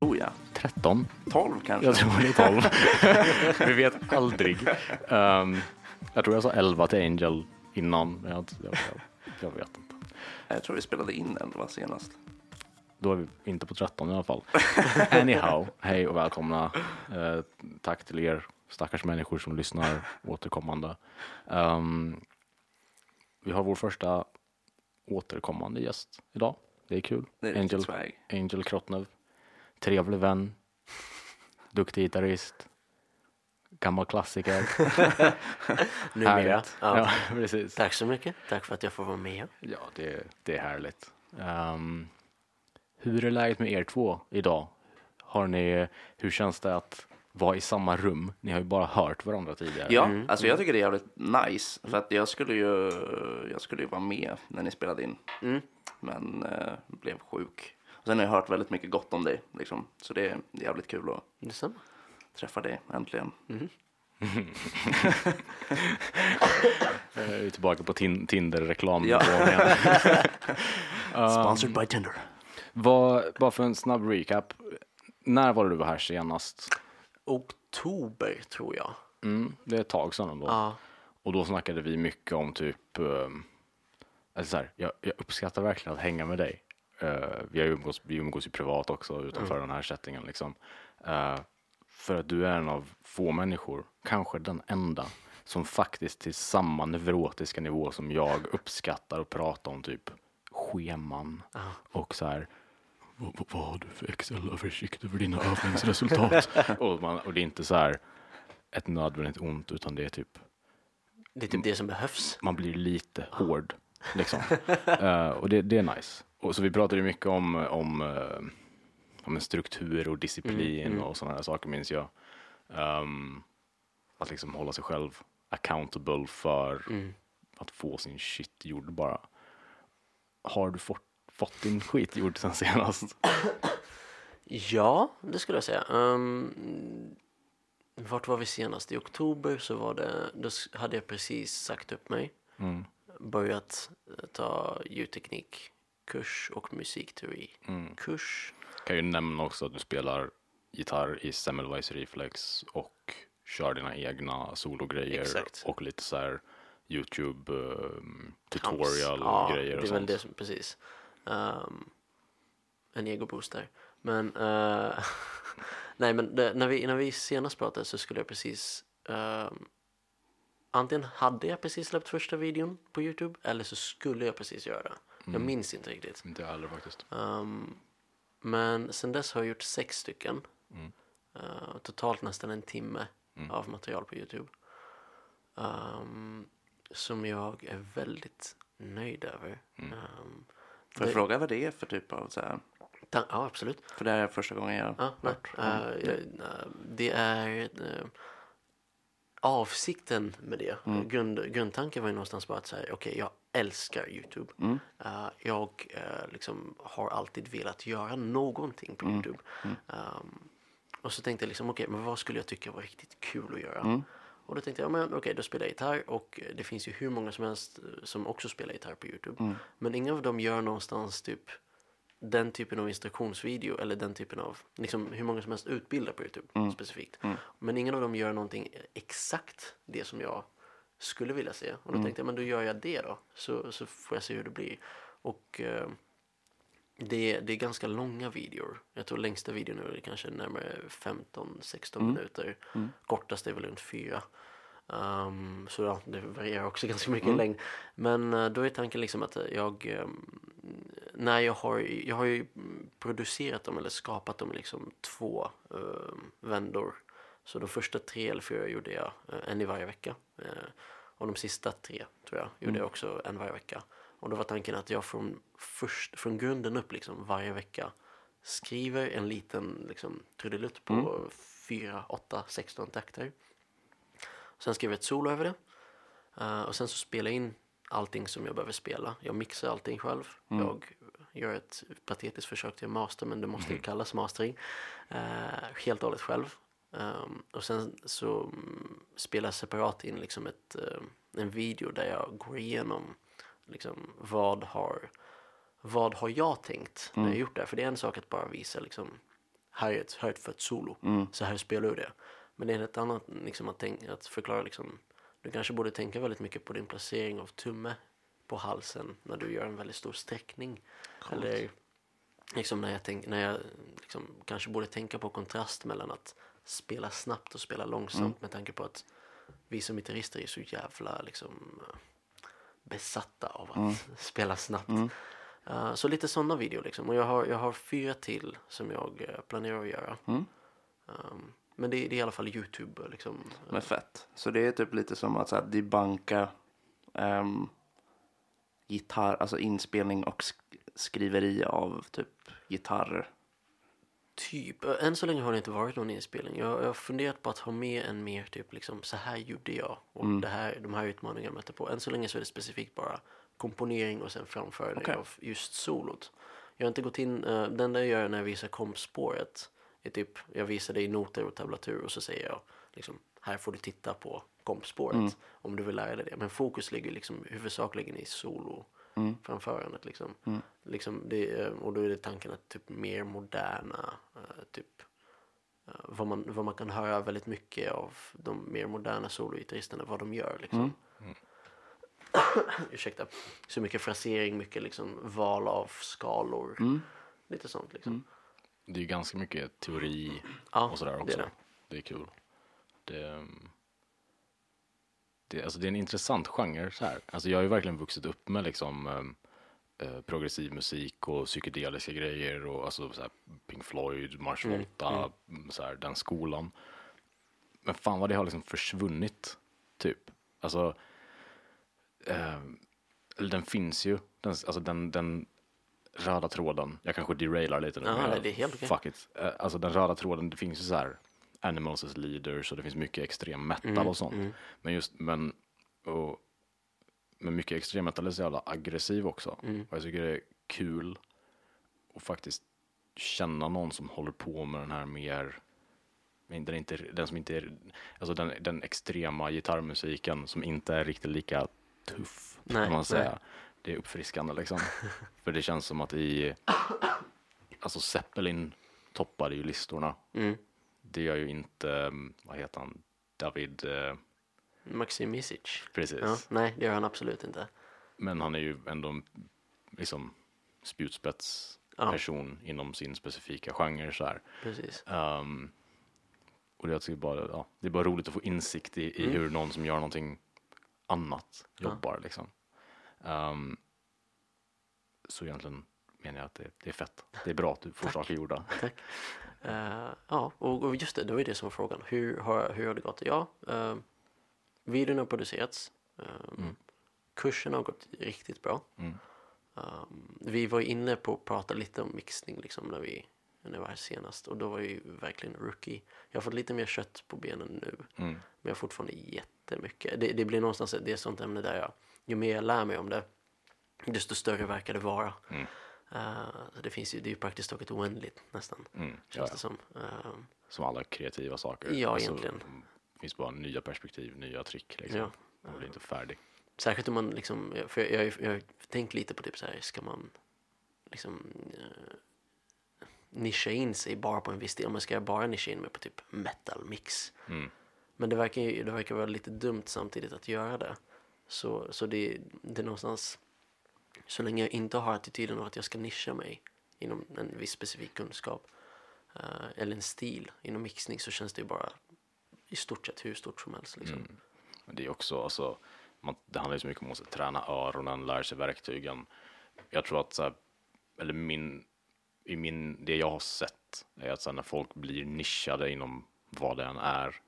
Oh ja. 13? 12 kanske. Jag tror det är 12. Vi vet aldrig. Um, jag tror jag sa 11 till Angel innan, jag, jag, jag, vet inte. Jag tror vi spelade in 11 senast. Då är vi inte på 13 i alla fall. Anyhow, hej och välkomna. Eh, tack till er stackars människor som lyssnar återkommande. Um, vi har vår första återkommande gäst idag. Det är kul. Det är Angel. Angel Krottnev. Trevlig vän. Duktig gitarrist. Gammal klassiker. Numera. Ja. Ja, precis. Tack så mycket. Tack för att jag får vara med. Ja, det, det är härligt. Ehm, hur är läget med er två idag? Har ni, hur känns det att vara i samma rum? Ni har ju bara hört varandra tidigare. Ja, alltså jag tycker det är jävligt nice. För att jag skulle ju, jag skulle ju vara med när ni spelade in. Mm. Men eh, blev sjuk. Och sen har jag hört väldigt mycket gott om dig. Liksom. Så det är jävligt kul att Detsamma. träffa dig äntligen. Jag är tillbaka på tin, Tinder-reklam. Ja. Um, Sponsored by Tinder. Vad, bara för en snabb recap. När var det du var här senast? Oktober tror jag. Mm, det är ett tag sedan ändå. Ja. Och då snackade vi mycket om typ, um, alltså så här, jag, jag uppskattar verkligen att hänga med dig. Uh, vi, har ju umgås, vi umgås ju privat också utanför den här settingen liksom. Uh, för att du är en av få människor, kanske den enda, som faktiskt till samma neurotiska nivå som jag uppskattar att prata om typ scheman och så här vad, har du för Excel-översikt över dina övningsresultat? och, man, och det är inte så här ett nödvändigt ont utan det är typ Det är typ det som behövs. man blir lite hård. Liksom. Eh, och det, det är nice. Och så vi pratade ju mycket om, om, uh, om en struktur och disciplin och sådana här saker minns jag. Ehm, att liksom hålla sig själv accountable för att få sin shit gjord bara. Har du fått, fått din skit gjord sen senast? Ja, det skulle jag säga. Um, vart var vi senast? I oktober så var det, då hade jag precis sagt upp mig. Mm. Börjat eh, ta ljudteknikkurs och musikteorikurs. Kan ju nämna också att du spelar gitarr i Semmelweis Reflex och kör dina egna sologrejer Exakt. och lite så här Youtube um, tutorial ja, grejer och det är väl det som, precis. Um, en egoboost där. Men, eh, nej men det, när, vi, när vi senast pratade så skulle jag precis, ehm, antingen hade jag precis släppt första videon på Youtube eller så skulle jag precis göra det. Jag Mm. minns inte riktigt. Inte jag heller faktiskt. Ehm, men sen dess har jag gjort sex stycken. Mm. Eh, totalt nästan en timme av material på Youtube. Ehm, som jag är väldigt nöjd över. Mm. Ehm, Får jag det- fråga vad det är för typ av så här? ta- ja, absolut. För det här är första gången jag Ja, nej. hört om Eh, det. eh, det är avsikten med det. Grund, grundtanken var ju någonstans bara att säga, okej, jag älskar Youtube. Eh, jag eh, liksom har alltid velat göra någonting på Youtube. Ehm, och så tänkte jag liksom, okej, men vad skulle jag tycka var riktigt kul att göra? Och då tänkte jag, men okej, då spelar jag gitarr och det finns ju hur många som helst eh, som också spelar gitarr på Youtube. Men ingen av dem gör någonstans typ den typen av instruktionsvideo eller den typen av, liksom hur många som helst utbildar på Youtube specifikt. Men ingen av dem gör någonting exakt det som jag skulle vilja se. Och då tänkte jag, men då gör jag det då. Så, så får jag se hur det blir. Och eh, det, det är ganska långa videor. Jag tror längsta videon nu är kanske närmare 15-16 minuter. Kortaste är väl runt 4. Um, så ja, det varierar också ganska mycket i längd. Men eh, då är tanken liksom att jag, ehm, när jag har, jag har ju producerat dem eller skapat dem i liksom två uh, vändor. Så de första tre eller fyra gjorde jag eh, en i varje vecka. Eh, och de sista tre tror jag gjorde jag också en varje vecka. Och då var tanken att jag från, först, från grunden upp liksom varje vecka skriver en liten liksom, trudelutt på fyra, åtta, 16 takter. Sen skriver jag ett solo över det. Eh, och sen så spelar jag in allting som jag behöver spela. Jag mixar allting själv. Jag gör ett patetiskt försök till master men det måste ju kallas mastering. Eh, helt och hållet själv. Um, och sen så mm, spelar jag separat in liksom ett, eh, en video där jag går igenom liksom, vad har vad har jag tänkt när jag gjort det här? För det är en sak att bara visa liksom, här är ett, här är ett fett solo, så här spelar du det. Men det är ett annat liksom, att, tänka, att förklara liksom, du kanske borde tänka väldigt mycket på din placering av tumme på halsen när du gör en väldigt stor sträckning. Eller liksom när jag, tänk, när jag liksom, kanske borde tänka på kontrast mellan att spela snabbt och spela långsamt med tanke på att vi som gitarrister är så jävla liksom, besatta av att spela snabbt. Uh, så lite sådana videor liksom. Och jag har, jag har fyra till som jag uh, planerar att göra. Um, men det, det är i alla fall Youtube liksom. Men fett. Så det är typ lite som att så här, debanka um, gitarr, alltså inspelning och sk- skriveri av typ gitarrer. Typ. Än så länge har det inte varit någon inspelning. Jag, jag har funderat på att ha med en mer typ liksom så här gjorde jag. Och det här, de här utmaningarna mötte på. Än så länge så är det specifikt bara komponering och sen framförande Okej. av just solot. Jag har inte gått in, uh, den där jag gör när jag visar kompspåret är typ, jag visar dig noter och tablatur och så säger jag liksom, här får du titta på kompspåret om du vill lära dig det. Men fokus ligger liksom huvudsakligen i solo framförandet liksom. liksom det, eh, och då är det tanken att typ mer moderna, eh, typ eh, vad man, vad man kan höra väldigt mycket av de mer moderna sologitarristerna, vad de gör liksom. Ursäkta. Så mycket frasering, mycket liksom val av skalor. Lite sånt liksom. Det är ju ganska mycket teori Ja, och sådär det är också. det. Det är kul. Det, mm, det, alltså det är en intressant genre så här. Alltså jag har ju verkligen vuxit upp med liksom um, eh, progressiv musik och psykedeliska grejer och alltså så här Pink Floyd, Mars Mm, Volta, mm, så här, den skolan. Men fan vad det har liksom försvunnit, typ. Alltså, eh, den finns ju, den, alltså den, den röda tråden, jag kanske derailar lite nu. Nej, det är helt okej. Fuck it. Eh, Alltså den röda tråden, det finns ju så här Animals as leaders och det finns mycket extrem metal Mm, och sånt. Men just, men, och, men mycket extrem metal är så jävla aggressiv också. Mm. Och jag tycker det är kul att faktiskt känna någon som håller på med den här mer den, inte, den som inte är, alltså den, den extrema gitarrmusiken som inte är riktigt lika tuff, Nej, kan man säga. nej. Det är uppfriskande liksom. För det känns som att i, alltså Zeppelin toppade ju listorna. Mm. Det gör ju inte, mm, vad heter han, David, eh, Maxim Misic. precis. Ja, nej, det gör han absolut inte. Men han är ju ändå en, liksom spjutspetsperson inom sin specifika genre så här. Precis. Um, och jag tycker bara, ja, det är bara roligt att få insikt i, i hur någon som gör någonting annat jobbar liksom. Um, så egentligen menar jag att det, det är fett. Det är bra att du får saker gjorda. Tack. Eh, ja, och och just det, det var ju det som var frågan. Hur har, hur har det gått? Ja, uh, videon har producerats. Um, Kursen har gått riktigt bra. Um, vi var inne på att prata lite om mixning liksom när vi när var här senast och då var jag ju verkligen rookie. Jag har fått lite mer kött på benen nu men jag har fortfarande jättemycket. Det, det blir någonstans det är ett sånt ämne där jag, ju mer jag lär mig om det desto större verkar det vara. Eh, det finns ju, det är ju praktiskt taget oändligt nästan. Mm, Känns ja, det som. Ehm, Som alla kreativa saker. Ja, egentligen. Det finns bara nya perspektiv, nya trick liksom. Ja. Man blir inte färdig. särskilt om man liksom, för jag, jag, jag har tänkt lite på typ så här, ska man liksom eh, nischa in sig bara på en viss del? Om man ska bara nischa in mig på typ metal mix. Mm. Men det verkar det verkar vara lite dumt samtidigt att göra det. Så, så det, det är någonstans, så länge jag inte har attityden att jag ska nischa mig inom en viss specifik kunskap eh, eller en stil inom mixning så känns det ju bara i stort sett hur stort som helst. Liksom. Men det är också, alltså, man, det handlar ju så mycket om att träna öronen, lära sig verktygen. Jag tror att, så här, eller min, i min, det jag har sett är att så här, när folk blir nischade inom vad det än är,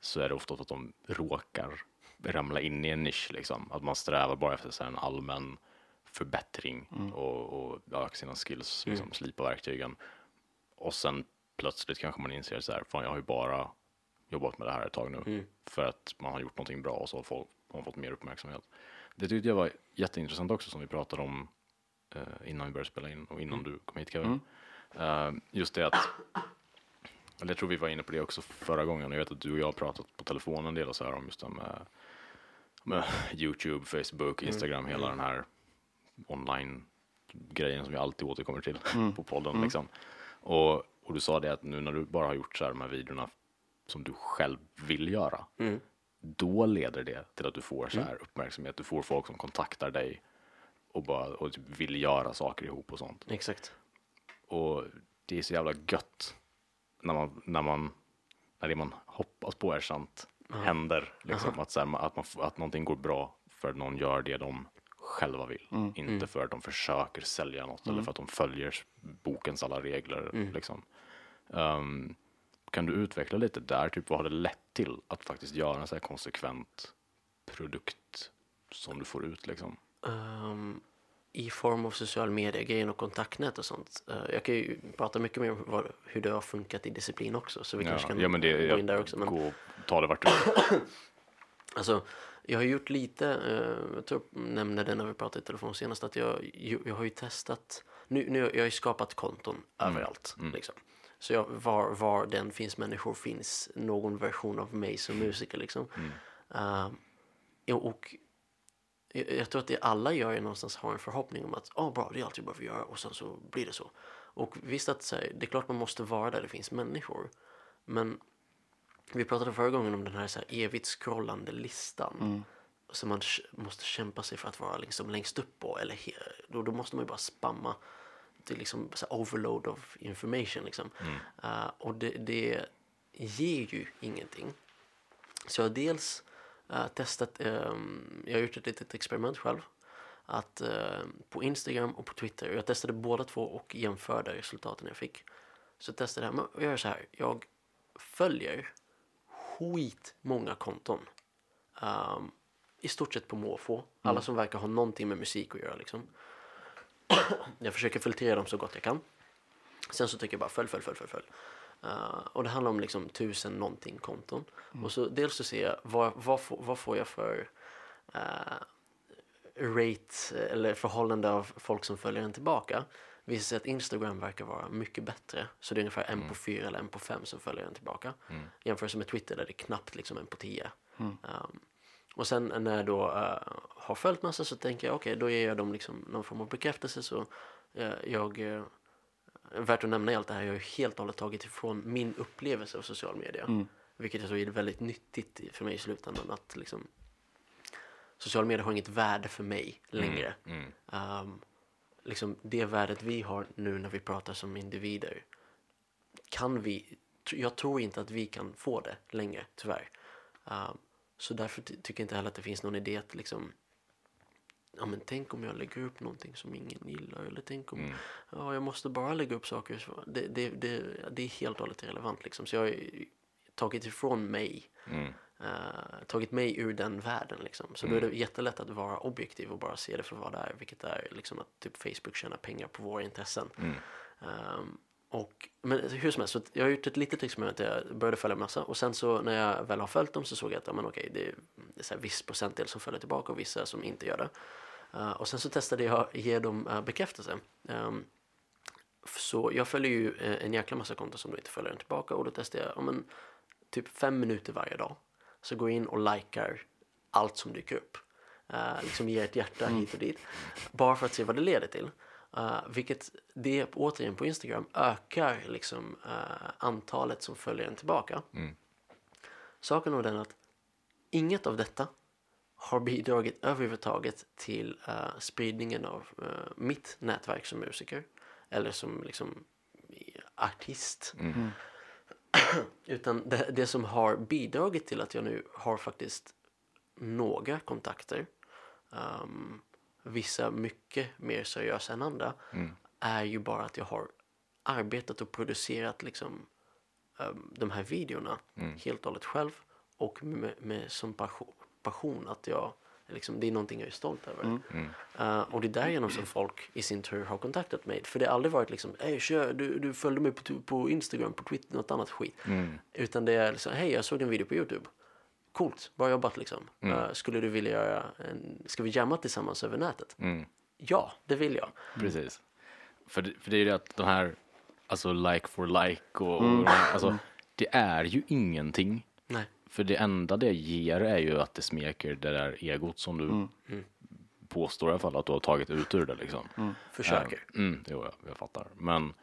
så är det ofta att de råkar ramla in i en nisch liksom. Att man strävar bara efter så här, en allmän förbättring och, och öka sina skills, liksom, slipa verktygen. Och sen plötsligt kanske man inser så här, fan jag har ju bara jobbat med det här ett tag nu. För att man har gjort någonting bra och så har folk har fått mer uppmärksamhet. Det tyckte jag var jätteintressant också som vi pratade om eh, innan vi började spela in och innan du kom hit Kevin. Eh, just det att, eller jag tror vi var inne på det också förra gången, jag vet att du och jag har pratat på telefon en del så här om just det med, med Youtube, Facebook, Instagram, hela den här online grejen som vi alltid återkommer till på podden liksom. Och, och du sa det att nu när du bara har gjort så här de här videorna som du själv vill göra, då leder det till att du får så här uppmärksamhet, du får folk som kontaktar dig och bara och typ vill göra saker ihop och sånt. Exakt. Och det är så jävla gött när man, när man, när det man hoppas på är sant händer. Liksom, att, så här, att, man, att någonting går bra för att någon gör det de själva vill. Inte för att de försöker sälja något eller för att de följer bokens alla regler. Liksom. Ehm, kan du utveckla lite där, typ vad har det lett till att faktiskt göra en så här konsekvent produkt som du får ut liksom? Ehm, I form av social media-grejen och kontaktnät och sånt. Eh, jag kan ju prata mycket mer om vad, hur det har funkat i disciplin också. Så vi Ja, kanske kan ja men det, gå in där också. Men, gå och ta det vart du vill. Alltså, jag har gjort lite, eh, jag tror jag nämnde det när vi pratade i telefon senast, att jag, jag har ju testat, nu, nu jag har ju skapat konton överallt. Liksom. Så jag, var, var den finns människor finns någon version av mig som musiker. Liksom. Eh, ja, och jag, jag tror att det alla gör är någonstans har en förhoppning om att ah, bra, det är allt jag behöver göra och sen så blir det så. Och visst att här, det är klart man måste vara där det finns människor. Men vi pratade förra gången om den här, så här evigt scrollande listan. Som man måste kämpa sig för att vara liksom längst upp på. Eller då, då måste man ju bara spamma. Det är liksom så här overload of information. Liksom. Eh, och det, det ger ju ingenting. Så jag har dels eh, testat, ehm, jag har gjort ett litet experiment själv. Att eh, på Instagram och på Twitter, jag testade båda två och jämförde resultaten jag fick. Så jag testade det här, men jag gör så här, jag följer skitmånga konton. Ehm, I stort sett på måfå. Alla som verkar ha någonting med musik att göra liksom. jag försöker filtrera dem så gott jag kan. Sen så tycker jag bara följ, följ, följ, följ. följ. Eh, och det handlar om liksom tusen någonting konton. Och så dels så ser jag vad, vad, får, vad får jag för eh, rate eller förhållande av folk som följer en tillbaka. Visar sig att Instagram verkar vara mycket bättre. Så det är ungefär en på fyra eller en på fem som följer en tillbaka. Jämfört med Twitter där det är knappt liksom en på tio. Um, och sen när jag då eh, har följt massa så tänker jag okej, då ger jag dem liksom någon form av bekräftelse. Så eh, jag, uh, värt att nämna i allt det här, jag har ju helt och hållet tagit ifrån min upplevelse av social media. Vilket jag tror är väldigt nyttigt för mig i slutändan. Att liksom, social media har inget värde för mig längre. Um, liksom det värdet vi har nu när vi pratar som individer kan vi, jag tror inte att vi kan få det längre tyvärr. Um, så därför ty- tycker jag inte heller att det finns någon idé att liksom Ja men tänk om jag lägger upp någonting som ingen gillar eller tänk om ja, jag måste bara lägga upp saker. Det, det, det, det är helt och hållet irrelevant liksom. Så jag har tagit ifrån mig eh, tagit mig ur den världen liksom. Så då är det jättelätt att vara objektiv och bara se det för vad det är. Vilket är liksom att typ Facebook tjänar pengar på våra intressen. Ehm, och, men hur som helst, så jag har gjort ett litet experiment där jag började följa massa och sen så när jag väl har följt dem så såg jag att ja, men okej, det är, det är så här viss procentdel som följer tillbaka och vissa som inte gör det. Eh, och sen så testade jag att ge dem uh, bekräftelse. Ehm, så jag följer ju eh, en jäkla massa konton som då inte följer den tillbaka och då testar jag ja, men, typ fem minuter varje dag. Så jag in och likar allt som dyker upp. Uh, liksom ger ett hjärta hit och dit. Bara för att se vad det leder till. Uh, vilket det återigen på Instagram ökar liksom uh, antalet som följer en tillbaka. Saken är den att inget av detta har bidragit överhuvudtaget till uh, spridningen av uh, mitt nätverk som musiker. Eller som liksom artist. Utan det, det som har bidragit till att jag nu har faktiskt några kontakter. ehm, vissa mycket mer seriösa än andra. Är ju bara att jag har arbetat och producerat liksom ehm, de här videorna helt och hållet själv. Och med, med som passion, passion att jag Liksom, det är någonting jag är stolt över. Eh, och det är därigenom som folk i sin tur har kontaktat mig. För det har aldrig varit liksom, hej kör, du, du följde mig på, på Instagram, på Twitter, något annat skit. Utan det är liksom, hej jag såg din video på YouTube. Coolt, bra jobbat liksom. Eh, skulle du vilja göra en, ska vi jamma tillsammans över nätet? Ja, det vill jag. Precis. För, det- för det är ju det att de här, alltså like for like och, och alltså, det är ju ingenting. För det enda det ger är ju att det smeker det där egot som du påstår i alla fall att du har tagit ut ur det liksom. Försöker. Mm, jo, jag, jag fattar. Men,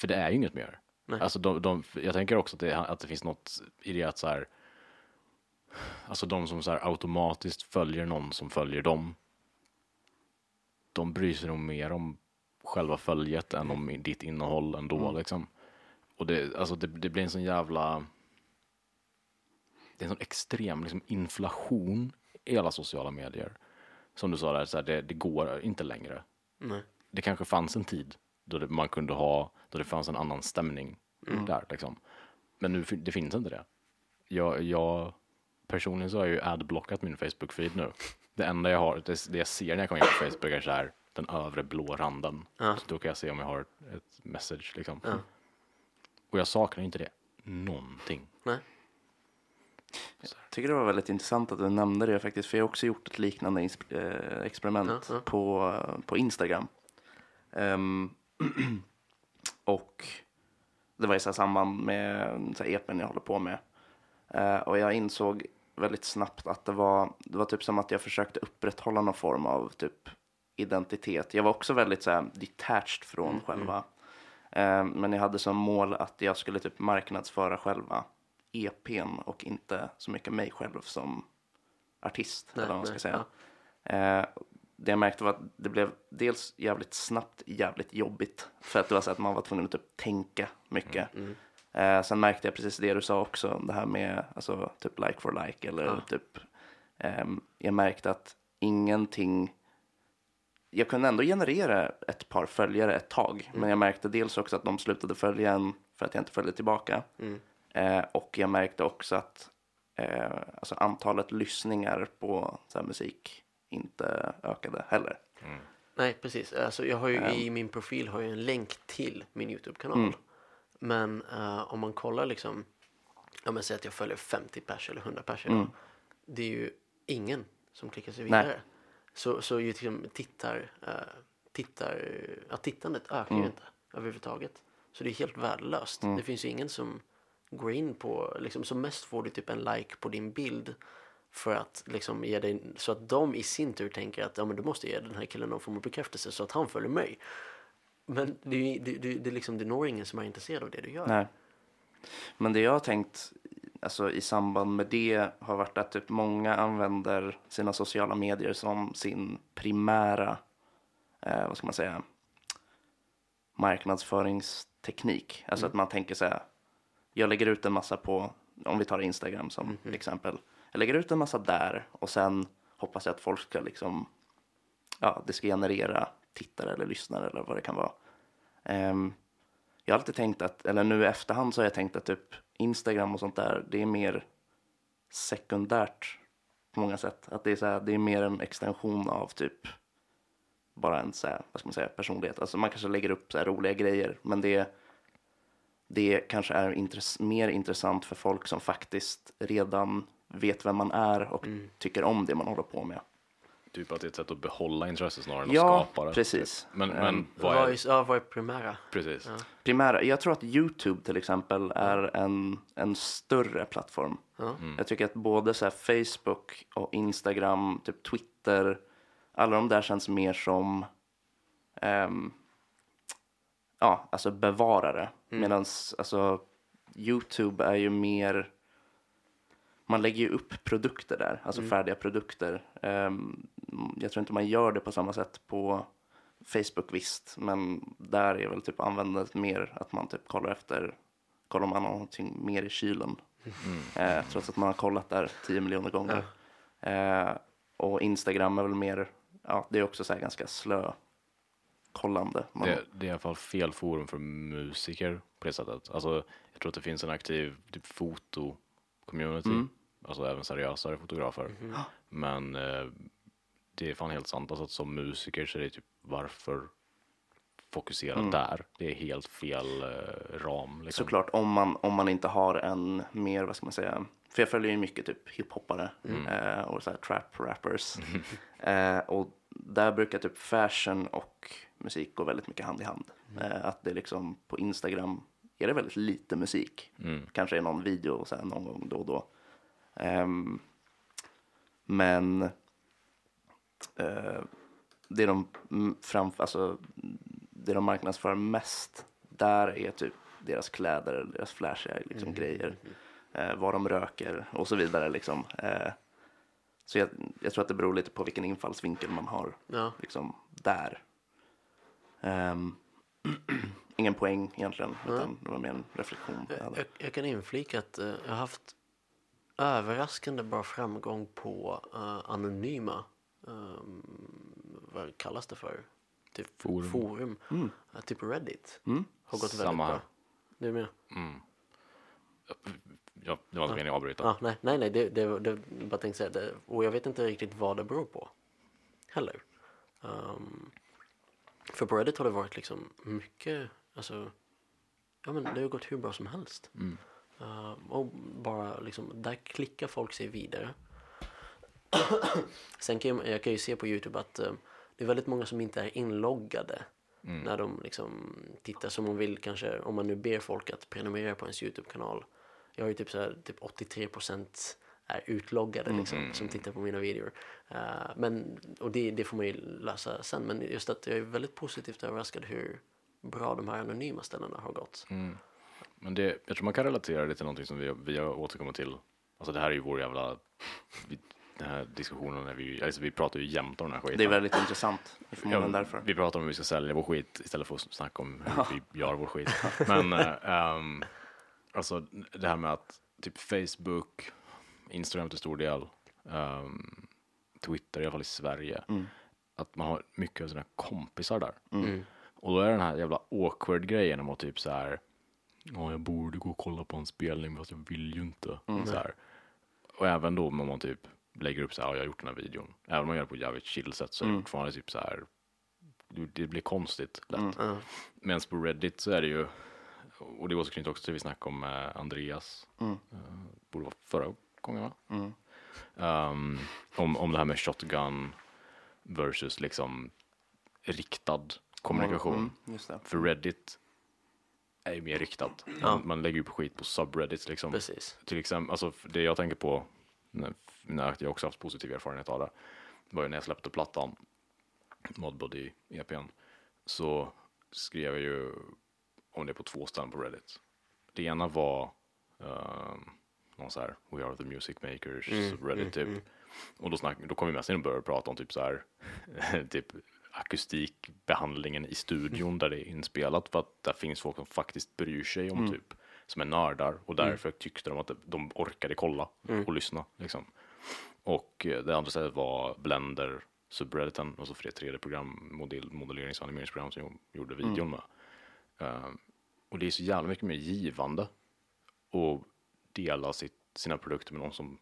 för det är ju inget mer. Nej. Alltså de, de, jag tänker också att det, att det finns något i det att så här, alltså de som så här automatiskt följer någon som följer dem, de bryr sig nog mer om själva följet än om ditt innehåll ändå Mm. liksom. Och det, alltså det, det blir en sån jävla, det är en sån extrem liksom, inflation i alla sociala medier. Som du sa där, så här, det, det går inte längre Nej. det kanske fanns en tid då det, man kunde ha, då det fanns en annan stämning där liksom. Men nu det finns inte det. Jag, jag personligen så har jag ju adblockat min Facebook-feed nu. Det enda jag har, det, det jag ser när jag kommer in på Facebook är så här den övre blå randen. Ja. Så då kan jag se om jag har ett, ett message liksom. Ja. Och jag saknar inte det någonting. Nej. Jag tycker det var väldigt intressant att du nämnde det faktiskt, för jag har också gjort ett liknande eh, experiment ja. På, på Instagram. Ehm, och det var i så samband med så EPen jag håller på med. Eh, och jag insåg väldigt snabbt att det var, det var typ som att jag försökte upprätthålla någon form av typ identitet. Jag var också väldigt så här detached från själva. Eh, men jag hade som mål att jag skulle typ marknadsföra själva EPn och inte så mycket mig själv som artist. Nej, eller vad man ska säga. Eh, det jag märkte var att det blev dels jävligt snabbt jävligt jobbigt. För att det var så att man var tvungen att typ tänka mycket. Eh, sen märkte jag precis det du sa också, det här med alltså, typ like for like. Eller Ja. typ, ehm, jag märkte att ingenting jag kunde ändå generera ett par följare ett tag. Men jag märkte dels också att de slutade följa en för att jag inte följde tillbaka. Mm. Eh, och jag märkte också att eh, alltså antalet lyssningar på så här, musik inte ökade heller. Nej, precis. Alltså, jag har ju Ehm. i min profil har jag en länk till min YouTube-kanal. Mm. Men eh, om man kollar liksom, om jag säger att jag följer 50 pers eller 100 pers. Mm. Det är ju ingen som klickar sig Nej. vidare. Så, så ju liksom tittar, uh, tittar, ja, tittandet ökar Mm. ju inte överhuvudtaget. Så det är helt värdelöst. Det finns ju ingen som går in på, liksom som mest får du typ en like på din bild. För att liksom ge dig, så att de i sin tur tänker att ja men du måste ge den här killen någon form av bekräftelse så att han följer mig. Men det, det, det, det, liksom, det når ingen som är intresserad av det du gör. Nej. Men det jag har tänkt alltså, i samband med det har varit att typ många använder sina sociala medier som sin primära, eh, vad ska man säga, marknadsföringsteknik. Alltså att man tänker så här, jag lägger ut en massa på, om vi tar Instagram som exempel. Jag lägger ut en massa där och sen hoppas jag att folk ska liksom, ja, det ska generera tittare eller lyssnare eller vad det kan vara. Ehm, jag har alltid tänkt att, eller nu i efterhand så har jag tänkt att typ Instagram och sånt där, det är mer sekundärt på många sätt. Att det är, så här, det är mer en extension av typ bara en så här, vad ska man säga, personlighet. Alltså man kanske lägger upp så här roliga grejer, men det, det kanske är intress- mer intressant för folk som faktiskt redan vet vem man är och tycker om det man håller på med. Typ att det är ett sätt att behålla intresset snarare än Ja, att skapa det. precis. Men, Ehm, men vad Vad är, är, ja, vad är primära? precis. primära, jag tror att YouTube till exempel är en, en större plattform. Ja. Jag tycker att både så här Facebook och Instagram, typ Twitter, alla de där känns mer som ehm, ja, alltså bevarare. Medan alltså, YouTube är ju mer, man lägger ju upp produkter där, alltså färdiga produkter. Ehm, jag tror inte man gör det på samma sätt på Facebook visst, men där är väl typ användandet mer att man typ kollar efter, kollar om man har någonting mer i kylen. Eh, trots att man har kollat där 10 miljoner gånger. Eh, och Instagram är väl mer, ja det är också så här ganska slö kollande. Man, Det, det är i alla fall fel forum för musiker på det sättet. Alltså, jag tror att det finns en aktiv typ foto-community. Mm. Alltså även seriösare fotografer. Men eh, det är fan helt sant. Alltså att som musiker så är det typ varför fokusera Mm. där? Det är helt fel eh, ram. Liksom. Såklart om man, om man inte har en mer, vad ska man säga, för jag följer ju mycket typ hiphoppare eh, och så här trap rappers. Eh, och där brukar typ fashion och musik gå väldigt mycket hand i hand. Eh, att det är liksom på Instagram är det väldigt lite musik. Mm. Kanske är någon video så här, någon gång då och då. Ehm, men eh, det de mm, fram, alltså, det de marknadsför mest där är typ deras kläder, deras flashiga liksom, grejer, eh, vad de röker och så vidare. Liksom. Eh, så jag, jag tror att det beror lite på vilken infallsvinkel man har Ja. liksom, där. Ehm, ingen poäng egentligen, utan det var mer en reflektion. jag. Jag, jag kan inflika att eh, jag har haft överraskande bra framgång på eh, anonyma, um, vad kallas det för? Typ Forum. forum. Eh, typ Reddit. Har gått Samma väldigt bra. Du med? Ja, det var inte meningen att avbryta. Ja, nej, nej, nej, det, det, det bara tänkte säga det. Och jag vet inte riktigt vad det beror på. Heller. Ehm, för på Reddit har det varit liksom mycket, alltså, ja men det har gått hur bra som helst. Ehm, och bara liksom, där klickar folk sig vidare. Sen kan jag, jag kan ju se på Youtube att eh, det är väldigt många som inte är inloggade när de liksom tittar. Som man vill kanske, om man nu ber folk att prenumerera på ens Youtube-kanal. Jag har ju typ, så här, typ 83% är utloggade liksom, som tittar på mina videor. Eh, men, och det, det får man ju lösa sen. Men just att jag är väldigt positivt överraskad hur bra de här anonyma ställena har gått. Men det, jag tror man kan relatera det till någonting som vi, vi har återkommit till. Alltså det här är ju vår jävla, vi, den här diskussionen, när vi, alltså vi pratar ju jämt om den här skiten. Det är väldigt intressant, förmodligen därför. Vi pratar om hur vi ska sälja vår skit istället för att snacka om hur vi gör vår skit. Men ehm, alltså det här med att typ Facebook, Instagram till stor del, ehm, Twitter i alla fall i Sverige, Mm. att man har mycket av sina kompisar där. Och då är den här jävla awkward grejen om att typ så här, ja jag borde gå och kolla på en spelning fast jag vill ju inte. Mm. Så här. Och även då om man typ lägger upp så här, ja, jag har gjort den här videon. Även om man gör det på ett jävligt chill sätt så är Mm. det fortfarande typ så här, det blir konstigt lätt. Mm. Medan på Reddit så är det ju, och det återknyter också till vi snackade om eh, Andreas, Mm. eh, borde vara förra gången va? Mm. Um, om, om det här med shotgun versus liksom riktad kommunikation. Mm, just det. För Reddit är ju mer riktat. Man, man lägger ju på skit på subreddits liksom. Precis. Till exempel, alltså det jag tänker på, när, när jag också haft positiv erfarenhet av det, var ju när jag släppte plattan, Modbody EPn, så skrev jag ju om det på två ställen på Reddit. Det ena var um, någon så här, We are the music makers, Reddit typ. Och då, snack, då kom vi mest in och började prata om typ så här, typ akustikbehandlingen i studion där det är inspelat för att där finns folk som faktiskt bryr sig om typ, som är nördar och därför tyckte de att de orkade kolla och lyssna liksom. Och eh, det andra stället var Blender, subredditen och så för det 3D-program, modell, modellerings och animeringsprogram som jag gjorde videon med. Ehm, och det är så jävla mycket mer givande att dela sitt, sina produkter med någon som,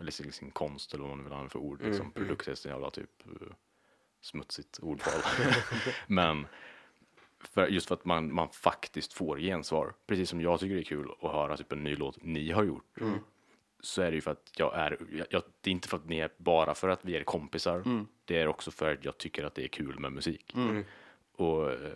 eller sin, sin konst eller vad man vill använda för ord. Liksom. Produkt är så jävla typ eh, smutsigt ordval. Men för, just för att man, man faktiskt får gensvar. Precis som jag tycker det är kul att höra typ en ny låt ni har gjort. Så är det ju för att jag är, jag, jag, det är inte för att ni är bara för att vi är kompisar. Det är också för att jag tycker att det är kul med musik. Och eh,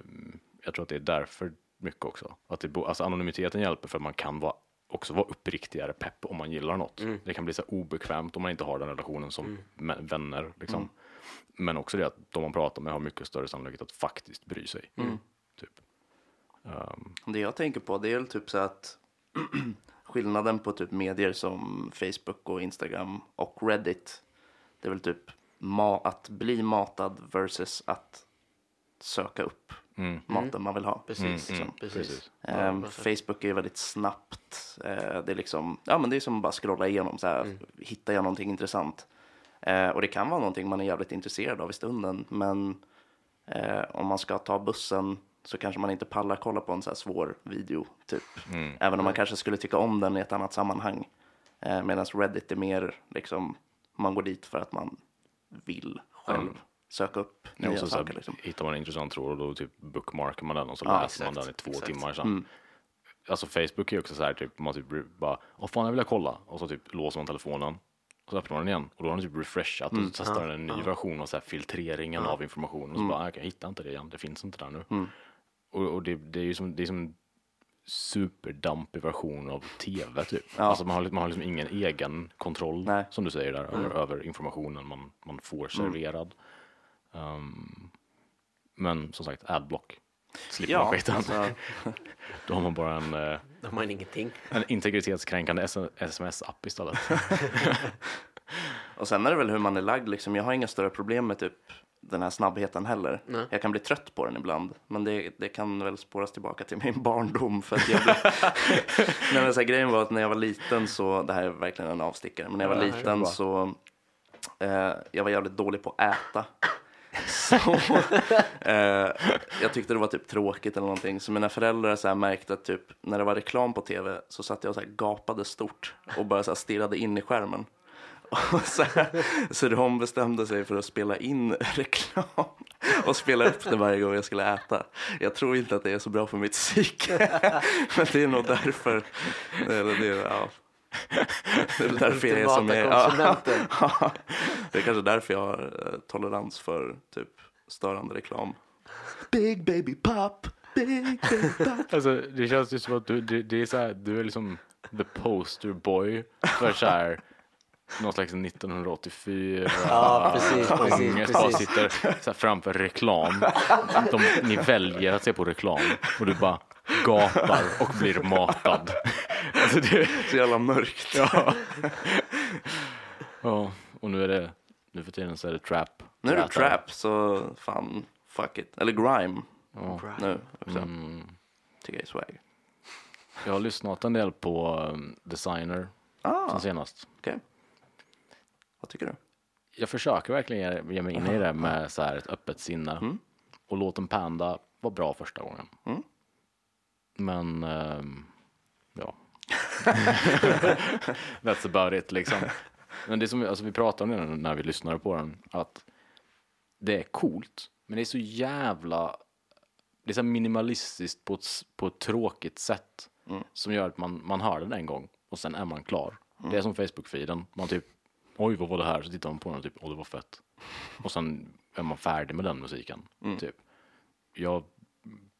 jag tror att det är därför mycket också. Att det, alltså anonymiteten hjälper för att man kan vara, också vara uppriktigare pepp om man gillar något. Det kan bli så obekvämt om man inte har den relationen som mä- vänner. Liksom. Men också det att de man pratar med har mycket större sannolikhet att faktiskt bry sig. Typ. Um, Det jag tänker på det är typ så att skillnaden på typ medier som Facebook och Instagram och Reddit. Det är väl typ ma- att bli matad versus att söka upp maten man vill ha. Precis. liksom. Precis. precis. Ehm, varför? Facebook är ju väldigt snabbt. Eh, det är liksom, ja men det är som att bara scrolla igenom så här, hittar jag någonting intressant. Eh, och det kan vara någonting man är jävligt intresserad av i stunden, men eh, om man ska ta bussen så kanske man inte pallar kolla på en så här svår video, typ. Även om man kanske skulle tycka om den i ett annat sammanhang. Eh, Medan Reddit är mer liksom, man går dit för att man vill själv söka upp Ja, och nya så här, saker. Liksom. Hittar man en intressant tråd och då typ bookmarkar man den och så Ja, läser man exakt, den i två exakt. timmar sen. Alltså Facebook är också så här typ, man typ bara, åh fan jag vill kolla och så typ låser man telefonen och så öppnar man den igen och då har den typ refreshat och så testar den en ny version av så här filtreringen av information och så bara, "Ah, jag hittar inte det igen, det finns inte där nu. Och, och det, det är ju som, det är som superdampig version av tv typ. Alltså man har, man har liksom ingen egen kontroll Nej. som du säger där över, över informationen man, man får serverad. Um, men som sagt, adblock. slipper Ja, man skiten. alltså, Då har man bara en, eh, Då har man ingenting. en integritetskränkande sms-app istället. och sen är det väl hur man är lagd. Liksom. Jag har inga större problem med typ den här snabbheten heller. Nej. Jag kan bli trött på den ibland, men det, det kan väl spåras tillbaka till min barndom. För att jag blev... Nej, men så här, grejen var att när jag var liten så, det här är verkligen en avstickare, men när jag var Ja, liten så, eh, jag var jävligt dålig på att äta. Så, eh, jag tyckte det var typ tråkigt eller någonting. Så mina föräldrar så här märkte att typ när det var reklam på tv så satt jag och så här gapade stort och bara så här stirrade in i skärmen. Och så, här, så de bestämde sig för att spela in reklam och spela upp det varje gång jag skulle äta. Jag tror inte att det är så bra för mitt psyke. Men det är nog därför. Eller det, ja. det är väl därför jag är som jag är. Ja. det är kanske därför jag har eh, tolerans för typ störande reklam. Big baby pop, big baby pop. Alltså, det känns ju som att du, det, det är så här, du är liksom the poster boy för så här någon slags 1984 Ja, precis, ångest. Bara sitter så här framför reklam. De, ni väljer att se på reklam och du bara gapar och blir matad. Alltså det, Så jävla mörkt. ja. ja, och nu är det, nu för tiden så är det trap. Nu är det trap, så fan, fuck it. Eller grime Ja. nu också. Mm. Tycker jag är swag. Jag har lyssnat en del på um, Designer Ah, sen senast. okej. Vad tycker du? jag försöker verkligen ge, mig in i det med så här ett öppet sinne. Mm. Och låten Panda var bra första gången. Mm. Men, ja. That's about it liksom. Men det som alltså, vi pratade om det när vi lyssnade på den, att det är coolt, men det är så jävla, det är så minimalistiskt på ett, på ett tråkigt sätt Mm. som gör att man, man hör den en gång och sen är man klar. Det är som Facebook-feeden, man typ, oj vad var det här? Så tittar man på den och typ, åh det var fett. Och sen är man färdig med den musiken. Typ. Jag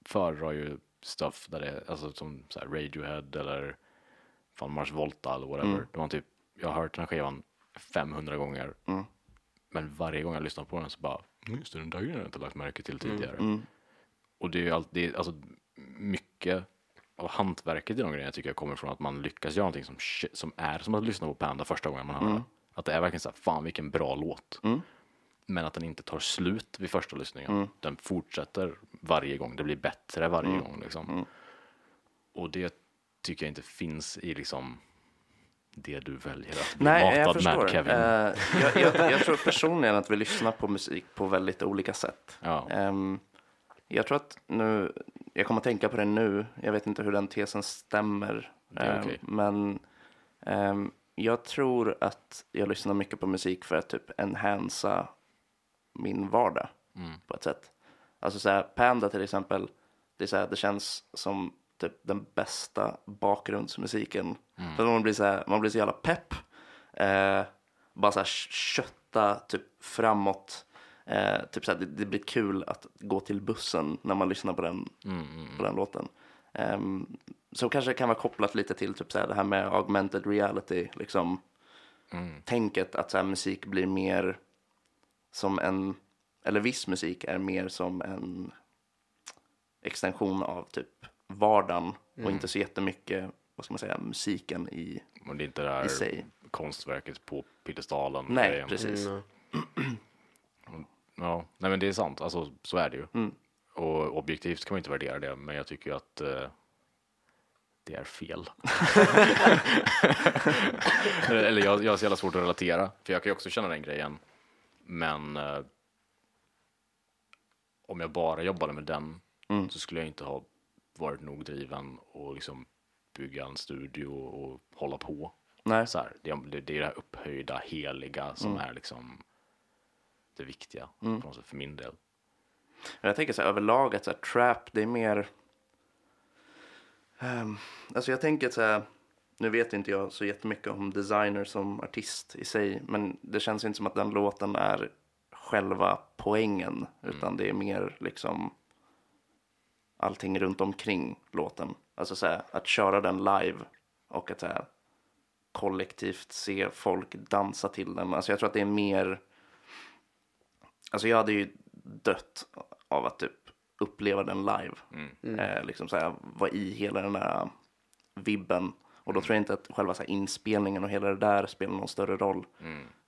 föredrar ju stuff där det är, alltså som så Radiohead eller fan Mars Volta eller whatever. Det var typ, jag har hört den här skivan 500 gånger. Mm. Men varje gång jag lyssnar på den så bara, "Mm, just det, den där grejen har jag inte lagt märke till tidigare. Mm. Och det är ju alltid, alltså mycket av hantverket i de grejerna tycker jag kommer från att man lyckas göra någonting som, som är som att lyssna på Panda första gången man hör det. Att det är verkligen så här, fan vilken bra låt. Mm. Men att den inte tar slut vid första lyssningen. Mm. Den fortsätter varje gång, det blir bättre varje gång liksom. Mm. Och det tycker jag inte finns i liksom det du väljer att bli Nej, jag matad förstår. med Kevin. Eh, jag, jag, jag tror personligen att vi lyssnar på musik på väldigt olika sätt. Ja. Ehm, jag tror att nu, jag kommer att tänka på det nu, jag vet inte hur den tesen stämmer. Okej. Men ehm, jag tror att jag lyssnar mycket på musik för att typ enhansa min vardag Mm. på ett sätt. Alltså så här, Panda till exempel, det, är så här, det känns som typ den bästa bakgrundsmusiken. Mm. För man blir så här, man blir så jävla pepp. Eh, bara så här kötta typ framåt. Eh, typ så här, det, det blir kul att gå till bussen när man lyssnar på den, Mm, mm, på den låten. Ehm, så kanske det kan vara kopplat lite till typ så här, det här med augmented reality. Liksom, mm. tänket att så här, musik blir mer som en, eller viss musik är mer som en extension av typ vardagen och inte så jättemycket, vad ska man säga, musiken i, Och det är inte det här i sig. konstverket på piedestalen. Nej, grejen. precis. Mm, Ja, nej men det är sant. Alltså så är det ju. Mm. Och objektivt kan man inte värdera det, men jag tycker ju att eh, det är fel. eller jag, jag har så jävla svårt att relatera, för jag kan ju också känna den grejen. Men eh, om jag bara jobbade med den Mm. så skulle jag inte ha varit nog driven och liksom bygga en studio och hålla på. Nej, Så här, det, det, är det här upphöjda, heliga som Mm. är liksom det viktiga Mm. sätt för min del. Men jag tänker så här, överlag att så här, trap, det är mer... Um, alltså jag tänker så här, nu vet inte jag så jättemycket om designer som artist i sig, men det känns inte som att den låten är själva poängen, utan det är mer liksom allting runt omkring låten. Alltså så här, att köra den live och att så här, kollektivt se folk dansa till den. Alltså jag tror att det är mer Alltså jag hade ju dött av att typ uppleva den live. Eh, liksom så här, vara i hela den där vibben. Och då tror jag inte att själva så här, inspelningen och hela det där spelar någon större roll.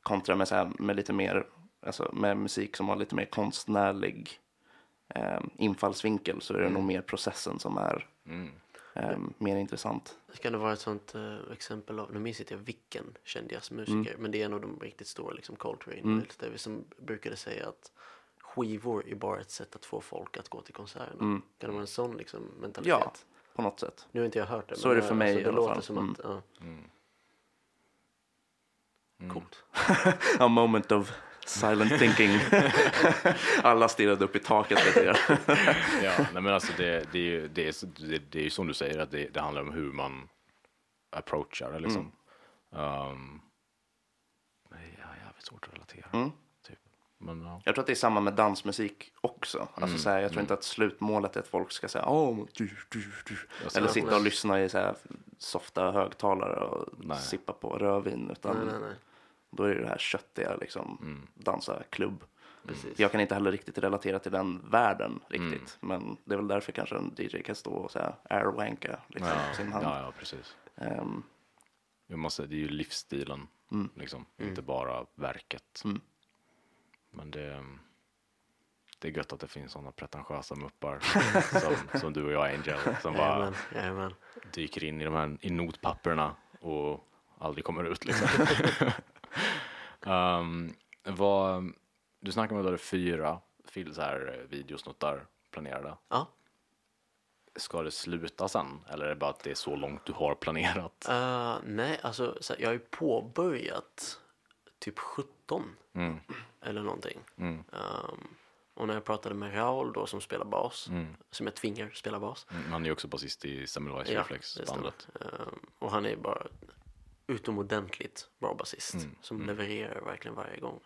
Kontra med, så här, med lite mer, alltså med musik som har lite mer konstnärlig eh, infallsvinkel så är det nog mer processen som är eh, mer intressant. Kan det vara ett sånt eh, exempel av, nu minns inte jag vilken känd jazzmusiker, men det är en av de riktigt stora, liksom Coltrane, mm. Davis, som brukade säga att skivor är bara ett sätt att få folk att gå till konserterna. Kan det vara en sån liksom, mentalitet? Ja, på något sätt. Nu har inte jag hört det. Så men, är det för mig alltså, i det alla låter fall. som att, ja. Coolt. A moment of silent thinking. Alla stirrade upp i taket lite grann. Ja, nej men alltså det, det, är ju, det, är, det, det är ju som du säger att det, det handlar om hur man approachar det liksom. Um, nej, ja, jävligt svårt att relatera. Typ. Men ja. Jag tror att det är samma med dansmusik också. Mm, Alltså, så här, jag tror inte att slutmålet är att folk ska säga åh, du, du, du. Jag Eller sitta och lyssna i så här softa högtalare och Nej. sippa på rödvin. Utan Nej, nej, nej. Då är det det här köttiga, liksom, Mm. dansa klubb. Precis. Jag kan inte heller riktigt relatera till den världen riktigt. Men det är väl därför kanske en DJ kan stå och säga airwanka liksom, Ja, sin hand. ja, ja, precis. Ehm, Jag måste, det är ju livsstilen, liksom. inte bara verket. Mm. Men det, det är gött att det finns sådana pretentiösa muppar som, som du och jag, Angel, som bara Jajamän, jajamän. dyker in i de här i notpapperna och aldrig kommer ut. Liksom. um, vad, du snackade om att du hade fyra fil- så här, videosnuttar planerade. Ja. Ska det sluta sen? Eller är det bara att det är så långt du har planerat? Eh, nej, alltså så här, jag har ju påbörjat typ 17 Mm. eller någonting. Ehm, och när jag pratade med Raul då som spelar bas, som jag tvingar spela bas. Mm, Han är ju också basist i Ja, Reflex bandet. Ehm, och han är bara utomordentligt bra basist Mm, som levererar verkligen varje gång.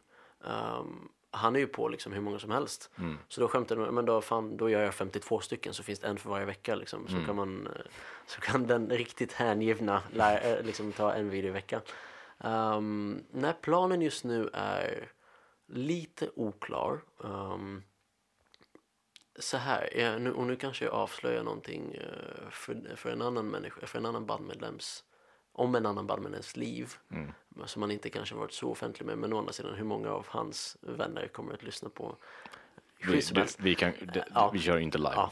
Ehm, han är ju på liksom hur många som helst. Mm. Så då skämtade man, men då, fan, då gör jag 52 stycken så finns det en för varje vecka liksom. Så, Mm. kan, man, eh, så kan den riktigt hängivna lära, eh, liksom, ta en video i veckan. Um, nej, planen just nu är lite oklar. Ehm, så här, nu, och nu kanske jag avslöjar någonting eh, för, för en annan människa, för en annan bandmedlems, om en annan bandmedlems liv. Som man inte kanske varit så offentlig med, men å andra sidan hur många av hans vänner kommer att lyssna på. Vi, helst. vi, kan, det, Ja. vi kör inte live. Ja,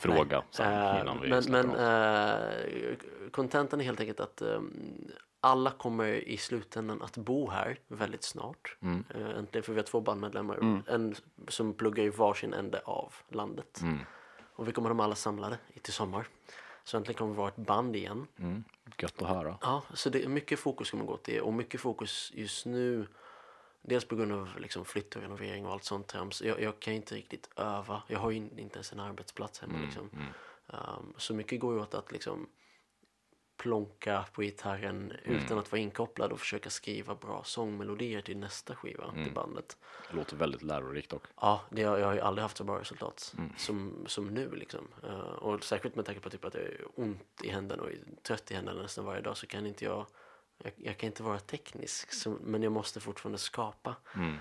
Eh, vi Men, men eh, kontentan är helt enkelt att eh, alla kommer i slutändan att bo här väldigt snart. Mm. Eh, äntligen, för vi har två bandmedlemmar en som pluggar i varsin ände av landet. Mm. Och vi kommer ha dem alla samlade i- till sommar. Så äntligen kommer vi vara ett band igen. Mm. Gött att höra. Ja, så det är mycket fokus kommer gå till det. Och mycket fokus just nu. Dels på grund av liksom flytt och renovering och allt sånt trams. Jag, jag kan inte riktigt öva. Jag har ju in- inte ens en arbetsplats hemma. Liksom. Um, så mycket går ju åt att liksom plonka på gitarren utan att vara inkopplad och försöka skriva bra sångmelodier till nästa skiva till bandet. Det låter väldigt lärorikt dock. Ja, det, jag har ju aldrig haft så bra resultat som, som nu liksom. Eh, och särskilt med tanke på typ att jag är ont i händerna och trött i händerna nästan varje dag så kan inte jag, jag, jag kan inte vara teknisk så, men jag måste fortfarande skapa. Eh,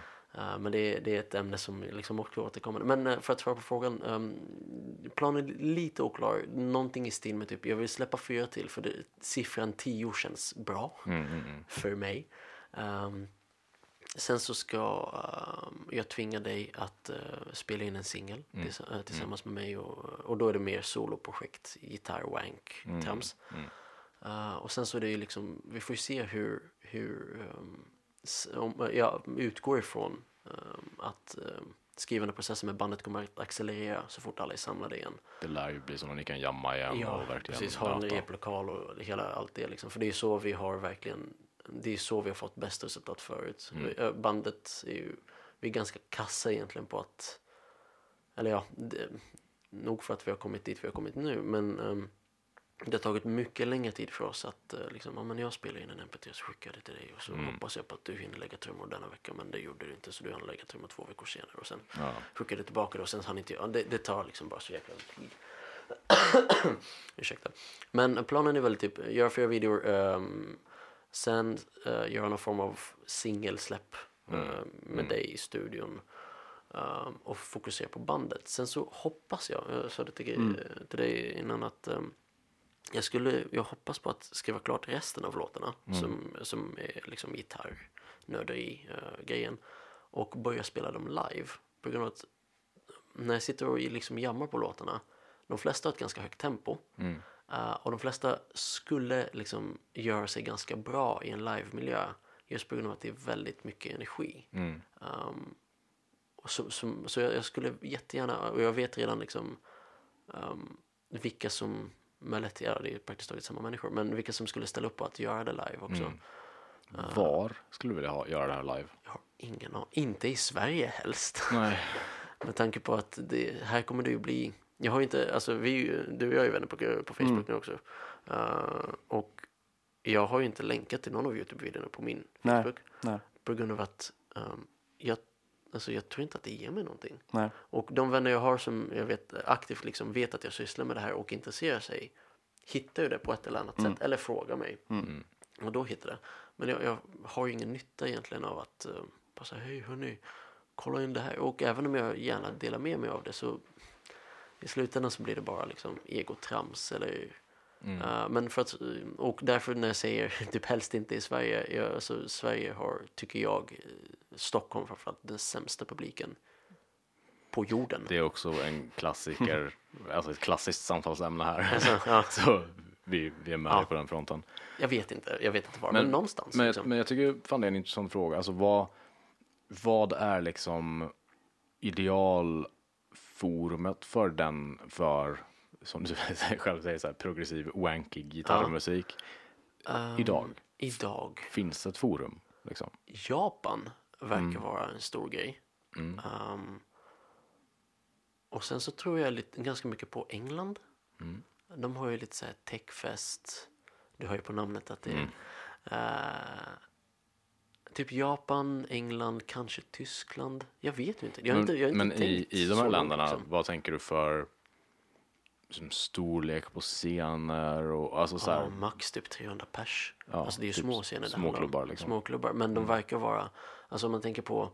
men det, är- det är ett ämne som liksom också återkommer. Men eh, för att svara på frågan, um, planen är lite oklar. Någonting i stil med typ, jag vill släppa fyra till för det, siffran 10 känns bra för mig. Ehm, Sen så ska ehm, jag tvinga dig att eh, spela in en singel tills, eh, tillsammans med mig och, och då är det mer soloprojekt, gitarr, wank, trams. Eh, och sen så är det ju liksom, vi får ju se hur, hur ehm, s- om, jag utgår ifrån ehm, att um, skrivandeprocessen med bandet kommer att accelerera så fort alla är samlade igen. Det lär ju bli så att ni kan jamma igen och verkligen precis. Ha en replokal och hela allt det liksom. För det är så vi har verkligen, det är så vi har fått bäst resultat förut. Mm. Ö, Bandet är ju, vi är ganska kassa egentligen på att, eller ja, det, nog för att vi har kommit dit vi har kommit nu, men ehm, det har tagit mycket längre tid för oss att eh, liksom, ja men jag spelar in en MP3 så skickar jag det till dig och så Mm. hoppas jag på att du hinner lägga trummor denna vecka men det gjorde du inte så du hann lägga trummor två veckor senare och sen Ja. skickar det tillbaka det och sen hann inte jag, ja, det, det tar liksom bara så jäkla tid. Ursäkta. Men planen är väl typ, göra fyra videor, um, sen uh, göra någon form av singelsläpp uh, med dig i studion. Um, och fokusera på bandet. Sen så hoppas jag, jag sa det till, till dig innan att um, jag skulle, jag hoppas på att skriva klart resten av låtarna som, som är liksom gitarrnörderi uh, grejen och börja spela dem live. På grund av att när jag sitter och liksom jammar på låtarna, de flesta har ett ganska högt tempo. Uh, och de flesta skulle liksom göra sig ganska bra i en live-miljö. Just på grund av att det är väldigt mycket energi. Um, och så, så, så jag, jag skulle jättegärna, och jag vet redan liksom um, vilka som, med lätt, ja, det är praktiskt taget samma människor, men vilka som skulle ställa upp på att göra det live också. Var skulle du vilja ha, göra det här live? Jag har ingen aning, inte i Sverige helst. Nej. Med tanke på att det, här kommer det ju bli, jag har ju inte, alltså vi, du och jag är ju vänner på, på Facebook nu också. Uh, och jag har ju inte länkat till någon av Youtube-videorna på min Nej. Facebook. Nej. På grund av att um, jag, alltså jag tror inte att det ger mig någonting. Nej. Och de vänner jag har som jag vet aktivt liksom vet att jag sysslar med det här och intresserar sig hittar ju det på ett eller annat sätt eller frågar mig. Och då hittar det. Men jag, jag har ju ingen nytta egentligen av att uh, säga hej hörni, kolla in det här. Och även om jag gärna delar med mig av det så i slutändan så blir det bara liksom egotrams eller Uh, men för att, och därför när jag säger typ helst inte i Sverige, jag, alltså, Sverige har, tycker jag, eh, Stockholm framförallt, den sämsta publiken på jorden. Det är också en klassiker, alltså ett klassiskt samtalsämne här. Alltså, ja, Så vi, vi är med Ja. på den fronten. jag vet inte, jag vet inte var, men, någonstans. Men, liksom. men jag tycker fan det är en intressant fråga. Alltså vad, vad är liksom idealforumet för den, för som du själv säger, så här, progressiv wanky gitarrmusik Ehm, idag? Idag. Finns det ett forum? Liksom? Japan verkar Mm. vara en stor grej. Ehm, och sen så tror jag lite, ganska mycket på England. Mm. De har ju lite så här techfest. Du hör ju på namnet att det är Mm. eh, typ Japan, England, kanske Tyskland. Jag vet ju inte. Jag Men, inte, jag inte men i, i de här länderna, liksom. vad tänker du för som storlek på scener och alltså så Ja, här, max typ 300 pers. Ja, alltså det är ju typ små scener. det små handlar om. klubbar, liksom. Små klubbar. Men de verkar vara, alltså om man tänker på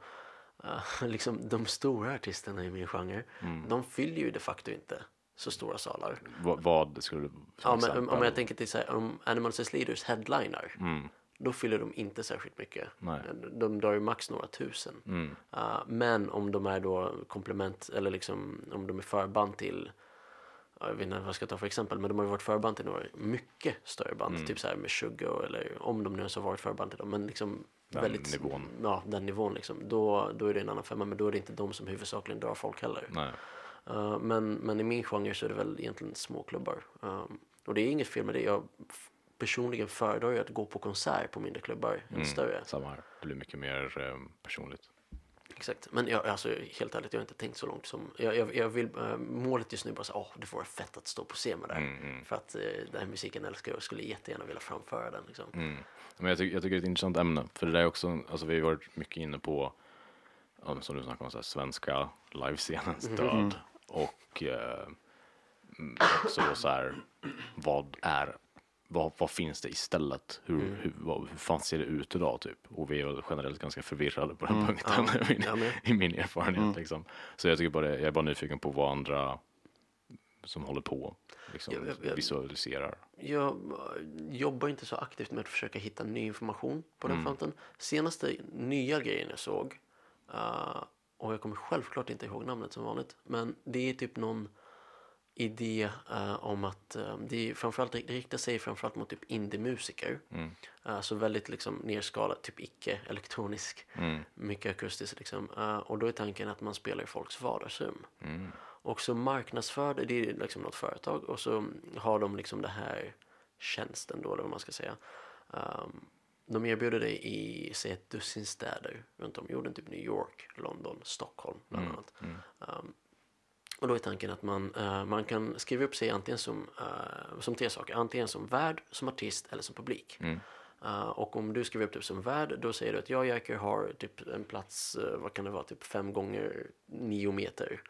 eh, liksom de stora artisterna i min genre. Mm. De fyller ju de facto inte så stora salar. vad, vad skulle du Ja, men, om jag tänker till så här, om Animals as Leaders headliner. Mm. Då fyller de inte särskilt mycket. Nej. De drar ju max några tusen. Mm. Uh, men om de är då komplement eller liksom om de är förband till ja, jag vet inte vad jag ska ta för exempel, men de har ju varit förband till några mycket större band, Mm. typ så här med Sugar eller om de nu ens har varit förband till dem, men liksom Den väldigt, nivån. Ja, den nivån liksom. Då, då är det en annan femma, men då är det inte de som huvudsakligen drar folk heller. Nej. Uh, men, men i min genre så är det väl egentligen små klubbar. Um, och det är inget fel med det. Jag personligen föredrar ju att gå på konsert på mindre klubbar än större. Samma här. Det blir mycket mer eh, personligt. Exakt. Men jag, alltså, helt ärligt, jag har inte tänkt så långt som... Jag, jag, jag vill, eh, målet just nu är bara så åh, det får vara fett att stå på scen med det här. För att eh, den här musiken älskar jag och skulle jättegärna vilja framföra den. Liksom. Men jag, tycker, jag tycker det är ett intressant ämne. För det där är också, alltså vi har varit mycket inne på, ja, som du snackade om, så här, svenska livescenens död. Och eh, mm, så, så här, vad är, vad, vad finns det istället? Hur, hur, vad, hur fan ser det ut idag typ? Och vi är generellt ganska förvirrade på den punkten Ja, i, min, i min erfarenhet. Liksom. Så jag tycker bara jag är bara nyfiken på vad andra som håller på liksom, Jag- jag- visualiserar. Jag eh, jobbar inte så aktivt med att försöka hitta ny information på den fronten. Senaste nya grejen jag såg, eh, och jag kommer självklart inte ihåg namnet som vanligt, men det är typ någon idé eh, om att eh, det, är framförallt, det riktar sig framförallt mot typ indie-musiker. Eh, så väldigt liksom nerskalat, typ icke-elektronisk, mycket akustiskt liksom. Och då är tanken att man spelar i folks vardagsrum. Och så marknadsför det, det är liksom något företag och så har de liksom det här tjänsten då eller vad man ska säga. Um, de erbjuder det i, säg ett dussin städer runt om jorden, typ New York, London, Stockholm bland annat. Um, och då är tanken att man, eh, man kan skriva upp sig antingen som, eh, som tre saker. Antingen som värd, som artist eller som publik. Eh, och om du skriver upp dig som värd, då säger du att jag Jerker har typ en plats, eh, vad kan det vara, typ fem gånger nio meter.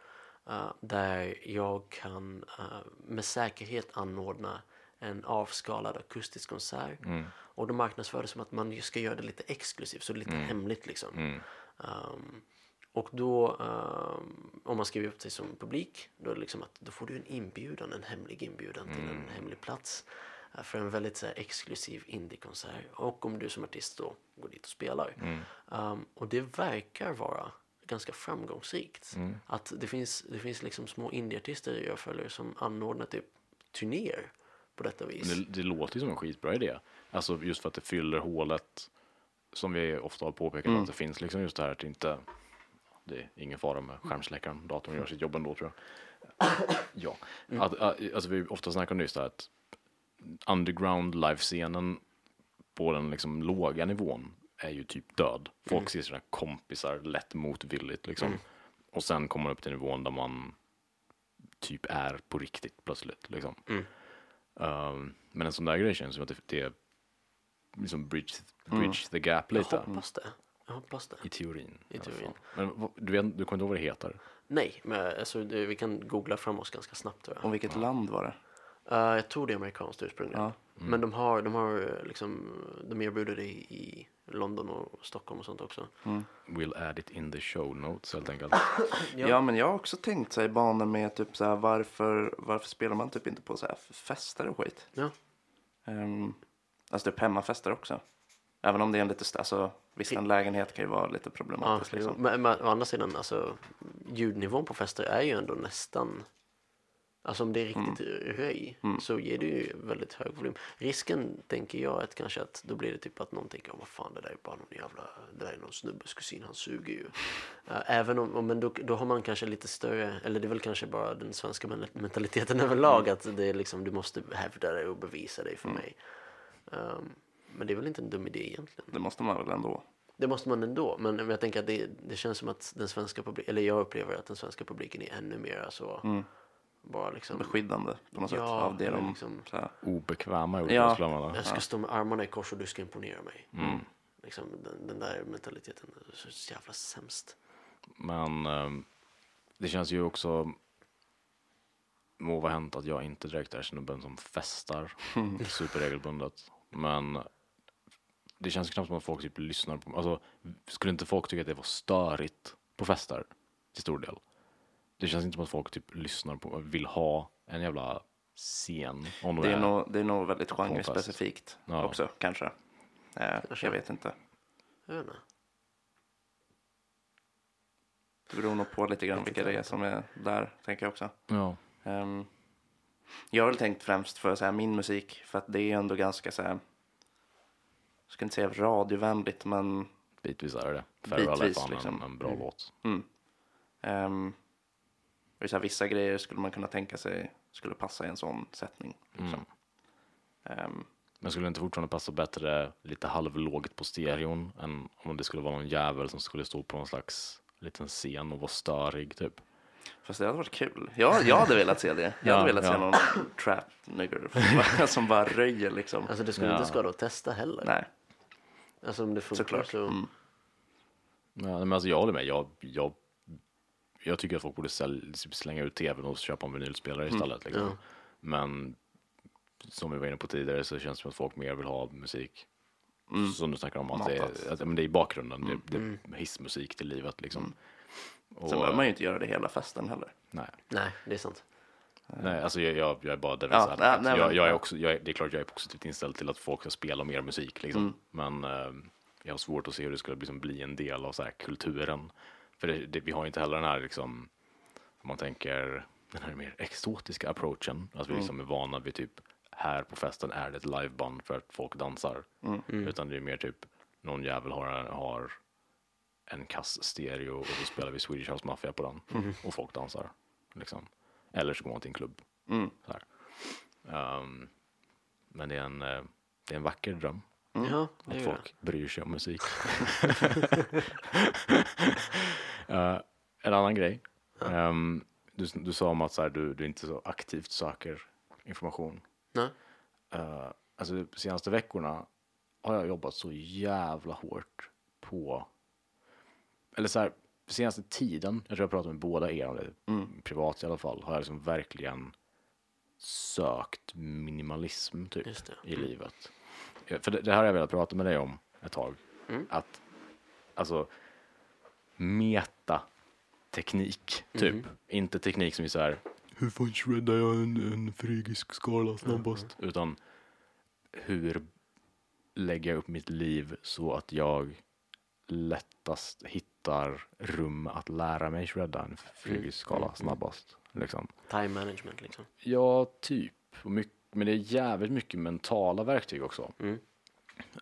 Eh, där jag kan eh, med säkerhet anordna en avskalad akustisk konsert. Och då marknadsför det som att man ska göra det lite exklusivt, så lite hemligt liksom. Um, Och då, ehm, om man skriver upp sig som publik, då, är det liksom att, då får du en inbjudan, en hemlig inbjudan till en hemlig plats eh, för en väldigt så här, exklusiv indiekonsert. Och om du som artist då går dit och spelar. Ehm, och det verkar vara ganska framgångsrikt. Att det finns, det finns liksom små indieartister jag följer som anordnar typ turnéer på detta vis. Det, det låter ju som en skitbra idé. Alltså just för att det fyller hålet som vi ofta har påpekat att det finns liksom just det här att det inte det är ingen fara med skärmsläckaren, datorn gör sitt jobb ändå tror jag. ja, att, att, alltså vi ofta snackar om just det här att underground live-scenen på den liksom låga nivån är ju typ död. Folk ser sina kompisar lätt motvilligt liksom. Och sen kommer man upp till nivån där man typ är på riktigt plötsligt liksom. Um, men en sån där grej känns som att det, det är liksom bridge, bridge the gap Jag lite. hoppas det. Jag hoppas det. I teorin. I teorin. Men du, vet, du kommer inte ihåg vad det heter? Nej, men alltså, det, vi kan googla fram oss ganska snabbt tror jag. Och vilket land var det? Eh, jag tror det är amerikanskt ursprungligen. Ja. Men de har, de har liksom, de erbjuder det i, i London och Stockholm och sånt också. We'll add it in the show notes helt enkelt. Ja. men jag har också tänkt så här i banor med typ så här varför, varför spelar man typ inte på så här fester och skit? Ja. Um, alltså typ hemmafester också. Även om det är en lite, alltså visst en lägenhet kan ju vara lite Ja, problematiskt jo. liksom. men, men å andra sidan, alltså, ljudnivån på fester är ju ändå nästan... Alltså om det är riktigt röj så ger det ju väldigt hög volym. Risken tänker jag att kanske att då blir det typ att någon tänker, "Åh, vad fan det där är bara någon jävla, det där är någon snubbes kusin, han suger ju. Eh, Även om, men då, då har man kanske lite större, eller det är väl kanske bara den svenska men- mentaliteten överlag att det är liksom, du måste hävda dig och bevisa dig för mig. Ehm, men det är väl inte en dum idé egentligen. Det måste man väl ändå. Det måste man ändå, men jag tänker att det, det känns som att den svenska publiken, eller jag upplever att den svenska publiken är ännu mer så, bara liksom, Beskyddande på något sätt Ja, av det de... liksom- Så här, Obekväma ord Ja. jag ska stå med armarna i kors och du ska imponera mig. Mm. Liksom, den, den där mentaliteten är så jävla sämst. Men ehm, det känns ju också må vara hänt att jag inte direkt är snubben som festar superregelbundet. Men det känns knappt som att folk typ lyssnar på Alltså, skulle inte folk tycka att det var störigt på fester till stor del? Det känns inte som att folk typ lyssnar på, vill ha en jävla scen. Om de det, är nog, det är nog väldigt genrespecifikt Ja. också kanske. Eh, jag vet inte. Jag vet inte. Det beror nog på lite grann vilka det är som är där, tänker jag också. Ja. Ehm, jag har väl tänkt främst för så här, min musik, för att det är ändå ganska så här, jag ska inte säga radiovänligt, men Bitvis är det det. Farewell är Bitvis, fan liksom. en, en bra låt. mm. Ehm, och så här, vissa grejer skulle man kunna tänka sig skulle passa i en sån sättning. Liksom. Ehm, Men skulle det inte fortfarande passa bättre lite halvlågt på stereon än om det skulle vara någon jävel som skulle stå på någon slags liten scen och vara störig typ? fast det hade varit kul. Jag, jag hade velat se det. Jag hade Ja, velat se ja. någon trap nigger som bara röjer liksom. Alltså det skulle Ja. inte skada att testa heller. Nej, Alltså om det funkar såklart. så. Mm. Ja, men alltså jag håller med. Jag, jag, jag tycker att folk borde sälj, slänga ut tvn och köpa en vinylspelare istället. Liksom. Ja. Men som vi var inne på tidigare så känns det som att folk mer vill ha musik. Som du snackar om, att det, är, att, men det är i bakgrunden. Det, det är hissmusik till livet liksom. Och, Sen behöver man ju inte göra det hela festen heller. nej. Nej, det är sant. Nej, alltså jag, jag, jag är bara där Ja, nej, nej, jag, jag är också, jag Det är klart jag är positivt inställd till att folk ska spela mer musik liksom. Men eh, jag har svårt att se hur det skulle liksom bli en del av så här, kulturen. För det, det, vi har ju inte heller den här liksom, om man tänker den här mer exotiska approachen. Att vi liksom är vana vid typ här på festen är det ett liveband för att folk dansar. Utan det är mer typ någon jävel har, har en kass stereo och så spelar vi Swedish House Mafia på den och folk dansar. Liksom. Eller så går man till en klubb. Mm. Så här. Ehm, men det är, en, eh, det är en vacker dröm Ja, det att är det. folk bryr sig om musik. Eh, en annan grej. Ehm, du, du sa om att så här, du, du inte så aktivt söker information. Nej. Uh, alltså de senaste veckorna har jag jobbat så jävla hårt på, eller så här, senaste tiden, jag tror jag pratat med båda er om det, privat i alla fall, har jag liksom verkligen sökt minimalism typ i livet. För det, det här har jag velat prata med dig om ett tag. Att, alltså, metateknik, typ. Inte teknik som är så här, hur fan shreddar jag en, en frigisk skala snabbast? Utan hur lägger jag upp mitt liv så att jag lättast hittar rum att lära mig shredda en frigisk skala snabbast. Liksom. Time management liksom. Ja, typ. Och mycket, men det är jävligt mycket mentala verktyg också. Mm.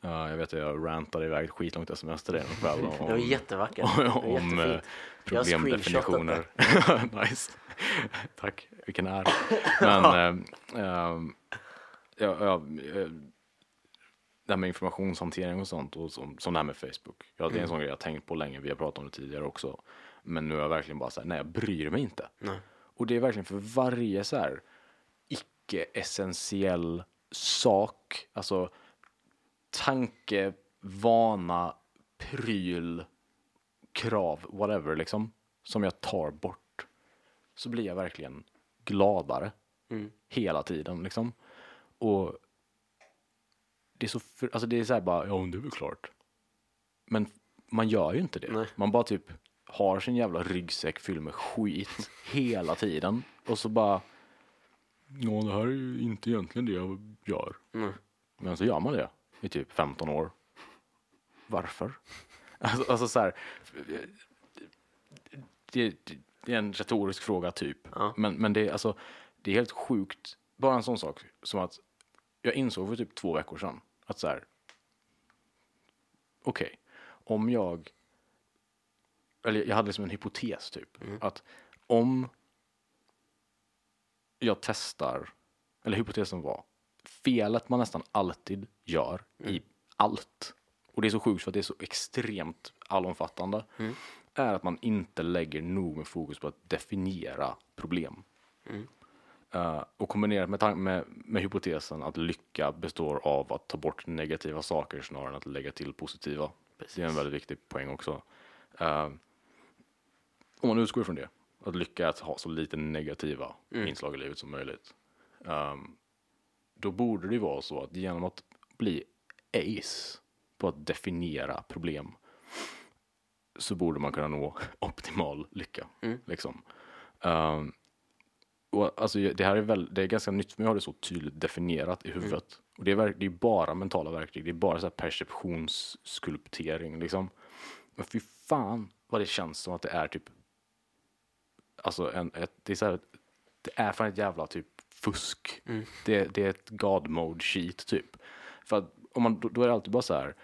Ja, jag vet att jag rantade iväg skitlångt sms till dig en kväll om, Det var jättevackert. Om eh, jättefint. Har problemdefinitioner. nice. Tack, vilken ära. Men eh, ehm, ja, ja, eh, det här med informationshantering och sånt och som, som det här med Facebook. Ja, det är en sån grej jag tänkt på länge. Vi har pratat om det tidigare också. Men nu är jag verkligen bara så här, nej, jag bryr mig inte. Nej. Och det är verkligen för varje så här icke-essentiell sak, alltså tanke, vana, pryl, krav, whatever liksom, som jag tar bort, så blir jag verkligen gladare Mm. hela tiden liksom. Och det är så, alltså det är så här bara, ja men det är väl klart. Men man gör ju inte det. Nej. Man bara typ har sin jävla ryggsäck fylld med skit hela tiden. Och så bara, ja det här är ju inte egentligen det jag gör. Mm. Men så gör man det i typ 15 år. Varför? Alltså, alltså så här, det, det, det är en retorisk fråga typ. Ja. Men, men det, är alltså, det är helt sjukt. Bara en sån sak som att jag insåg för typ två veckor sedan att så här, okej, om jag, eller jag hade liksom en hypotes typ, att om jag testar, eller hypotesen var, felet man nästan alltid gör i allt, och det är så sjukt för att det är så extremt allomfattande, är att man inte lägger nog med fokus på att definiera problem. Eh, och kombinerat med, med, med hypotesen att lycka består av att ta bort negativa saker snarare än att lägga till positiva. Det är en väldigt viktig poäng också. Uh, om man utgår från det, att lycka är att ha så lite negativa inslag i livet som möjligt. ehm, då borde det vara så att genom att bli ace på att definiera problem så borde man kunna nå optimal lycka. Liksom. Ehm, och alltså, det här är, väl, det är ganska nytt för mig att ha det så tydligt definierat i huvudet. Och det är, det är bara mentala verktyg, det är bara så här perceptionsskulptering liksom. Men fy fan vad det känns som att det är typ, alltså en, ett, det är så här, det är fan ett jävla typ fusk. Det, det är ett god mode sheet typ. För att om man, då, då är det alltid bara så här,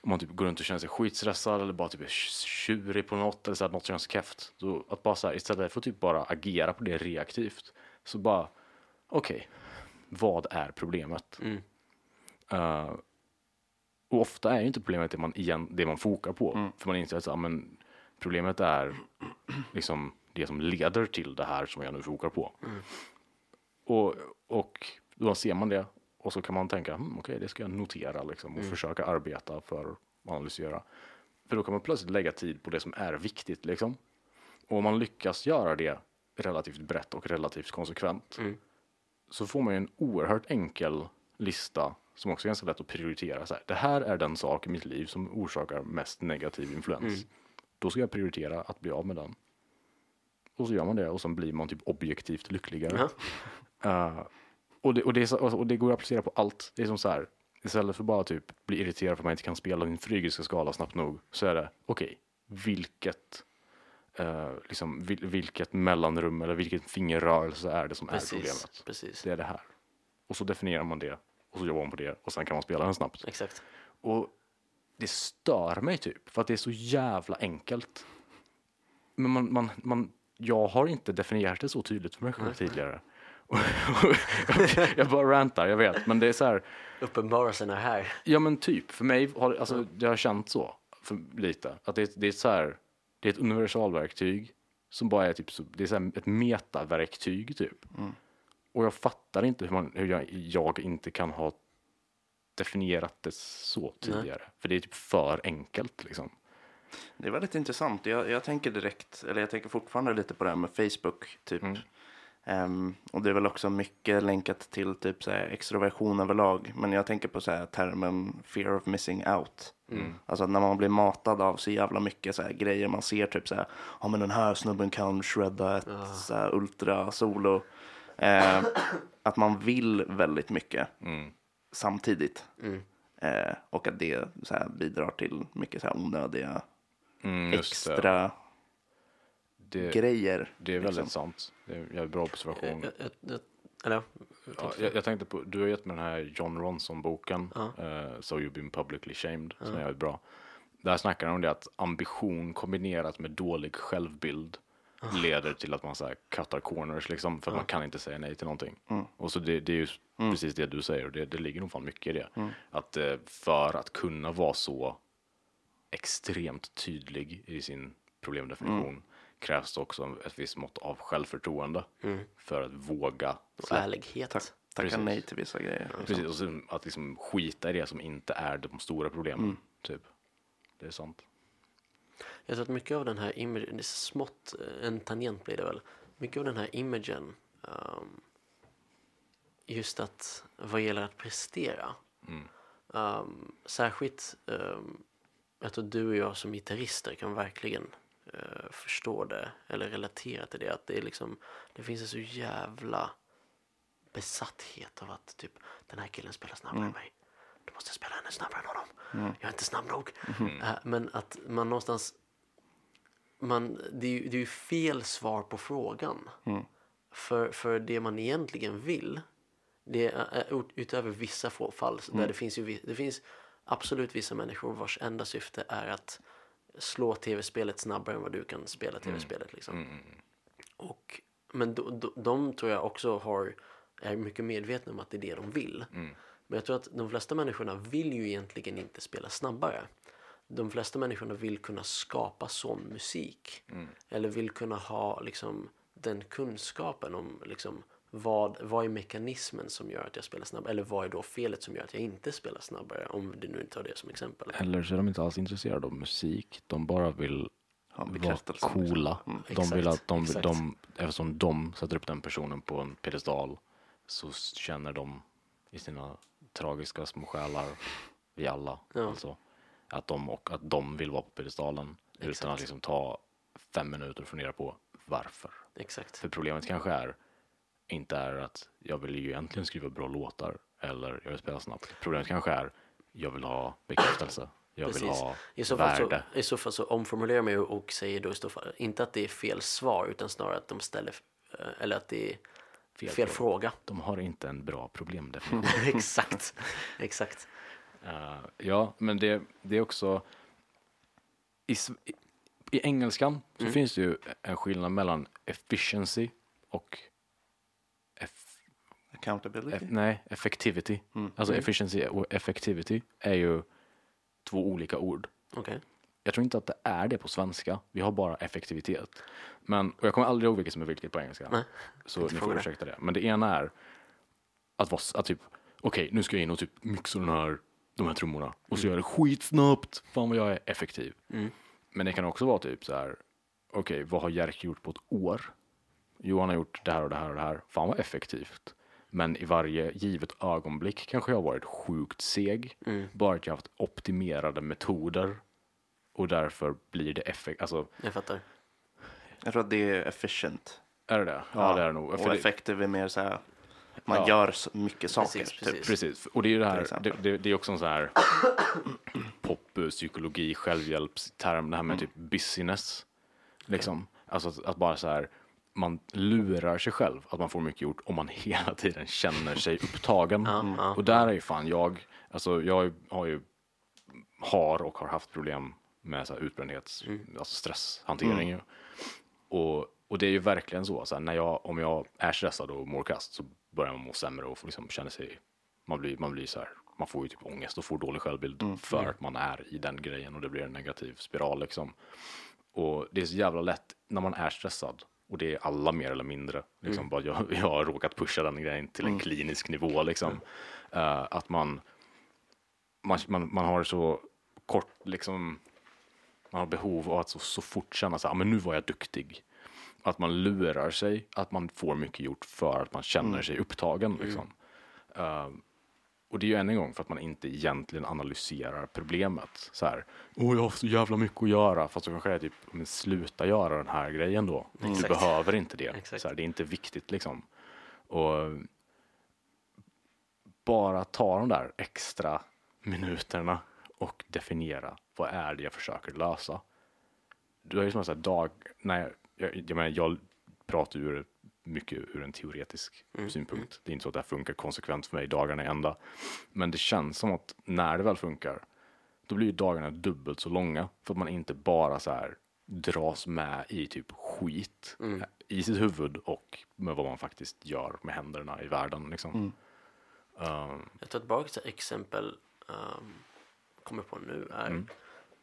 om man typ går runt och känner sig skitstressad eller bara typ är tjurig på något eller så att något känns keft. Så att bara så här, istället för att typ bara agera på det reaktivt så bara okej, vad är problemet? Eh, och ofta är ju inte problemet det man, igen, det man fokar på. För man inser att så, men problemet är liksom det som leder till det här som jag nu fokar på. Och, och då ser man det och så kan man tänka, hm, okej det ska jag notera liksom, och försöka arbeta för att analysera. För då kan man plötsligt lägga tid på det som är viktigt liksom. Och om man lyckas göra det relativt brett och relativt konsekvent så får man ju en oerhört enkel lista som också är ganska lätt att prioritera. Så här, det här är den sak i mitt liv som orsakar mest negativ influens. Då ska jag prioritera att bli av med den. Och så gör man det och sen blir man typ objektivt lyckligare. Eh, och, det, och, det är så, och det går att applicera på allt. Det är som så här, istället för bara typ bli irriterad för att man inte kan spela din frygiska skala snabbt nog, så är det okej, vilket eh, liksom, vil, vilket mellanrum eller vilken fingerrörelse är det som är Precis, problemet? precis. Det är det här. Och så definierar man det och så jobbar man på det och sen kan man spela den snabbt. Exakt. Och det stör mig typ, för att det är så jävla enkelt. Men man, man, man, jag har inte definierat det så tydligt för mig själv tidigare. Jag, bara rantar, jag vet, men det är så här, Uppenbarelsen är här. ja men typ, för mig har alltså, det har känt så, för, lite, att det, det är så här, det är ett universalverktyg som bara är typ, det är så här ett metaverktyg typ. Och jag fattar inte hur, man, hur jag, jag inte kan ha definierat det så tidigare. För det är typ för enkelt liksom. Det är väldigt intressant. Jag, jag tänker direkt, eller jag tänker fortfarande lite på det här med Facebook. Typ. Ehm, och det är väl också mycket länkat till typ så här extroversion överlag. Men jag tänker på så här termen fear of missing out. Alltså när man blir matad av så jävla mycket så här grejer. Man ser typ så här, ja men den här snubben kan shredda ett så här ultra solo. Eh, att man vill väldigt mycket samtidigt. Eh, och att det så här, bidrar till mycket så här onödiga Mm, just det. extra Det, grejer. det är väldigt liksom. sant. Det är en bra observation. Jag, jag, jag, eller, ja, Ja, jag, jag tänkte på, du har gett mig den här John Ronson-boken, eh, So You've Been Publicly Shamed, som är jävligt bra. Där snackar han om det att ambition kombinerat med dålig självbild leder till att man så här cuttar corners liksom, för att man kan inte säga nej till någonting. Och så det, det är ju precis det du säger och det, det ligger nog fan mycket i det. Att eh, för att kunna vara så extremt tydlig i sin problemdefinition krävs det också ett visst mått av självförtroende för att våga och ärlighet. Tack, tacka nej till vissa grejer. Precis, och sen att liksom skita i det som inte är de stora problemen. Typ. Det är sant. Jag tror att mycket av den här imagen, det är smått, eh, en tangent blir det väl. Mycket av den här imagen, ehm, just att vad gäller att prestera. ehm, särskilt, um, jag tror du och jag som gitarrister kan verkligen eh, förstå det eller relatera till det. Att det är liksom, det finns en så jävla besatthet av att typ den här killen spelar snabbare än mig. Då måste jag spela ännu snabbare än honom. Jag är inte snabb nog. Eh, men att man någonstans man, det, är ju, det är ju fel svar på frågan. För, för det man egentligen vill, det är, är ut- utöver vissa fall, där det finns ju det finns absolut vissa människor vars enda syfte är att slå tv-spelet snabbare än vad du kan spela tv-spelet. Liksom. Och, men de, de, de tror jag också har, är mycket medvetna om att det är det de vill. Men jag tror att de flesta människorna vill ju egentligen inte spela snabbare. De flesta människorna vill kunna skapa sån musik. Eller vill kunna ha liksom, den kunskapen om liksom, vad, vad är mekanismen som gör att jag spelar snabbare? Eller vad är då felet som gör att jag inte spelar snabbare? Om du nu tar det som exempel. Eller så är de inte alls intresserade av musik. De bara vill vara coola. De vill Exakt, att de, exakt. de, eftersom de sätter upp den personen på en pedestal så känner de i sina tragiska små själar, vi alla Ja. alltså, att de, och att de vill vara på pedestalen utan att liksom ta fem minuter och fundera på varför. Exakt. För problemet kanske är inte är att jag vill ju egentligen skriva bra låtar eller jag vill spela snabbt. Problemet kanske är jag vill ha bekräftelse. Jag vill Precis. ha I så, fall så, värde. I så fall så omformulerar man ju och säger då i så fall, inte att det är fel svar utan snarare att de ställer, eh, eller att det är fel, Fel fråga. De har inte en bra problemdefinition. exakt, exakt. Eh, ja, men det, det är också... I, i, engelskan så Mm. finns det ju en skillnad mellan efficiency och Accountability. eff, nej, effectivity. Mm. Alltså efficiency och effectivity är ju två olika ord. Okej. Jag tror inte att det är det på svenska. Vi har bara effektivitet. Men, och jag kommer aldrig ihåg vilket som är vilket på engelska. Nej, så ni får det. ursäkta det. Men det ena är att vara att typ, okej nu ska jag in och typ mixa den här, de här trummorna. Och så gör jag det skitsnabbt. Fan vad jag är effektiv. Men det kan också vara typ så här, okej vad har Jerker gjort på ett år? Jo han har gjort det här och det här och det här. Fan vad effektivt. Men i varje givet ögonblick kanske jag har varit sjukt seg. Bara att jag har haft optimerade metoder. Och därför blir det effektivt. Alltså, Jag fattar. Jag tror att det är efficient. är det det? Ja, det är det nog. Och För det- effective är mer så här, man Ja. gör så mycket saker. Precis, typ. precis. Precis, och det är ju det här, det, det, det är också en sån här poppsykologi, självhjälpsterm, det här med typ business. Liksom, alltså att, att bara så här, man lurar sig själv att man får mycket gjort om man hela tiden känner sig upptagen. ja. Och där är ju fan jag, alltså jag har ju, har och har haft problem med så här utbrändhets, alltså stresshantering. ju. Och, och det är ju verkligen så, så här, när jag, om jag är stressad och mår kast så börjar man må sämre och får liksom känna sig, man blir, man blir så här, man får ju typ ångest och får dålig självbild för att man är i den grejen och det blir en negativ spiral liksom. Och det är så jävla lätt när man är stressad och det är alla mer eller mindre. Liksom, bara jag, jag har råkat pusha den grejen till en klinisk nivå liksom. Eh, att man, man, man, man har så kort liksom, man har behov av att så, så fort känna så här, "Ah, men nu var jag duktig. Att man lurar sig att man får mycket gjort för att man känner sig upptagen. Liksom. Eh, och det är ju än en gång för att man inte egentligen analyserar problemet. Så här, åh jag har så jävla mycket att göra. Fast så kanske det är typ, men sluta göra den här grejen då. Du Exakt. behöver inte det. Exakt. Så här, det är inte viktigt liksom. Och bara ta de där extra minuterna och definiera vad är det jag försöker lösa. Du har ju som en sån här dag, nej, jag, jag menar jag pratar ur mycket ur en teoretisk synpunkt. Det är inte så att det här funkar konsekvent för mig dagarna i ända. Men det känns som att när det väl funkar, då blir ju dagarna dubbelt så långa. För att man inte bara så här dras med i typ skit i sitt huvud och med vad man faktiskt gör med händerna i världen. Liksom. Um, Jag tar tillbaka till exempel, um, kommer på nu, är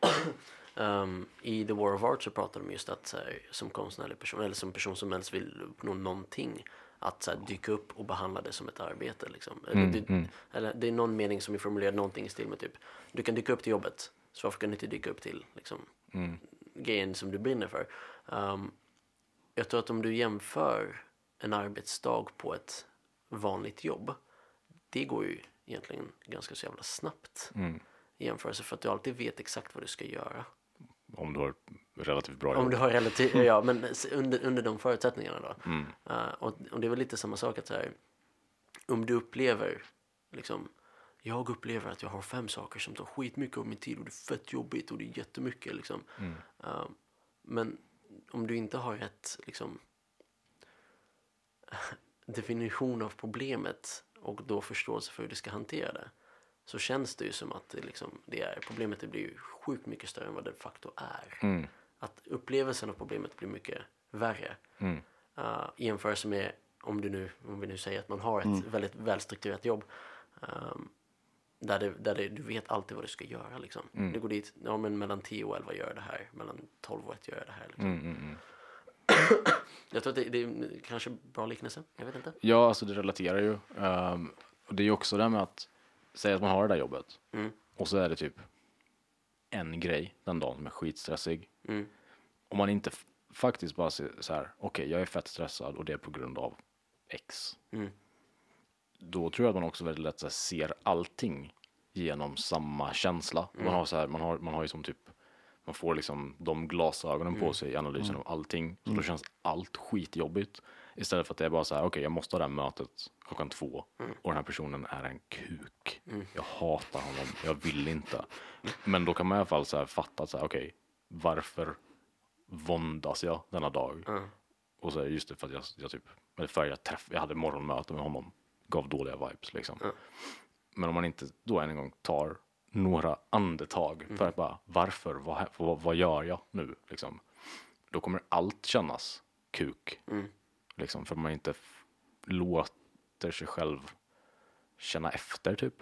um, i The War of Art så pratar de just att här, som konstnärlig person, eller som person som helst vill uppnå någonting, att så här, dyka upp och behandla det som ett arbete. Liksom. Eller, det, eller det är någon mening som är formulerad någonting i stil med typ, du kan dyka upp till jobbet, så varför kan du inte dyka upp till liksom, grejen som du brinner för? Um, jag tror att om du jämför en arbetsdag på ett vanligt jobb, det går ju egentligen ganska så jävla snabbt i jämförelse för att du alltid vet exakt vad du ska göra. Om du har relativt bra Om jobb. du har relativt, ja men under, under de förutsättningarna då. Eh, och, och det är väl lite samma sak att så här, om du upplever liksom, jag upplever att jag har fem saker som tar skitmycket av min tid och det är fett jobbigt och det är jättemycket liksom. Eh, men om du inte har rätt liksom definition av problemet och då förståelse för hur du ska hantera det så känns det ju som att det, liksom, det är, problemet det blir ju sjukt mycket större än vad det de facto är. Att upplevelsen av problemet blir mycket värre. Uh, I jämförelse med om, du nu, om vi nu säger att man har ett väldigt välstrukturerat jobb um, där, det, där det, du vet alltid vad du ska göra. Liksom. Du går dit, ja men mellan 10 och 11 gör jag det här, mellan 12 och 1 gör jag det här. Liksom. jag tror att det, det är kanske bra liknelse, jag vet inte. Ja, alltså det relaterar ju. Ehm, och det är ju också det här med att säga att man har det där jobbet Mm. och så är det typ en grej den dagen som är skitstressig. Mm. Om man inte faktiskt bara ser så här, okej, jag är fett stressad och det är på grund av X. Mm. Då tror jag att man också väldigt lätt här, ser allting genom samma känsla. Man har så här, man har, man har ju som typ man får liksom de glasögonen på sig i analysen av allting. Så då känns allt skitjobbigt. Istället för att det är bara så här, okej jag måste ha det här mötet klockan två. Och den här personen är en kuk. Jag hatar honom, jag vill inte. Men då kan man i alla fall så här fatta att så här, okej, varför våndas jag denna dag? Och så är det just det för att jag, jag typ, eller för jag träff, jag hade morgonmöte med honom. Gav dåliga vibes liksom. Men om man inte då än en gång tar några andetag för att bara varför, vad, vad, vad gör jag nu liksom. Då kommer allt kännas kuk. Liksom för man inte låter sig själv känna efter typ.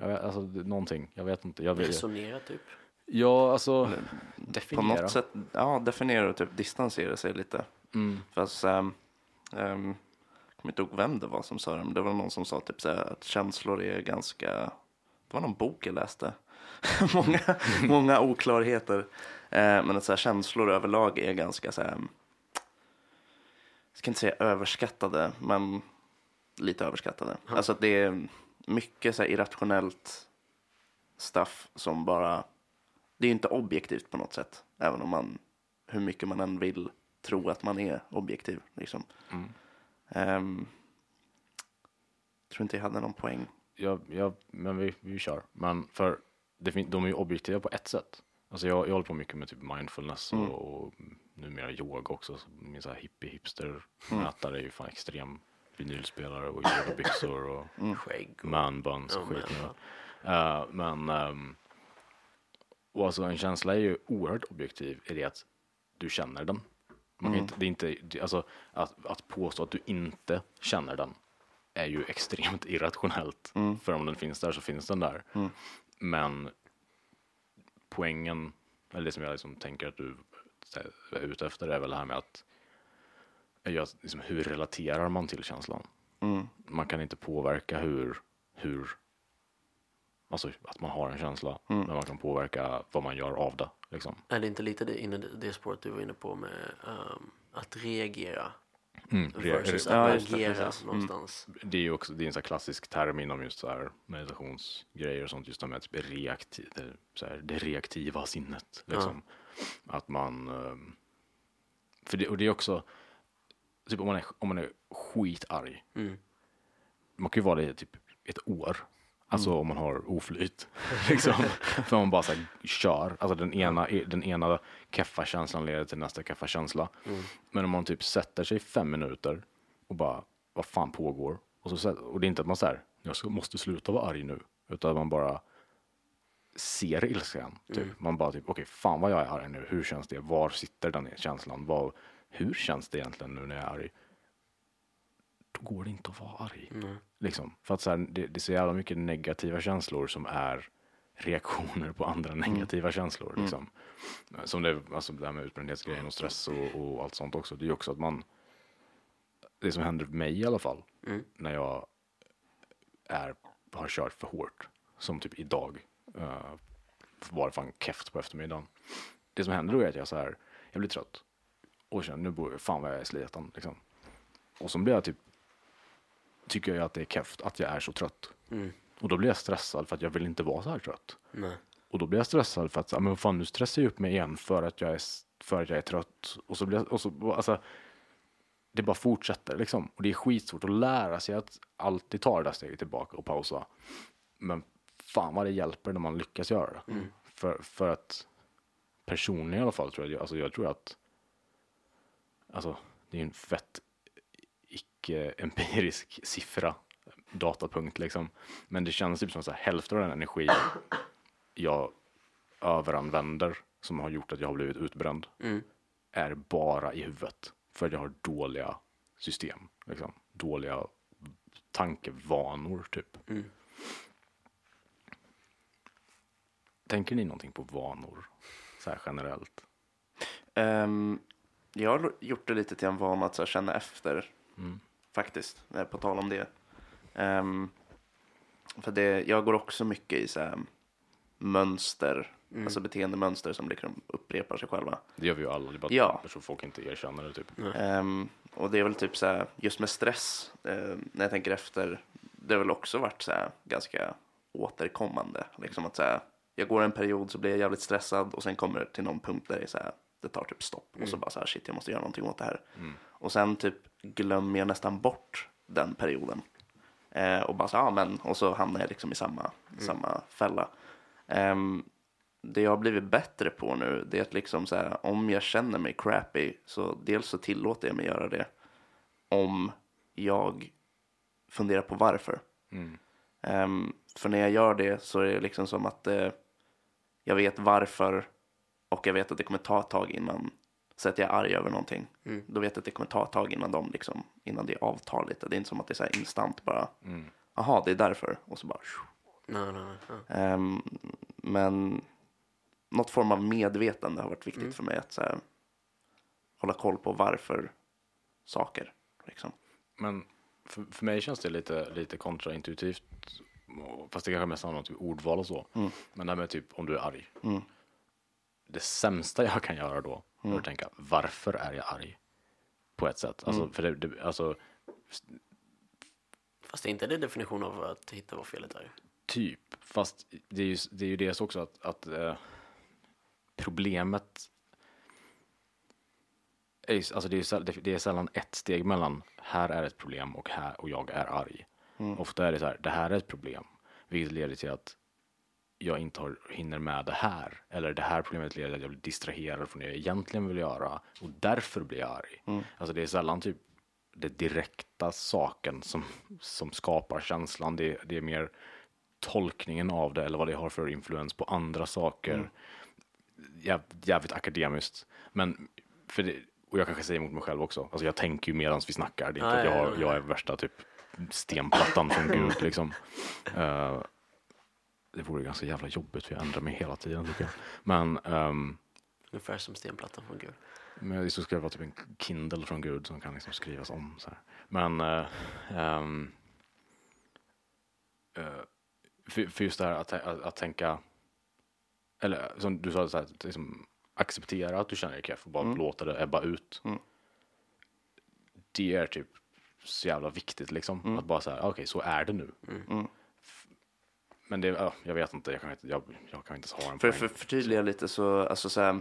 Jag vet, alltså någonting, jag vet inte. Jag vet, Resonera typ. ja, alltså På definiera. något sätt, ja, definiera och typ distansera sig lite. Mm. Fast, um, um, jag kommer inte ihåg vem det var som sa det, men det var någon som sa typ så här, att känslor är ganska, det var någon bok jag läste. många, många oklarheter. Eh, men att så här, känslor överlag är ganska så här, jag ska inte säga överskattade, men lite överskattade. Alltså att det är mycket så irrationellt stuff som bara, det är ju inte objektivt på något sätt. Även om man, hur mycket man än vill tro att man är objektiv. Liksom. Ehm, tror inte jag hade någon poäng. Ja, ja men vi, vi kör. Men för det fin- de är ju objektiva på ett sätt. Alltså jag, jag håller på mycket med typ mindfulness och, och numera yoga också. Så Min så här hippie hipster mätare är ju fan extrem vinylspelare och yogabyxor och Skägg och man buns och Ja, skit men, nu. Eh, men ehm, och alltså en känsla är ju oerhört objektiv i det att du känner den. Man kan inte, det är inte, alltså att, att påstå att du inte känner den är ju extremt irrationellt. För om den finns där så finns den där. Men poängen, eller det som jag liksom tänker att du är ute efter är väl det här med att att liksom, hur relaterar man till känslan? Man kan inte påverka hur, hur alltså att man har en känsla, men man kan påverka vad man gör av det. Liksom. Är det inte lite det, inne det, spåret du var inne på med ehm, att reagera Mm, versus re- Ja. Mm. någonstans. det är ju också det är en här klassisk term inom just så här meditationsgrejer och sånt, just det med reaktiv, det, så här, det reaktiva sinnet. Liksom. Att man, ehm, för det, och det är också, typ om man är, om man är skitarg, Mm. man kan ju vara det typ ett år. Alltså om man har oflyt. liksom. För man bara så här, kör. Alltså den ena, den ena keffa känslan leder till nästa keffa känsla. Men om man typ sätter sig fem minuter och bara, vad fan pågår? Och, så, och det är inte att man säger, jag ska, måste sluta vara arg nu. Utan man bara ser ilskan. Typ. Man bara typ, okej, fan vad jag är arg nu. Hur känns det? Var sitter den känslan? Vad, hur känns det egentligen nu när jag är arg? Då går det inte att vara arg. Liksom. För att så här, det, det är så jävla mycket negativa känslor som är reaktioner på andra negativa känslor. Liksom. Som det, alltså det här med utbrändhetsgrejen och stress och, och allt sånt också. Det är också att man, det som händer mig i alla fall, när jag är, har kört för hårt, som typ idag, uh, var fan keft på eftermiddagen. Det som händer då är att jag så här, jag blir trött och känner nu bor fan vad jag är sliten liksom. Och så blir jag typ, tycker jag att det är keft att jag är så trött. Och då blir jag stressad för att jag vill inte vara så här trött. Nej. Och då blir jag stressad för att, men fan nu stressar jag upp mig igen för att jag är, för att jag är trött. Och så blir jag, och så, alltså, det bara fortsätter liksom. Och det är skitsvårt att lära sig att alltid ta det där steget tillbaka och pausa. Men fan vad det hjälper när man lyckas göra det. För, för att personligen i alla fall tror jag, alltså jag tror att, alltså det är en fett icke-empirisk siffra, datapunkt liksom. Men det känns typ som så här, hälften av den energi jag överanvänder som har gjort att jag har blivit utbränd är bara i huvudet. För att jag har dåliga system, liksom. dåliga tankevanor typ. Tänker ni någonting på vanor? Så här generellt. Ehm, jag har gjort det lite till en vana att så känna efter. Faktiskt, eh, på tal om det. Ehm, för det. Jag går också mycket i så här, mönster, alltså beteendemönster som liksom upprepar sig själva. Det gör vi ju alla, det är bara Ja. så folk inte erkänner det typ. Ehm, och det är väl typ så här, just med stress, eh, när jag tänker efter, det har väl också varit så här ganska återkommande. Liksom att så här, jag går en period så blir jag jävligt stressad och sen kommer det till någon punkt där det är så här, det tar typ stopp och så bara så här, shit jag måste göra någonting åt det här. Och sen typ glömmer jag nästan bort den perioden. Eh, och bara så, ja men, och så hamnar jag liksom i samma, samma fälla. Ehm, det jag har blivit bättre på nu, det är att liksom så här, om jag känner mig crappy, så dels så tillåter jag mig göra det. Om jag funderar på varför. Ehm, för när jag gör det så är det liksom som att eh, jag vet varför och jag vet att det kommer ta ett tag innan så att jag är arg över någonting. Då vet jag att det kommer ta ett tag innan de liksom, innan det avtar lite. Det är inte som att det är så här instant bara. Jaha, det är därför. Och så bara. Nej, nej, nej. Ehm, men något form av medvetande har varit viktigt för mig att så här, hålla koll på varför saker. Liksom. Men för, för mig känns det lite, lite kontraintuitivt. Fast det kanske mest handlar om typ ordval och så. Men det här med typ om du är arg. Det sämsta jag kan göra då är att tänka varför är jag arg? På ett sätt. Alltså, för det, det, alltså, Fast är inte det definition av att hitta vad felet är. Typ, fast det är ju det, är ju det också att, att eh, problemet är, alltså det, är det, är sällan ett steg mellan här är ett problem och här och jag är arg. Ofta är det så här, det här är ett problem, vilket leder till att jag inte har, hinner med det här. Eller det här problemet leder till att jag blir distraherad från det jag egentligen vill göra och därför blir jag arg. Alltså det är sällan typ det direkta saken som, som skapar känslan. Det, det är mer tolkningen av det eller vad det har för influens på andra saker. Jäv, jävligt akademiskt. Men, för det, och jag kanske säger emot mig själv också. Alltså jag tänker ju medan vi snackar. Det är inte att jag, jag är värsta typ stenplattan från Gud liksom. Eh, det vore ganska jävla jobbigt för jag ändrar mig hela tiden tycker jag. Men ehm, Ungefär som stenplattan från Gud. men så ska det vara typ en Kindle från Gud som kan liksom skrivas om. Så här. Men eh, ehm, eh, för, för just det här att, att, att tänka, eller som du sa, så här, att liksom, acceptera att du känner dig keff och bara låta det ebba ut. det är typ så jävla viktigt liksom. Att bara säga, okej så är det nu. F- Men det, ja, jag vet inte, jag kan inte, jag, jag kan inte ha en För för, förtydliga lite så, alltså så här,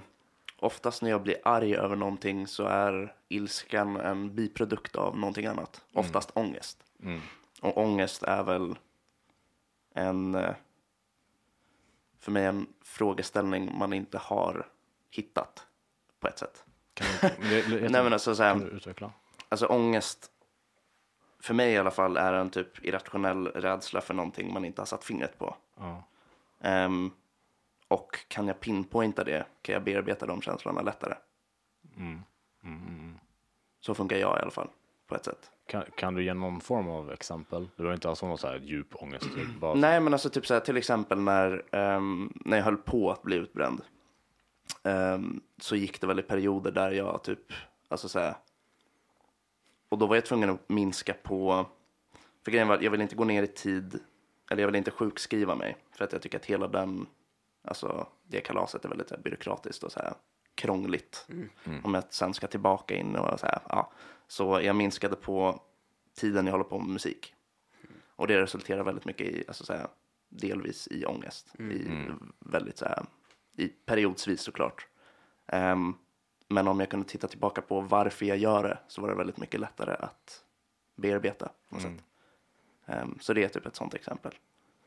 oftast när jag blir arg över någonting så är ilskan en biprodukt av någonting annat. Oftast ångest. Mm. Och ångest är väl en, eh, för mig en frågeställning man inte har hittat på ett sätt. Kan du, det, Nej men alltså så kan du här, utveckla? alltså ångest, för mig i alla fall, är en typ irrationell rädsla för någonting man inte har satt fingret på. Ja. Ehm, och kan jag pinpointa det kan jag bearbeta de känslorna lättare. Mm. Mm, mm, mm. Så funkar jag i alla fall, på ett sätt. Kan, kan du ge någon form av exempel? Du behöver inte ha sån så här djup ångest. typ, Bara, Nej, men alltså typ så här, till exempel när, ehm, när jag höll på att bli utbränd. ehm, så gick det väl i perioder där jag typ, alltså så här, och då var jag tvungen att minska på, för grejen var att jag vill inte gå ner i tid, eller jag vill inte sjukskriva mig, för att jag tycker att hela den, alltså det kalaset är väldigt byråkratiskt och så här krångligt. Om jag sen ska tillbaka in och så här, ja. Så jag minskade på tiden jag håller på med musik. Och det resulterar väldigt mycket i, alltså så här, delvis i ångest. I väldigt så här, i periodsvis såklart. Ehm, men om jag kunde titta tillbaka på varför jag gör det så var det väldigt mycket lättare att bearbeta. På något sätt. Ehm, så det är typ ett sånt exempel.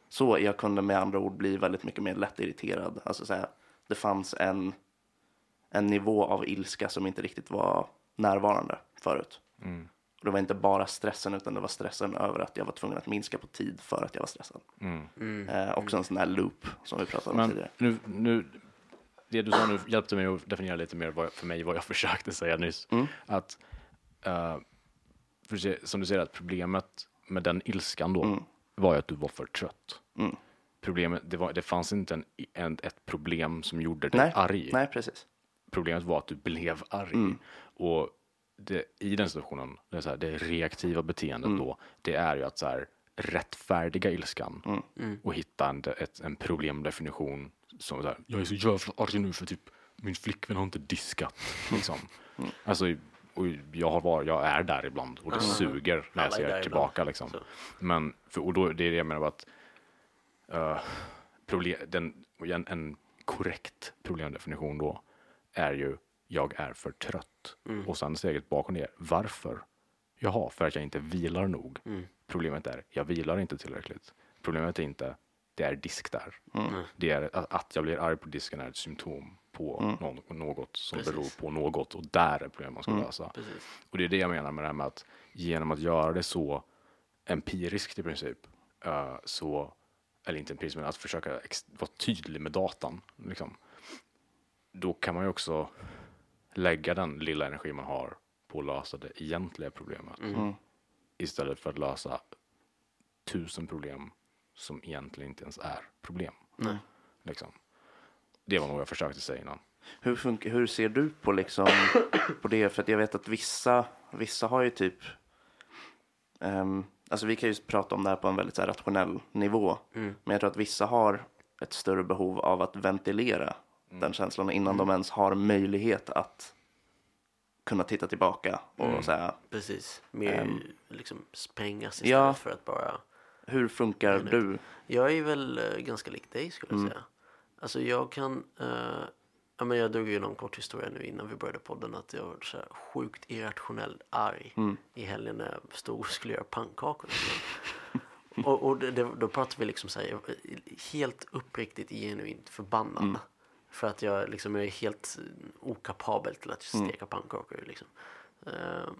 Så jag kunde med andra ord bli väldigt mycket mer lättirriterad. Alltså så här, det fanns en, en nivå av ilska som inte riktigt var närvarande förut. Mm. Och det var inte bara stressen utan det var stressen över att jag var tvungen att minska på tid för att jag var stressad. Mm. Eh, också en sån här loop som vi pratade om Men tidigare. nu, nu, det du sa nu hjälpte mig att definiera lite mer vad, för mig vad jag försökte säga nyss. Mm. Att, eh, för som du säger, att problemet med den ilskan då Mm. var ju att du var för trött. Mm. Problemet, det, var, det fanns inte en, en, ett problem som gjorde dig Nej, arg. nej, precis. Problemet var att du blev arg. Mm. Och det, i den situationen, det, är så här, det reaktiva beteendet Mm. då, det är ju att så här, rättfärdiga ilskan Mm. och hitta en, ett, en problemdefinition som så här, jag är så jävla arg nu för typ min flickvän har inte diskat. Liksom. Mm. Alltså, och jag, har var, jag är där ibland och det suger när jag ser tillbaka. ibland. Liksom. Så. Men för, och då, det är det jag menar att uh, problem, den, en, en korrekt problemdefinition då är ju jag är för trött. Mm. Och sen steget bakom det är varför? Jaha, för att jag inte vilar nog. Mm. Problemet är jag vilar inte tillräckligt. Problemet är inte det är disk där. Mm. Det är att, jag blir arg på disken är ett symptom på någon, något som Precis. beror på något och där är problemet man ska lösa. Precis. Och det är det jag menar med det här med att genom att göra det så empiriskt i princip, eh, så, eller inte empiriskt, men att försöka vara tydlig med datan, liksom, då kan man ju också lägga den lilla energi man har på att lösa det egentliga problemet Mm. istället för att lösa tusen problem som egentligen inte ens är problem. Nej. Liksom. Det var nog jag försökte säga innan. Hur, funkar, hur ser du på, liksom, på det? För att jag vet att vissa, vissa har ju typ... ehm, alltså vi kan ju prata om det här på en väldigt så här, rationell nivå. Mm. Men jag tror att vissa har ett större behov av att ventilera den känslan innan de ens har möjlighet att kunna titta tillbaka och säga Precis. Mer Ehm. liksom sprängas istället Ja. för att bara... hur funkar Nej, nej. du? Jag är väl eh, ganska lik dig skulle jag säga. Alltså jag kan... eh, ja, men jag drog ju någon kort historia nu innan vi började podden att jag var så här sjukt irrationell arg i helgen när jag stod och skulle göra pannkakor. och och det, det, då pratade vi liksom så här, helt uppriktigt genuint förbannad. För att jag liksom jag är helt okapabel till att steka pannkakor. Liksom. Eh,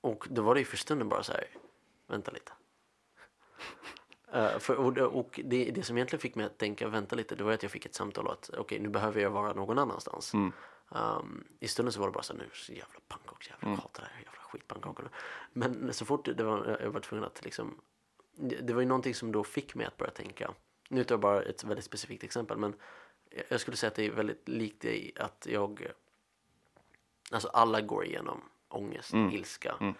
och då var det ju för stunden bara så här, vänta lite. Eh, för, och det- och det, det som egentligen fick mig att tänka, vänta lite, det var att jag fick ett samtal att okej, nu behöver jag vara någon annanstans. Um, I stunden så var det bara så här, nu så jävla pannkakor, jävla mm. hatar det här jävla skitpannkakorna. Men så fort det var, jag var tvungen att liksom, det, det var ju någonting som då fick mig att börja tänka, nu tar jag bara ett väldigt specifikt exempel, men jag- skulle säga att det är väldigt likt i att jag, alltså alla går igenom ångest, ilska.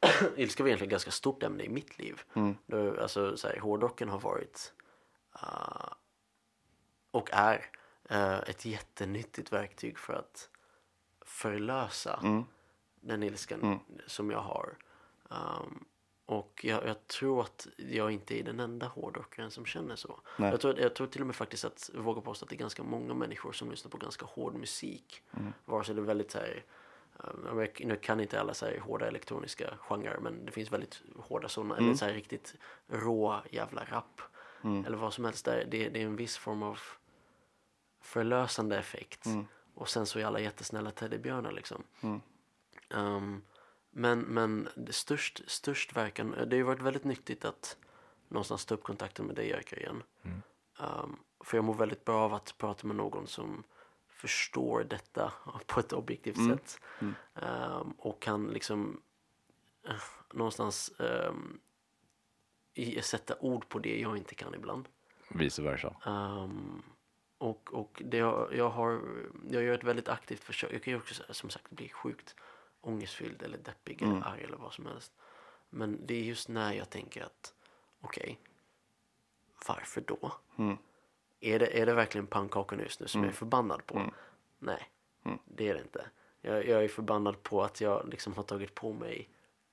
ilska var egentligen ett ganska stort ämne i mitt liv. Då, alltså, så här, hårdrocken har varit ah, och är eh, ett jättenyttigt verktyg för att förlösa den ilskan Mm. som jag har. Um, och jag, jag tror att jag inte är den enda hårdrockaren som känner så. Nej. Jag tror, jag tror till och med faktiskt att, vågar påstå att det är ganska många människor som lyssnar på ganska hård musik. Mm. Vare sig det är väldigt så här, nu kan inte alla så här hårda elektroniska genrer men det finns väldigt hårda sådana. Eller så här riktigt rå jävla rap. Eller vad som helst. Där. Det, det är en viss form av förlösande effekt. Och sen så är alla jättesnälla teddybjörnar liksom. Um, men men det störst, störst verkan, det har ju varit väldigt nyttigt att någonstans ta upp kontakten med dig Jerker igen. Um, för jag mår väldigt bra av att prata med någon som förstår detta på ett objektivt sätt. Um, och kan liksom eh, någonstans um, i, sätta ord på det jag inte kan ibland. Vice versa. Um, och och det jag, jag har, jag gör ett väldigt aktivt försök. Jag kan ju också som sagt bli sjukt ångestfylld eller deppig eller arg eller vad som helst. Men det är just när jag tänker att okej, varför då? Är, det, är det verkligen pannkakorna just nu som jag är förbannad på? Nej, det är det inte. Jag, jag är förbannad på att jag liksom har tagit på mig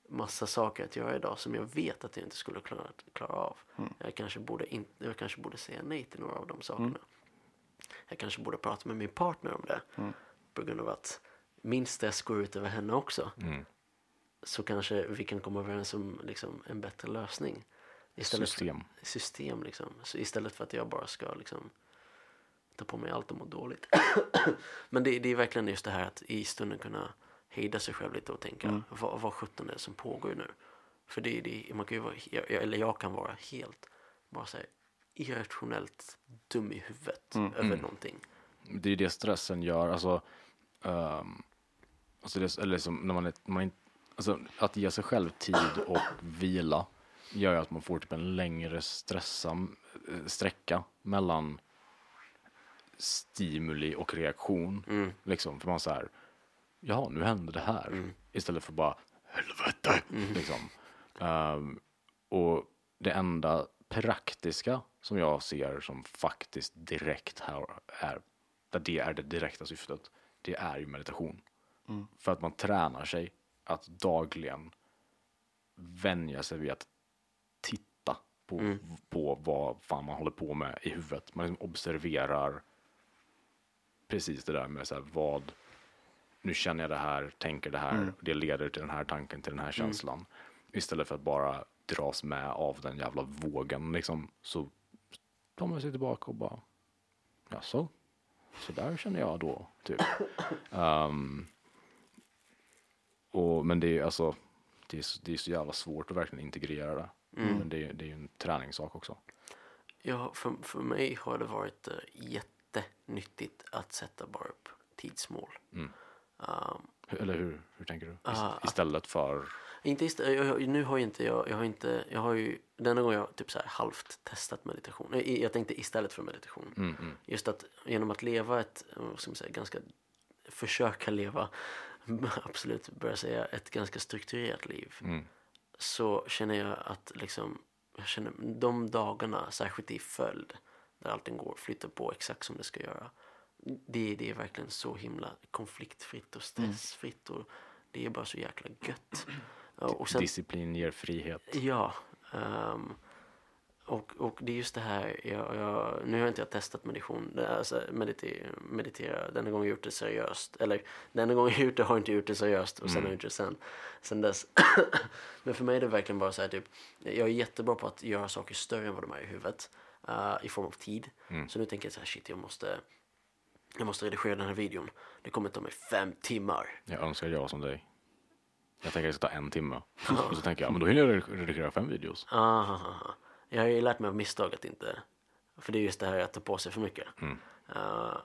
massa saker att göra idag som jag vet att jag inte skulle klara, klara av. Jag, kanske borde in, jag kanske borde säga nej till några av de sakerna. Jag kanske borde prata med min partner om det. På grund av att min stress går ut över henne också. Så kanske vi kan komma överens om liksom, en bättre lösning. System. För, system liksom. Så istället för att jag bara ska liksom, ta på mig allt och må dåligt. Men det, det är verkligen just det här att i stunden kunna hejda sig själv lite och tänka vad, vad sjutton är det som pågår nu? För det, det, man kan ju vara, jag, eller jag kan vara helt bara så här, irrationellt dum i huvudet över någonting. Det är det stressen gör. Alltså, ehm, alltså det, eller liksom, när man är, man är, alltså, att ge sig själv tid och vila gör ju att man får typ en längre stressam, eh, sträcka mellan stimuli och reaktion. Liksom, för man så här, ja nu hände det här. Istället för bara, helvete. Liksom. Ehm, och det enda praktiska som jag ser som faktiskt direkt här är, där det är det direkta syftet, det är ju meditation. För att man tränar sig att dagligen vänja sig vid att på, på vad fan man håller på med i huvudet. Man liksom observerar precis det där med så här, vad, nu känner jag det här, tänker det här, det leder till den här tanken, till den här känslan. Istället för att bara dras med av den jävla vågen liksom, så tar man sig tillbaka och bara, jaså, så där känner jag då, typ. Ehm, och, men det är alltså, det är, så- det är så jävla svårt att verkligen integrera det. Men det är, det är ju en träningssak också. Ja, för, för mig har det varit uh, jättenyttigt att sätta bara upp tidsmål. Um, Hur- Eller hur, hur tänker du? Ist- Ah, Istället för, Inte ist- jag, jag, nu har ju inte jag, jag har inte, jag har ju, denna gång jag typ så här halvt testat meditation. I- Jag tänkte istället för meditation. Just att genom att leva ett, vad ska man säga, ganska, försöka leva, absolut börja säga, ett ganska strukturerat liv. Så känner jag att liksom, jag känner de dagarna, särskilt i följd, där allting går, flyter på exakt som det ska göra. Det, det är verkligen så himla konfliktfritt och stressfritt och det är bara så jäkla gött. Och sen, disciplin ger frihet. ja, ehm, och, och det är just det här, jag, jag, nu har inte jag testat meditation, alltså meditera, meditera, denna gång har jag gjort det seriöst. Eller denna gång jag gjort det har jag inte gjort det seriöst och sen har jag gjort det sen, sen dess. Men för mig är det verkligen bara så här typ, jag är jättebra på att göra saker större än vad de är i huvudet. eh, I form av tid. Så nu tänker jag så här, shit jag måste, jag måste redigera den här videon. Det kommer ta mig fem timmar. Jag önskar jag var som dig. Jag tänker att det ska ta en timme. Och så tänker jag, men då hinner jag redigera fem videos. Aha. Jag har ju lärt mig av misstag att inte, för det är just det här att ta på sig för mycket. Eh,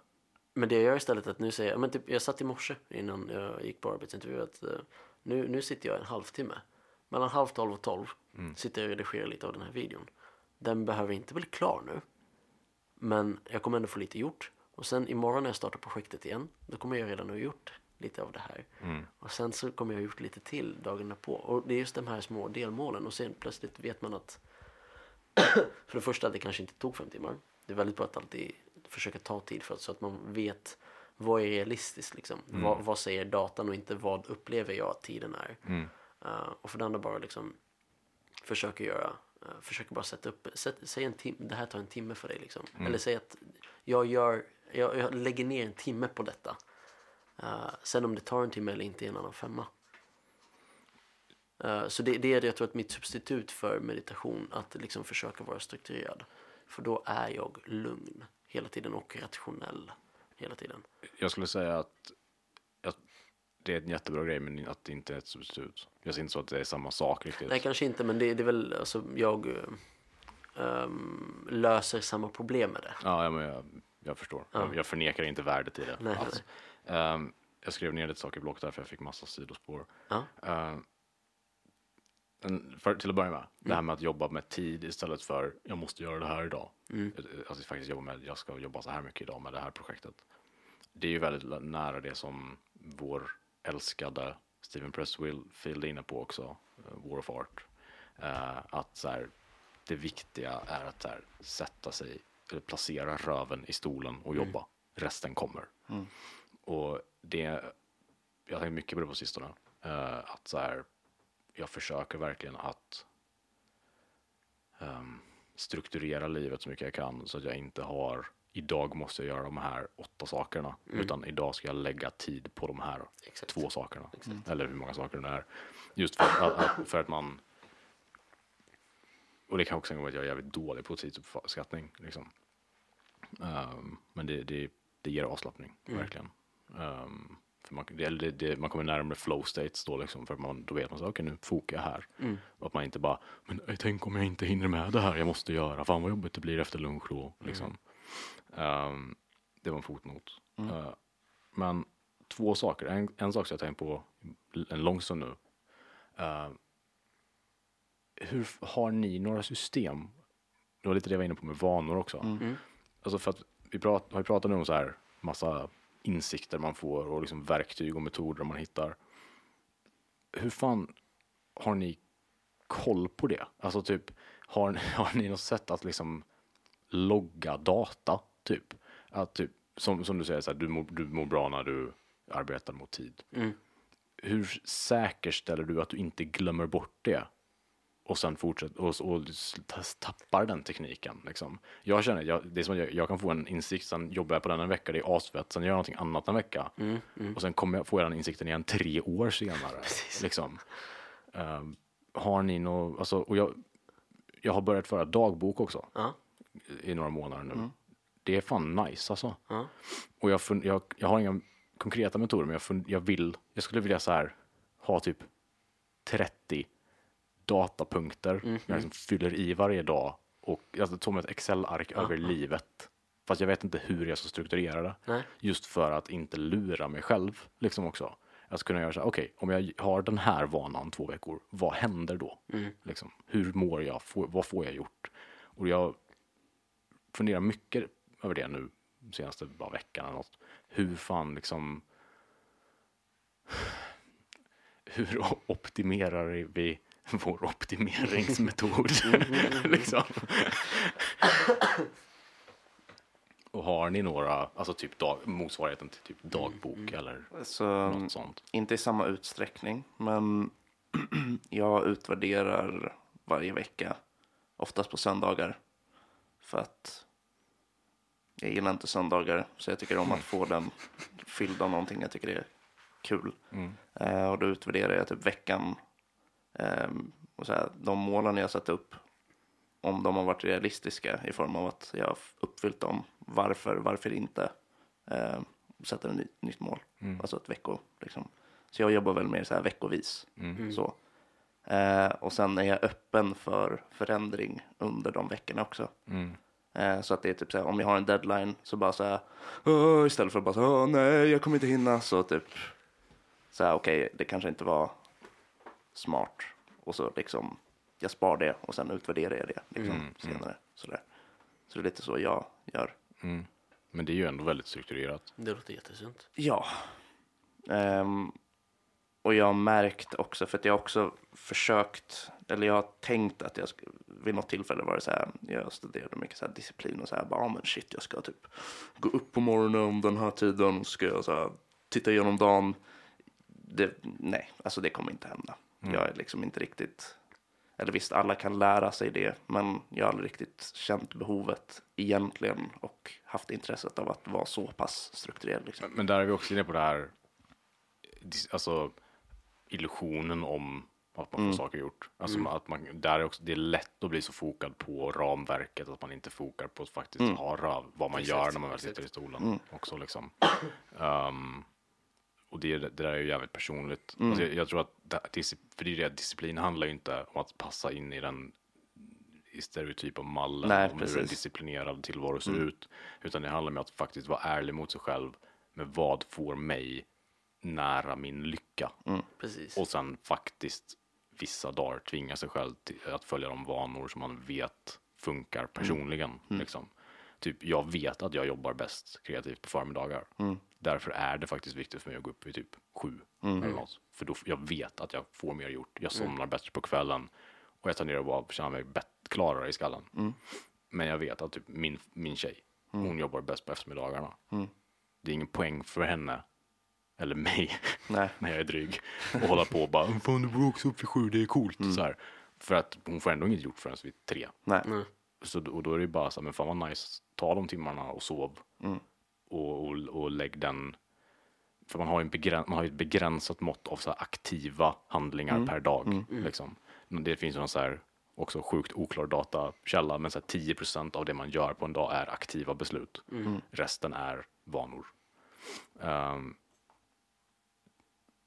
men det jag gör istället är att nu säger jag, men typ, jag satt i morse innan jag gick på arbetsintervju att eh, nu, nu sitter jag en halvtimme. Mellan halv tolv och tolv sitter jag och redigerar lite av den här videon. Den behöver inte bli klar nu. Men jag kommer ändå få lite gjort. Och sen imorgon när jag startar projektet igen, då kommer jag redan ha gjort lite av det här. Och sen så kommer jag ha gjort lite till dagarna på. Och det är just de här små delmålen. Och sen plötsligt vet man att för det första det kanske inte tog fem timmar. Det är väldigt bra att alltid försöka ta tid för att, så att man vet vad är realistiskt liksom? Vad, vad säger datan och inte vad upplever jag att tiden är? Eh, och för det andra bara liksom försöker göra, uh, försöker bara sätta upp, sätt, säg en timme, det här tar en timme för dig liksom. Eller säg att jag gör, jag, jag lägger ner en timme på detta. Eh, sen om det tar en timme eller inte är en annan femma. Eh, så det, det är det jag tror att mitt substitut för meditation, att liksom försöka vara strukturerad. För då är jag lugn hela tiden och rationell hela tiden. Jag skulle säga att, att det är en jättebra grej men att det inte är ett substitut. Jag ser inte så att det är samma sak riktigt. Nej, kanske inte, men det, det är väl, alltså jag ehm, löser samma problem med det. Ja, ja men jag, jag förstår. Jag, jag förnekar inte värdet i det Nej, alls. Ehm, jag skrev ner lite saker i block där för jag fick massa sidospår. Ja. Ehm, en- för, till att börja med, det här med att jobba med tid istället för jag måste göra det här idag. Alltså faktiskt jobba med, jag ska jobba så här mycket idag med det här projektet. Det är ju väldigt nära det som vår älskade Steven Pressfield är inne på också, eh, War of Art. Eh, att så här, det viktiga är att här, sätta sig, eller placera röven i stolen och jobba. Resten kommer. Och det, jag har tänkt mycket på det på sistone. eh, att så här, jag försöker verkligen att ehm, strukturera livet så mycket jag kan så att jag inte har idag måste jag göra de här åtta sakerna utan idag ska jag lägga tid på de här Exakt. två sakerna. Eller hur många saker det är. Just för att, för att man och det kan också vara att jag är jävligt dålig på tidsuppskattning liksom. Ehm, men det, det, det ger avslappning verkligen. Ehm, för man, det, det, man kommer närmare flow states då liksom, för man, då vet man så okej nu fokar jag här. Och att man inte bara, men tänk om jag inte hinner med det här jag måste göra, fan vad jobbigt det blir efter lunch då. Liksom. Ehm, det var en fotnot. Eh, men två saker, en, en sak som jag tänkt på en lång stund nu. Eh, hur har ni några system? Det var lite det jag var inne på med vanor också. Alltså för att vi prat, har ju pratat nu om så här massa insikter man får och liksom verktyg och metoder man hittar. Hur fan har ni koll på det? Alltså typ, har, har ni något sätt att liksom logga data? Typ, att typ som, som du säger, så här, du, mår, du mår bra när du arbetar mot tid. Hur säkerställer du att du inte glömmer bort det? Och sen fortsätter och, och tappar den tekniken. Liksom. Jag känner, jag, det är som att jag, jag kan få en insikt, sen jobbar jag på den en vecka, det är asfett, sen gör jag någonting annat en vecka. Och sen kommer jag, får jag den insikten igen tre år senare. liksom. Ehm, har ni något, alltså, och jag, jag har börjat föra dagbok också Ja. i några månader nu. Det är fan nice alltså. Ja. Och jag, fun, jag, jag har inga konkreta metoder, men jag, fun, jag vill, jag skulle vilja så här ha typ 30 datapunkter jag liksom fyller i varje dag och alltså, som ett Excel-ark över livet. Fast jag vet inte hur jag ska strukturera det. Nej. Just för att inte lura mig själv liksom också. Jag ska kunna göra så här, okej, om jag har den här vanan två veckor, vad händer då? Liksom, hur mår jag? Får, vad får jag gjort? Och jag funderar mycket över det nu, senaste bara veckan eller något. Hur fan liksom hur optimerar vi vår optimeringsmetod? liksom. Och har ni några, alltså typ dag, motsvarigheten till typ dagbok eller Så något sånt? inte i samma utsträckning, men jag utvärderar varje vecka, oftast på söndagar. För att jag gillar inte söndagar, så jag tycker om att få den fylld av någonting jag tycker är kul. Eh, och då utvärderar jag typ veckan. Ehm, och så här, de målen jag satt upp, om de har varit realistiska i form av att jag har uppfyllt dem. Varför, varför inte? Eh, sätter ett ny, nytt mål, alltså ett vecko. Liksom. Så jag jobbar väl mer så här veckovis. Så. Eh, och sen är jag öppen för förändring under de veckorna också. Eh, så att det är typ så här, om jag har en deadline så bara så här, istället för att bara så här, "Åh, nej, jag kommer inte hinna, så typ så här, okej, det kanske inte var smart. Och så liksom, jag spar det och sen utvärderar jag det liksom, senare. Sådär. Så det är lite så jag gör. Men det är ju ändå väldigt strukturerat. Det låter jättesunt. Ja. Ehm, och jag har märkt också, för att jag har också försökt, eller jag har tänkt att jag vid något tillfälle var det så här, jag studerade mycket så här disciplin och så här, bara, ah, men shit, jag ska typ gå upp på morgonen om den här tiden, ska jag så här, titta igenom dagen. Det, nej, alltså det kommer inte hända. Jag är liksom inte riktigt, eller visst, alla kan lära sig det, men jag har aldrig riktigt känt behovet egentligen och haft intresset av att vara så pass strukturerad. Liksom. Men, men där är vi också inne på det här, alltså illusionen om att man får saker gjort. Alltså att man, där är också, det är lätt att bli så fokad på ramverket att man inte fokar på att faktiskt ha rav, vad man gör när man väl sitter i stolen också liksom. Ehm, och det, det där är ju jävligt personligt. Alltså jag, jag tror att, det, för det är det, disciplin handlar ju inte om att passa in i den i stereotypa mallen Nej, om hur en precis. disciplinerad tillvaro ser ut. Utan det handlar om att faktiskt vara ärlig mot sig själv med vad får mig nära min lycka. Precis. Och sen faktiskt vissa dagar tvinga sig själv till att följa de vanor som man vet funkar personligen. Liksom. Typ, jag vet att jag jobbar bäst kreativt på förmiddagar. Därför är det faktiskt viktigt för mig att gå upp vid typ sju. Eller något. För då, jag vet att jag får mer gjort. Jag somnar bättre på kvällen. Och jag tenderar att bara känna mig klarare i skallen. Men jag vet att typ min, min tjej, hon jobbar bäst på eftermiddagarna. Det är ingen poäng för henne, eller mig, Nej. när jag är dryg. Och hålla på och bara, fan du borde också upp vid sju, det är coolt. Så här. För att hon får ändå inget gjort förrän vid tre. Nej. Så, då- och då är det bara så här, men fan vad nice, ta de timmarna och sov. Och, och, och lägg den, för man har ju, en begräns, man har ett begränsat mått av så här aktiva handlingar per dag. Liksom. Men det finns någon så här, också sjukt oklar datakälla, men så här 10 av det man gör på en dag är aktiva beslut. Resten är vanor. Ehm,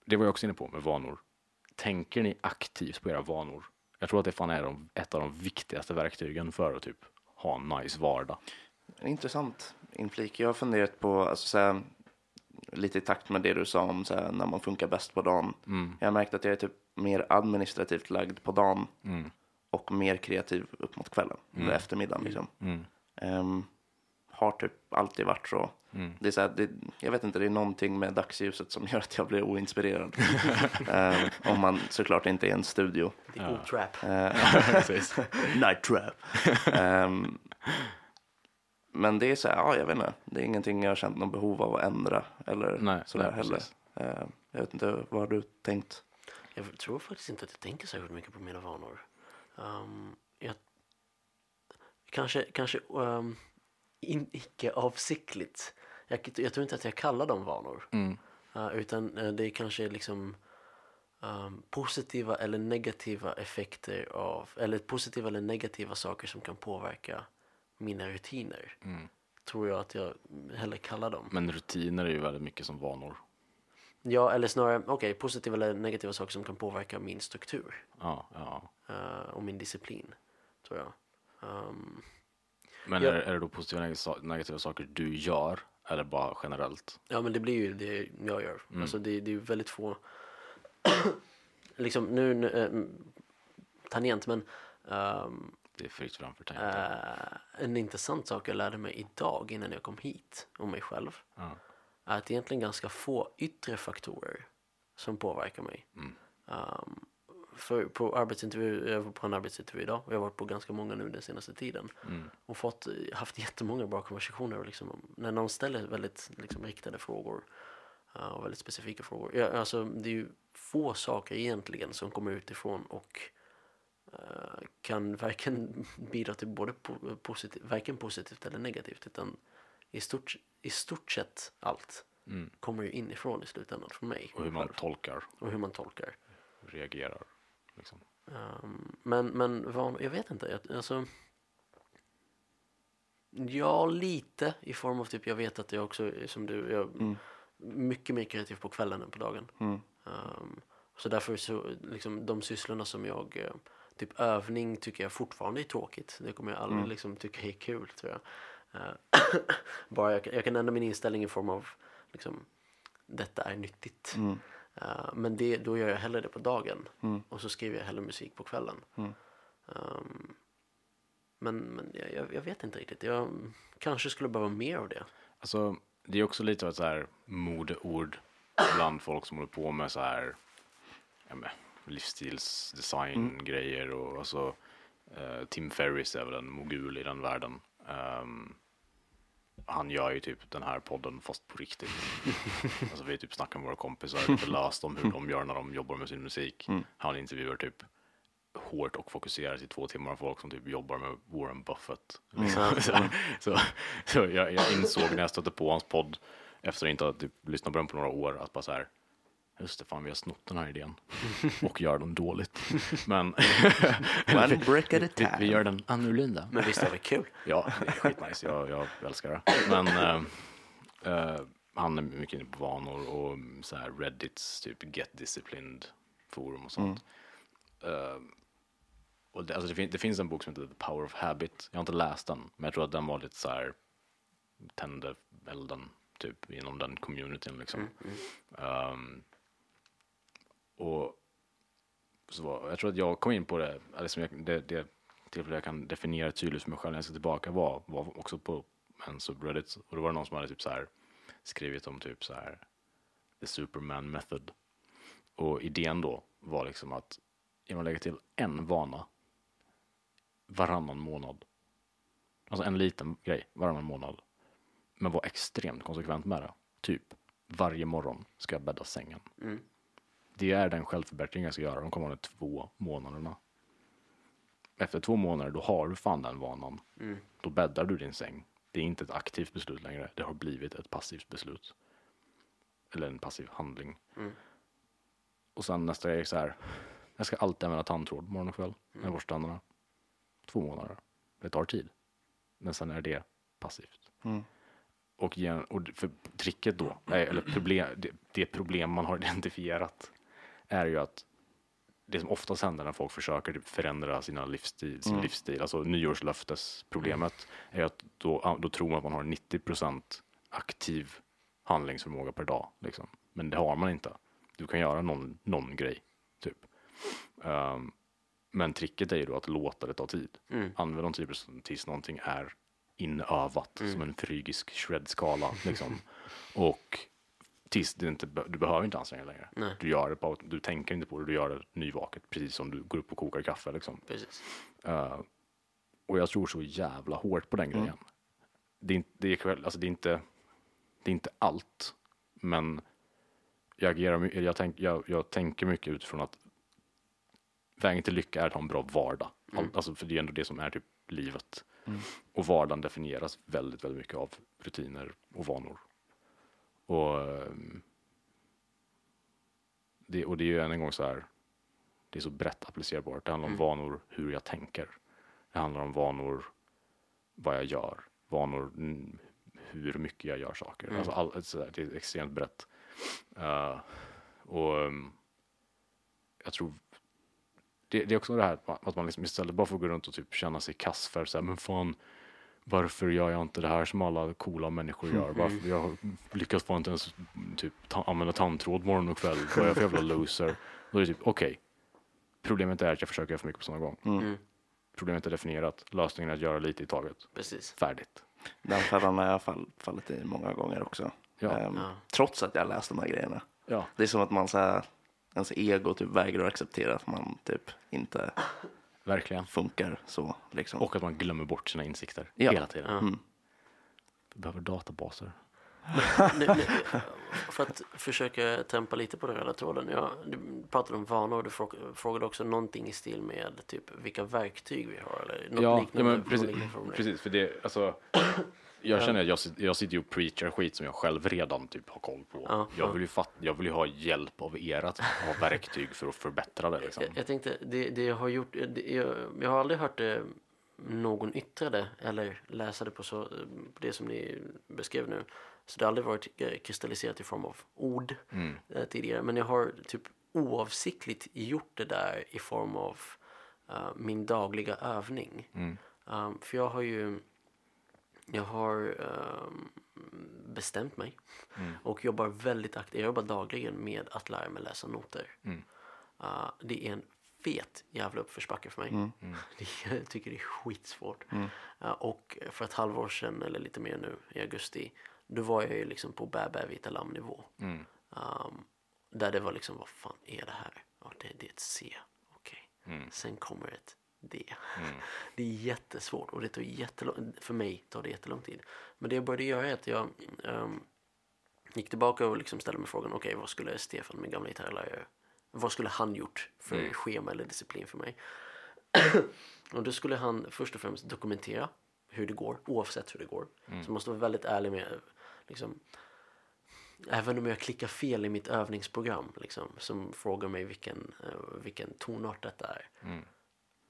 det var jag också inne på med vanor. Tänker ni aktivt på era vanor? Jag tror att det fan är de, ett av de viktigaste verktygen för att typ ha en nice vardag. En intressant inflik. Jag har funderat på, alltså, så här, lite i takt med det du sa om så här, när man funkar bäst på dagen. Jag har märkt att jag är typ mer administrativt lagd på dagen och mer kreativ upp mot kvällen, eller eftermiddagen. Liksom. Ehm, har typ alltid varit så. Det är så här, det, jag vet inte, det är någonting med dagsljuset som gör att jag blir oinspirerad. Ehm, om man såklart inte är i en studio. Det är otrap. Precis. Night trap. Ehm, men det är så här, ja, jag vet inte. Det är ingenting jag har känt någon behov av att ändra eller Nej, sådär nej, heller. Ehm, jag vet inte, vad har du tänkt? Jag tror faktiskt inte att jag tänker särskilt mycket på mina vanor. Um, jag, kanske kanske um, in, icke avsiktligt. Jag, jag tror inte att jag kallar dem vanor. Uh, utan uh, det är kanske liksom um, positiva eller negativa effekter av, eller positiva eller negativa saker som kan påverka mina rutiner. Tror jag att jag hellre kallar dem. Men rutiner är ju väldigt mycket som vanor. Ja, eller snarare, okej, positiva eller negativa saker som kan påverka min struktur. Ja, ja. eh, och min disciplin, tror jag. Um, Men Ja. är, är det då positiva och negativa saker du gör eller bara generellt? ja, men det blir ju det jag gör. Alltså det, det är ju väldigt få, liksom nu, nu eh, tangent, men ehm, Det är fritt fram för tanken. eh, en intressant sak jag lärde mig idag innan jag kom hit om mig själv. Ja. är att det egentligen ganska få yttre faktorer som påverkar mig. Um, för på arbetsintervju, jag var på en arbetsintervju idag och jag har varit på ganska många nu den senaste tiden. Och fått, haft jättemånga bra konversationer. Liksom, om- när någon ställer väldigt liksom, riktade frågor uh, och väldigt specifika frågor. Ja, alltså, det är ju få saker egentligen som kommer utifrån och uh, kan varken bidra till både po- positiv, varken positivt eller negativt. Utan i stort, i stort sett allt kommer ju inifrån i slutändan från mig. Och hur man tolkar, och hur man tolkar. reagerar. Liksom. Um, men, men van, jag vet inte. Jag, alltså, ja, lite i form av typ jag vet att jag också som du, jag mycket mer kreativ på kvällen än på dagen. Um, så därför så liksom de sysslorna som jag, eh, typ övning tycker jag fortfarande är tråkigt. Det kommer jag aldrig liksom tycka är kul tror jag. Eh, bara jag, jag kan ändra min inställning i form av liksom, detta är nyttigt. Eh, men det, då gör jag hellre det på dagen. Och så skriver jag hellre musik på kvällen. Um, men men jag, jag, vet inte riktigt. Jag kanske skulle behöva mer av det. Alltså, det är också lite av ett så här modeord bland folk som håller på med så här ja, men, livsstilsdesign grejer och alltså eh, Tim Ferris är väl en mogul i den världen. Ehm, han gör ju typ den här podden fast på riktigt. alltså vi typ snackar med våra kompisar lite löst om hur de gör när de jobbar med sin musik. Han intervjuar typ hårt och fokuserat i två timmar folk som typ jobbar med Warren Buffett. Liksom. Så, så, så jag, jag insåg när jag stötte på hans podd efter att inte ha typ, lyssnat på den på några år att bara så här Just det, fan vi har snott den här idén och gör den dåligt. Men One brick at a vi, time. vi gör den annorlunda. Men visst är det kul? Ja, det är skitnice. Jag, jag älskar det. Men eh, eh, han är mycket inne på vanor och så här Reddits typ Get Disciplined forum och sånt. Eh, och det, alltså det, fin- det finns en bok som heter The Power of Habit. Jag har inte läst den, men jag tror att den var lite så här tände elden typ inom den communityn liksom. Ehm, och så var, jag tror att jag kom in på det, eller jag, det, det tillfälle jag kan definiera tydligt för mig själv när jag ska tillbaka var, var också på en subreddit och då var det någon som hade typ så här skrivit om typ så här the superman method. Och idén då var liksom att genom att lägga till en vana varannan månad alltså en liten grej varannan månad men var extremt konsekvent med det. Typ varje morgon ska jag bädda sängen. Mm det är den självförbättring jag ska göra de kommande två månaderna. Efter två månader, då har du fan den vanan. Då bäddar du din säng. Det är inte ett aktivt beslut längre. Det har blivit ett passivt beslut. Eller en passiv handling. Och sen nästa grej är så här. Jag ska alltid använda tandtråd morgon och kväll. När jag borstar tänderna. Två månader. Det tar tid. Men sen är det passivt. Och, gen- och för tricket då, eller problem, det, det problem man har identifierat är ju att det som oftast händer när folk försöker typ förändra sina livsstil, sin livsstil, alltså nyårslöftesproblemet, är att då, då tror man att man har 90% aktiv handlingsförmåga per dag. Liksom. Men det har man inte. Du kan göra någon, någon grej, typ. Ehm, men tricket är ju då att låta det ta tid. Använd de 10 tills någonting är inövat som en frygisk shred-skala. Liksom. och tills du inte, du behöver inte anstränga dig längre. Nej. Du gör det på, du tänker inte på det, du gör det nyvaket. Precis som du går upp och kokar kaffe. Liksom. Precis. Eh, och jag tror så jävla hårt på den grejen. Det, är, det, är, alltså det, är inte, det är inte allt, men jag, agerar, jag, tänk, jag, jag tänker mycket utifrån att vägen till lycka är att ha en bra vardag. All, alltså för det är ändå det som är typ livet. Och vardagen definieras väldigt, väldigt mycket av rutiner och vanor. Och, ehm, det, och det är ju än en gång så här, det är så brett applicerbart. Det handlar om vanor, hur jag tänker. Det handlar om vanor, vad jag gör. Vanor, mm, hur mycket jag gör saker. Alltså all, så där, det är extremt brett. Eh, och um, jag tror det, det är också det här att man liksom istället bara får gå runt och typ känna sig kass för så här, men fan varför gör jag inte det här som alla coola människor gör? Varför jag lyckas få inte ens typ ta, använda tandtråd morgon och kväll? Vad är jag för jävla loser? Då är det typ okej. Problemet är att jag försöker göra för mycket på samma gång. Mm. Problemet är definierat. Lösningen är att göra lite i taget. Precis. Färdigt. Den fällan har jag fall, fallit i många gånger också. Ja. Ehm, Ja. Trots att jag läst de här grejerna. Ja. Det är som att man så här, ens ego typ vägrar att acceptera att man typ inte Verkligen. funkar så. Liksom. Och att man glömmer bort sina insikter Ja. hela tiden. Mm. Vi behöver databaser. Nu, nu, för att försöka tempa lite på den röda tråden. Ja, du pratade om vanor och du frå- frågade också någonting i stil med typ vilka verktyg vi har eller något Ja, ja liknande. men precis, precis. För det, alltså, jag känner att jag, jag sitter ju och preachar skit som jag själv redan typ har koll på. Ja, jag, ja. vill ju fatt, jag vill ju ha hjälp av er att ha verktyg för att förbättra det. Liksom. Jag, jag tänkte, det, det jag har gjort, det, jag, jag har aldrig hört det någon yttra det eller läsa det på, så, på det som ni beskrev nu. Så det har aldrig varit eh, kristalliserat i form av ord eh, tidigare. Men jag har typ oavsiktligt gjort det där i form av eh, min dagliga övning. Um, för jag har ju jag har ehm, bestämt mig och jobbar väldigt aktivt. Jag jobbar dagligen med att lära mig läsa noter. Uh, det är en fet jävla uppförsbacke för mig. Det, jag tycker det är skitsvårt. Uh, och för ett halvår sedan, eller lite mer nu, i augusti, då var jag ju liksom på bä bä vita lamm-nivå. Um, där det var liksom, vad fan är det här? Ja, det, det är ett C. Okej. Sen kommer ett det. Det är jättesvårt och det tar jättelång, för mig tar det jättelång tid. Men det jag började göra är att jag ehm, gick tillbaka och liksom ställde mig frågan, okej vad skulle Stefan, min gamla gitarrlärare, vad skulle han gjort för schema eller disciplin för mig? och då skulle han först och främst dokumentera hur det går, oavsett hur det går. Så man måste vara väldigt ärlig med, liksom, även om jag klickar fel i mitt övningsprogram, liksom, som frågar mig vilken, eh, vilken tonart detta är,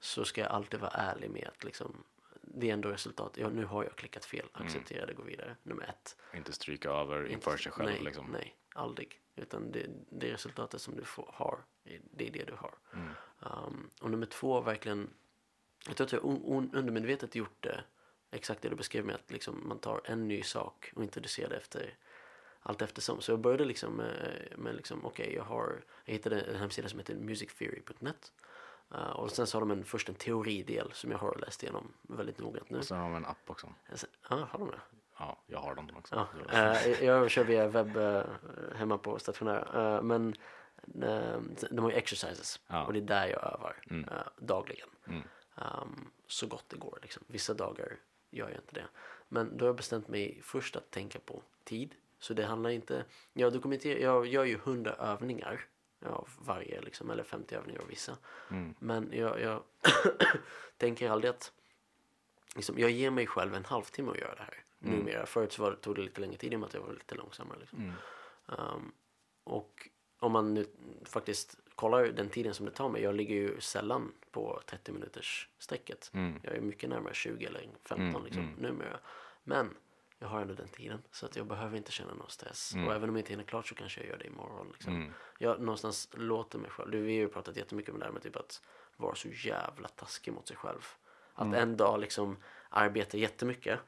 så ska jag alltid vara ärlig med att liksom, det är ändå resultat. Ja, nu har jag klickat fel, acceptera det, gå vidare. Nummer ett. Inte stryka över inför sig själv nej, liksom. Nej, aldrig. Utan det, det resultatet som du får, har, det är det du har. Um, och nummer två, verkligen, jag tror att jag un, un, undermedvetet gjort det, exakt det du beskrev med att liksom man tar en ny sak och introducerar det efter allt eftersom. Så jag började liksom med, med liksom, okej, jag har, jag hittade en hemsida som heter musictheory.net. Uh, och sen så har de en, först en teoridel som jag har läst igenom väldigt noggrant nu. Och sen har de en app också. Ja, har de det? Ja, jag har den också. Ja, eh, jag kör via webb eh, hemma på stationära. Eh, men eh, de har ju exercises Ja. och det är där jag övar Mm. eh, dagligen. Um, så gott det går. Liksom. Vissa dagar gör jag inte det. Men då har jag bestämt mig först att tänka på tid. Så det handlar inte... Jag, dokumenterar, jag gör ju 100 övningar av varje, liksom, eller 50 övningar av vissa. Men jag, jag tänker aldrig att liksom, jag ger mig själv en halvtimme att göra det här. Numera. Förut så var, tog det lite längre tid i och med att jag var lite långsammare. Liksom. Um, och om man nu faktiskt kollar den tiden som det tar mig. Jag ligger ju sällan på 30 minuters strecket. Jag är mycket närmare 20 eller 15 liksom, numera. Men jag har ändå den tiden. Så att jag behöver inte känna någon stress. Och även om jag inte hinner klart så kanske jag gör det imorgon. Liksom. Jag någonstans låter mig själv. Du, vi har ju pratat jättemycket om det här med typ att vara så jävla taskig mot sig själv. Att en dag liksom arbeta jättemycket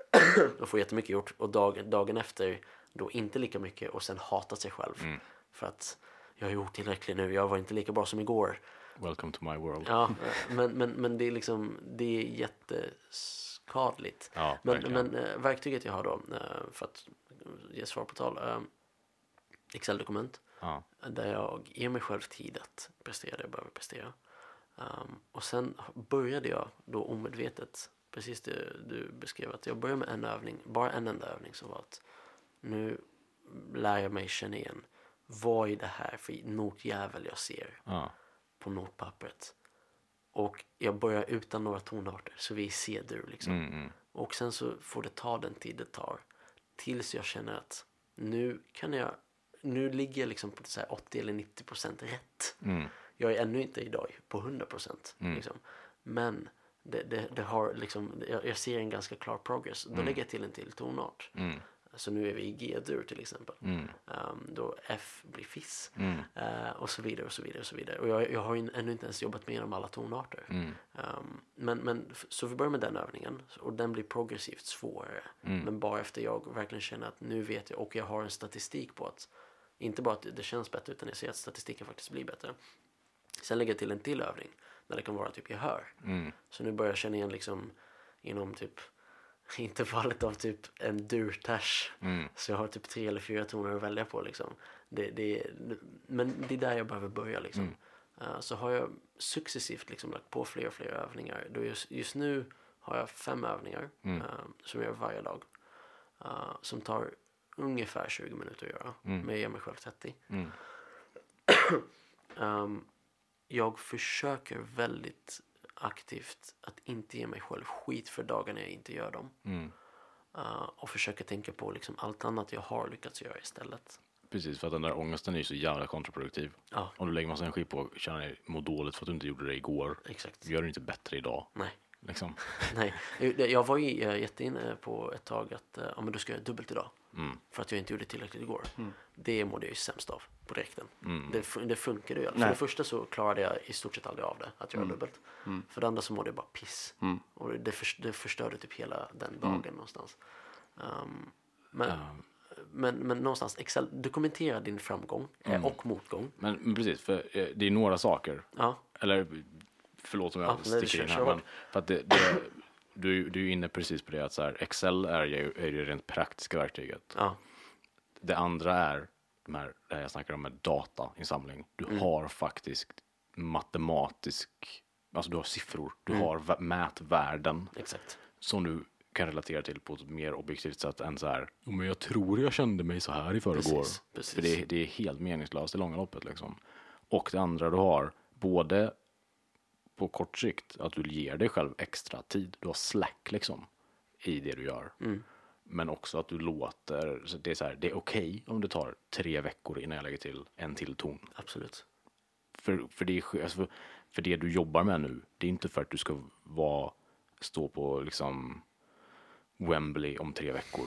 och få jättemycket gjort och dag, dagen efter då inte lika mycket och sen hata sig själv. För att jag har gjort tillräckligt nu, jag var inte lika bra som igår. Welcome to my world. Ja, men, men, men det är liksom, det är jätteskadligt. Ja, men men äh, verktyget jag har då, äh, för att ge svar på tal, äh, Excel-dokument. Ja. Där jag ger mig själv tid att prestera det jag behöver prestera. Um, och sen började jag då omedvetet, precis det du beskrev, att jag började med en övning, bara en enda övning som var att nu lär jag mig känna igen vad är det här för notjävel jag ser Ja. på notpappret. Och jag börjar utan några tonarter så vi är C-dur liksom. Mm, mm. Och sen så får det ta den tid det tar. Tills jag känner att nu kan jag, nu ligger jag liksom på så här 80 eller 90 procent rätt. Mm. Jag är ännu inte idag på 100 procent. Liksom. Men det, det, det har liksom, jag, jag ser en ganska klar progress. Då lägger jag till en till tonart. Så nu är vi i G-dur till exempel. Mm. Ehm, då F blir Fiss. Mm. Eh, och så vidare och så vidare och så vidare. Och jag, jag har ju ännu inte ens jobbat med igenom alla tonarter. Mm. Ehm, men, men, så vi börjar med den övningen. Och den blir progressivt svårare. Mm. Men bara efter jag verkligen känner att nu vet jag och jag har en statistik på att inte bara att det känns bättre utan jag ser att statistiken faktiskt blir bättre. Sen lägger jag till en till övning där det kan vara typ gehör. Mm. Så nu börjar jag känna igen liksom inom typ intervallet av typ en durtash. Mm. Så jag har typ tre eller fyra toner att välja på liksom. Det, det, men det är där jag behöver börja liksom. Eh, så har jag successivt liksom lagt på fler och fler övningar. Då just, just nu har jag fem övningar eh, som jag gör varje dag. eh, som tar ungefär 20 minuter att göra. Men jag ger mig själv 30. Mm. Ehm, jag försöker väldigt aktivt att inte ge mig själv skit för dagarna jag inte gör dem. Mm. Eh, och försöker tänka på liksom allt annat jag har lyckats göra istället. Precis, för att den där ångesten är ju så jävla kontraproduktiv. Ja, Om du lägger massa energi på att känna dig må dåligt för att du inte gjorde det igår, exakt. gör det inte bättre idag. Nej, Liksom. nej. Jag var ju jätteinne på ett tag att eh, ja, men då ska jag dubbelt idag. Mm. För att jag inte gjorde tillräckligt igår. Det mådde jag ju sämst av på direkten. Mm. Det, fun- det funkade ju. För Nej. det första så klarade jag i stort sett aldrig av det, att göra dubbelt. För det andra så mådde jag bara piss. Och det, förs- det förstörde typ hela den dagen någonstans. Um, men, men, men någonstans, Excel, dokumentera din framgång eh, och motgång. Men, men precis, för eh, det är några saker. Ja, Eller förlåt om jag Ja, sticker in här. Men för att det, det, du, du är inne precis på det att så här, Excel är ju, är ju rent praktiska verktyget. ja, Det andra är de här, det här jag snackar om med datainsamling. Du Mm. har faktiskt matematisk alltså du har siffror, du har vä- mätvärden Exakt. som du kan relatera till på ett mer objektivt sätt än så här, "Jo, men jag tror jag kände mig så här i förrgår. Precis, precis. För det, är- det är helt meningslöst i långa loppet liksom. Och det andra du har, både på kort sikt, att du ger dig själv extra tid, du har slack liksom i det du gör. Mm. Men också att du låter, så det är så här, det är okej om det tar tre veckor innan jag lägger till en till ton. Absolut. För, för, det, alltså för, för det du jobbar med nu, det är inte för att du ska vara, stå på liksom Wembley om tre veckor.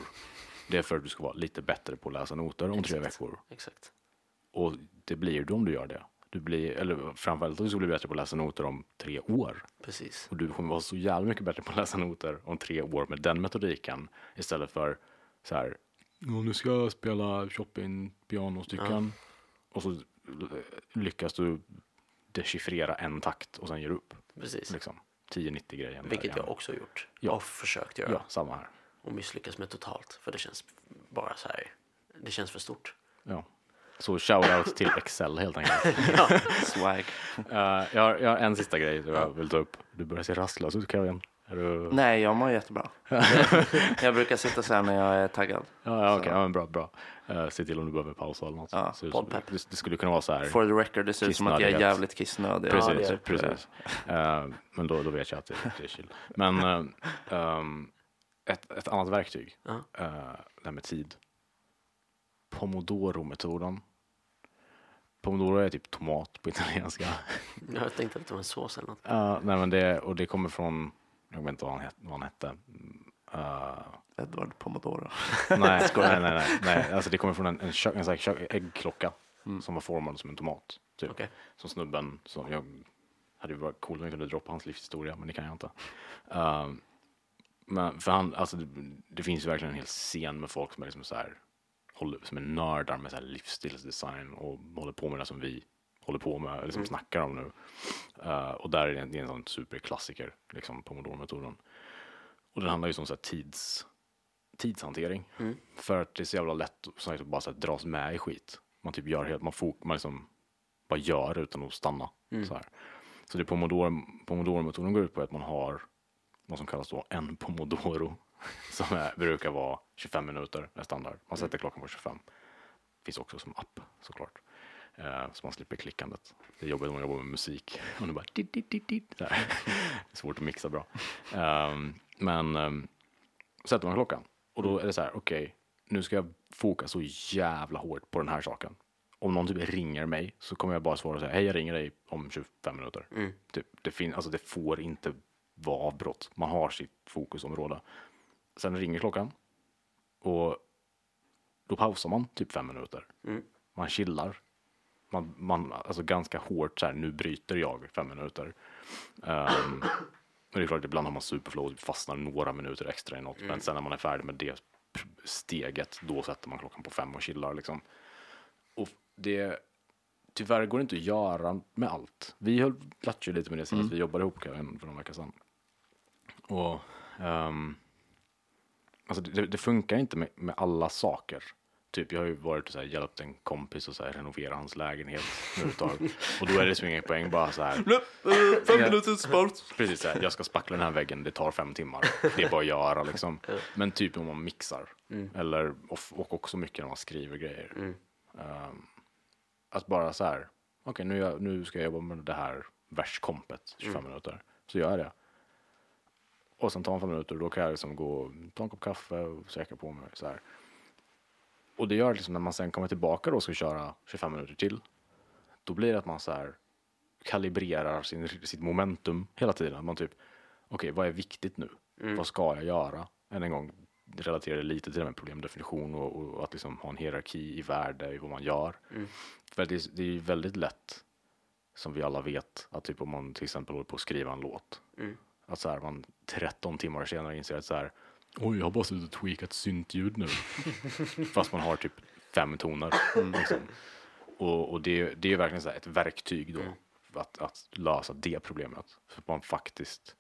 Det är för att du ska vara lite bättre på att läsa noter om tre Exakt. veckor. Exakt. Och det blir du om du gör det. Du blir, eller framförallt att du ska bli bättre på att läsa noter om tre år. Precis. Och du kommer vara så jävla mycket bättre på att läsa noter om tre år med den metodiken. Istället för så här, "Ja, nu ska jag spela Chopin pianostycken. Och så lyckas du dechiffrera en takt och sen ger du upp. Precis. Liksom 10-90 grejen. Vilket jag också har gjort. Ja. Och försökt göra. Ja, samma här. Och misslyckas med totalt. För det känns bara så här. Det känns för stort. Ja. Så shoutout till Excel helt enkelt. Swag. Eh, jag, har, jag har en sista grej jag vill ta upp. Du börjar se rastlös ut Kevin. Du... Nej, jag mår jättebra. jag brukar sitta så här när jag är taggad. Ja, ja okej, ja, men bra, bra. Uh, se till om du behöver pausa eller något. Ja, så, det, det skulle kunna vara så här. For the record, det ser ut som att jag är jävligt kissnödig. Precis, Ja, precis. Eh, men då, då vet jag att det, det är chill. Men eh, ehm, ett, ett annat verktyg, Ja. eh, det här med tid. Pomodoro-metoden. Pomodoro är typ tomat på italienska. Jag tänkte att det var en sås eller något. Ja, nej, men det, och det kommer från, jag vet inte vad han, het, vad han hette. Mm, eh, Edward Pomodoro. nej, nej, nej, nej, nej, alltså det kommer från en, en, kö, en sån här kö, äggklocka som var formad som en tomat. Typ. Okej. Som snubben, som jag hade ju varit coolt om jag kunde droppa hans livshistoria, men det kan jag inte. Ehm, men för han, alltså det, det finns ju verkligen en hel scen med folk som är liksom så här, håller, som är nördar med så livsstilsdesign och håller på med det som vi håller på med, eller som snackar om nu. Eh, och där är det, en- det är en sån superklassiker, liksom Pomodoro-metoden. Och den handlar ju om så tids, tidshantering. För att det är så jävla lätt så att bara så här, dras med i skit. Man typ gör helt, man, fok, man liksom bara gör utan att stanna. Så, här. så det Pomodoro, Pomodoro-metoden går ut på att man har vad som kallas då en Pomodoro. Som är, brukar vara 25 minuter, är standard. Man sätter klockan på 25. Finns också som app såklart. Eh, så man slipper klickandet. Det är jobbigt om man jobbar med musik. Och det bara dit, dit, dit, dit. Det är svårt att mixa bra. Ehm, men um, sätter man klockan och då är det så här, okej, nu ska jag foka så jävla hårt på den här saken. Om någon typ ringer mig så kommer jag bara svara och säga, hej jag ringer dig om 25 minuter. Typ, det, fin- alltså, det får inte vara avbrott. Man har sitt fokusområde. Sen ringer klockan och då pausar man typ fem minuter. Man chillar. Man, man, alltså ganska hårt så här, nu bryter jag fem minuter. Um, och det är klart, ibland har man superflow och fastnar några minuter extra i något. Men sen när man är färdig med det steget, då sätter man klockan på fem och chillar liksom. Och det, tyvärr går det inte att göra med allt. Vi höll latchade lite med det senast vi jobbade ihop för några veckor sedan. Och ehm, alltså det, det funkar inte med, med alla saker. Typ jag har ju varit och så här, hjälpt en kompis att så här, renovera hans lägenhet nu ett tag. Och då är det som ingen poäng bara så här. Fem minuters paus. Precis så här, jag ska spackla den här väggen, det tar fem timmar. Det är bara att göra liksom. Men typ om man mixar. Eller, och, och också mycket när man skriver grejer. Ehm, att bara så här, okej nu, jag- nu ska jag jobba med det här verskompet, 25 minuter. Så gör jag det. Och sen tar man fem minuter, då kan jag liksom gå och ta en kopp kaffe och sträcka på mig. Så här. Och det gör liksom när man sen kommer tillbaka då och ska köra 25 minuter till. Då blir det att man så här kalibrerar sin, sitt momentum hela tiden. Man typ, okej vad är viktigt nu? Vad ska jag göra? Än en gång, relaterar det lite till det med problemdefinition och, och att liksom ha en hierarki i värde i vad man gör. För det, är- det är ju väldigt lätt, som vi alla vet, att typ om man till exempel håller på att skriva en låt. Att så här, man 13 timmar senare inser att så här, oj jag har bara suttit och tweakat syntljud nu. Fast man har typ fem toner. Liksom. Och, och det, det är verkligen så här ett verktyg då. för Att, att lösa det problemet. För att man faktiskt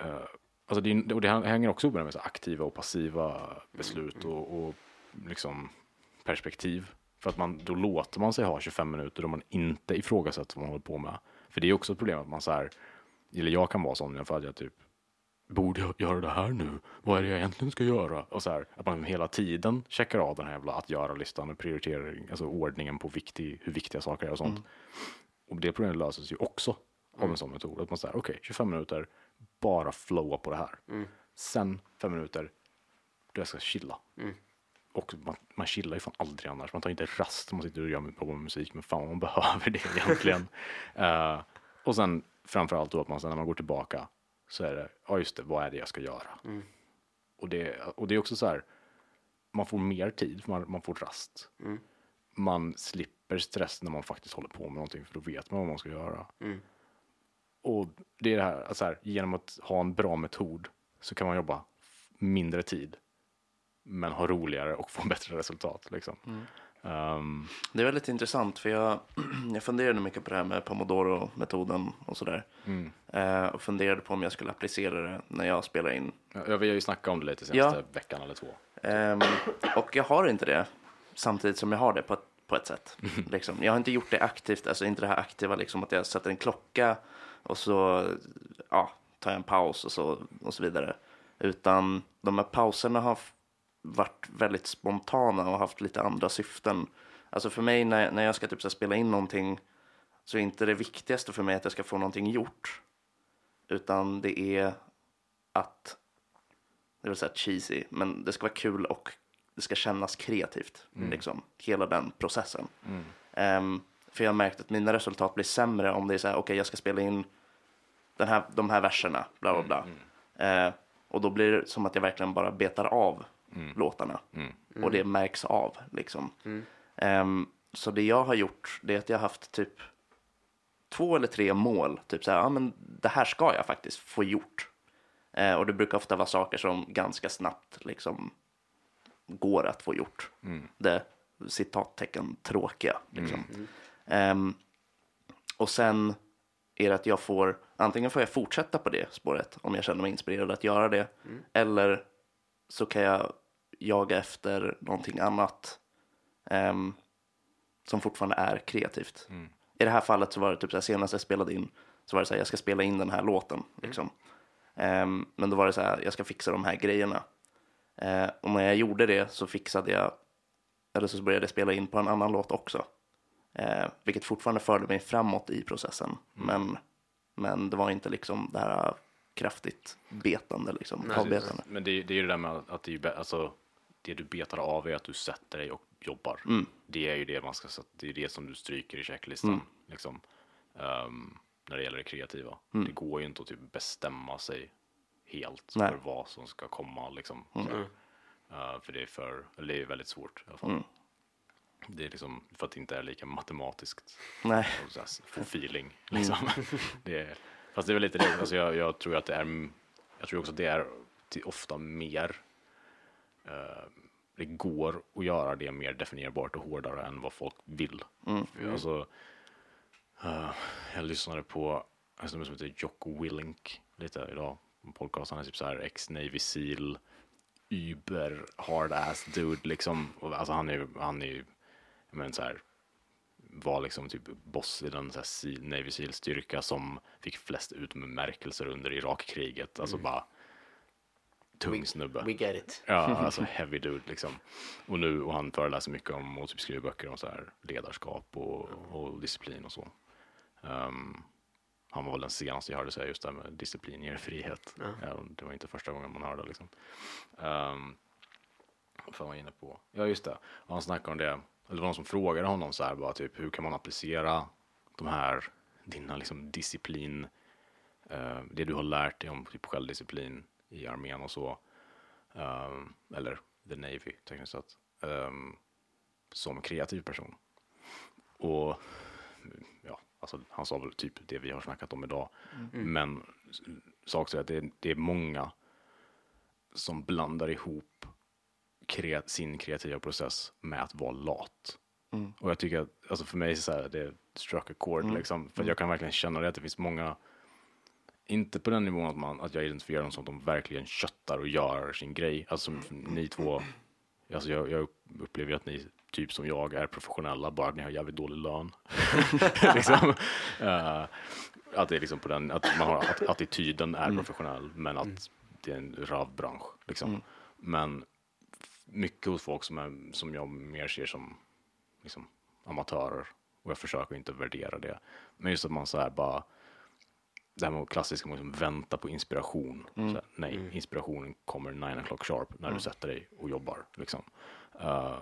eh, Alltså det, och det hänger också ihop med så aktiva och passiva beslut och, och liksom perspektiv. För att man, då låter man sig ha 25 minuter då man inte ifrågasätter vad man håller på med. För det är också ett problem att man så här, eller jag kan vara sån för att jag typ Borde jag göra det här nu? Vad är det jag egentligen ska göra? Och så här, att man hela tiden checkar av den här jävla att göra-listan och prioriterar alltså ordningen på viktig, hur viktiga saker är och sånt. Och det problemet löses ju också av en sån metod. Att man säger okej, 25 minuter, bara flowa på det här. Sen fem minuter, då jag ska chilla. Och man, man chillar ju fan aldrig annars. Man tar inte rast man sitter och gör jobbar med musik. Men fan man behöver det egentligen. Eh, och sen framförallt då att man sen när man går tillbaka så är det, ja just det, vad är det jag ska göra? Och, det, och det är också så här, man får mer tid, för man, man får rast. Man slipper stress när man faktiskt håller på med någonting, för då vet man vad man ska göra. Och det är det här, alltså här, genom att ha en bra metod så kan man jobba mindre tid, men ha roligare och få bättre resultat. Liksom. Ehm, Det är väldigt intressant för jag, jag funderade mycket på det här med Pomodoro-metoden och sådär. Eh, och funderade på om jag skulle applicera det när jag spelar in. ja, vi har ju snackat om det lite senaste Ja. veckan eller två. Ehm, och jag har inte det samtidigt som jag har det på ett, på ett sätt. Liksom. Jag har inte gjort det aktivt, alltså inte det här aktiva liksom att jag sätter en klocka och så ja, tar jag en paus och så, och så vidare. Utan de här pauserna har varit väldigt spontana och haft lite andra syften. Alltså för mig när, när jag ska typ så spela in någonting så är inte det viktigaste för mig att jag ska få någonting gjort. Utan det är att, det vill säga cheesy, men det ska vara kul och det ska kännas kreativt. Liksom, hela den processen. Ehm, för jag har märkt att mina resultat blir sämre om det är så här, okej jag ska spela in den här, de här verserna, bla bla bla. Eh, och då blir det som att jag verkligen bara betar av låtarna. Och det märks av liksom. Ehm, så det jag har gjort, det är att jag har haft typ två eller tre mål. Typ så här, ja men det här ska jag faktiskt få gjort. Eh, och det brukar ofta vara saker som ganska snabbt liksom går att få gjort. Det citattecken tråkiga. Liksom. Ehm, och sen är det att jag får, antingen får jag fortsätta på det spåret om jag känner mig inspirerad att göra det. Eller så kan jag jaga efter någonting annat ehm, som fortfarande är kreativt. I det här fallet så var det typ så här, senast jag spelade in så var det så här, jag ska spela in den här låten. Liksom. Ehm, men då var det så här, jag ska fixa de här grejerna. Eh, och när jag gjorde det så fixade jag, eller så började jag spela in på en annan låt också. Eh, vilket fortfarande förde mig framåt i processen. Men, men det var inte liksom det här kraftigt betande, liksom, avbetande. Men det, det är ju det där med att det, är, bä- alltså, det du betar av är att du sätter dig och jobbar. Det är ju det man ska det är det som du stryker i checklistan. Liksom, Ehm, när det gäller det kreativa. Det går ju inte att typ bestämma sig helt Nej. för vad som ska komma. Liksom. Eh, för det är, för, eller det är väldigt svårt i alla fall. Det är liksom för att det inte är lika matematiskt Nej, få feeling. Liksom. det är, fast det är väl lite det, alltså jag, jag tror att det är, jag tror också att det är ofta mer, det går att göra det mer definierbart och hårdare än vad folk vill. Alltså, eh, jag lyssnade på en snubbe som heter Jocko Willink lite idag, podcast, han är typ så här ex-Navy Seal, Uber hard ass dude liksom. Och alltså han är ju, han är ju, jag menar så här, var liksom typ boss i den så här Navy Seal-styrka som fick flest utmärkelser under Irakkriget. Alltså bara tung snubbe. We get it. Ja, alltså heavy dude liksom. Och nu, och han föreläser mycket om och typ skriver böcker om så här ledarskap och, och disciplin och så. Ehm, han var väl den senaste jag hörde säga just det här med disciplin ger frihet. Ja, det var inte första gången man hörde det liksom. Um, vad fan var jag inne på? Ja, just det. Och han snackade om det. Eller det var någon som frågade honom så här bara typ hur kan man applicera de här, dina liksom disciplin, eh, det du har lärt dig om typ självdisciplin i armén och så. ehm, eller the Navy tekniskt sett. ehm, som kreativ person. Och ja, alltså han sa väl typ det vi har snackat om idag. Men s- sa också att det, det är många som blandar ihop krea- sin kreativa process med att vara lat. Och jag tycker att, alltså för mig så här, det struck a chord liksom. För att jag kan verkligen känna det att det finns många, inte på den nivån att, man, att jag identifierar dem som att de verkligen köttar och gör sin grej. Alltså som ni två Alltså jag, jag upplever att ni, typ som jag, är professionella, bara att ni har jävligt dålig lön. liksom. Eh, att det är liksom på den, att man har, att attityden är professionell, men att det är en ravbransch. Liksom. Men mycket hos folk som, är, som jag mer ser som liksom, amatörer, och jag försöker inte värdera det. Men just att man så här bara, det här med klassiska, man liksom vänta på inspiration. Så här, nej, inspirationen kommer 9 o'clock sharp när du sätter dig och jobbar. Liksom. Eh,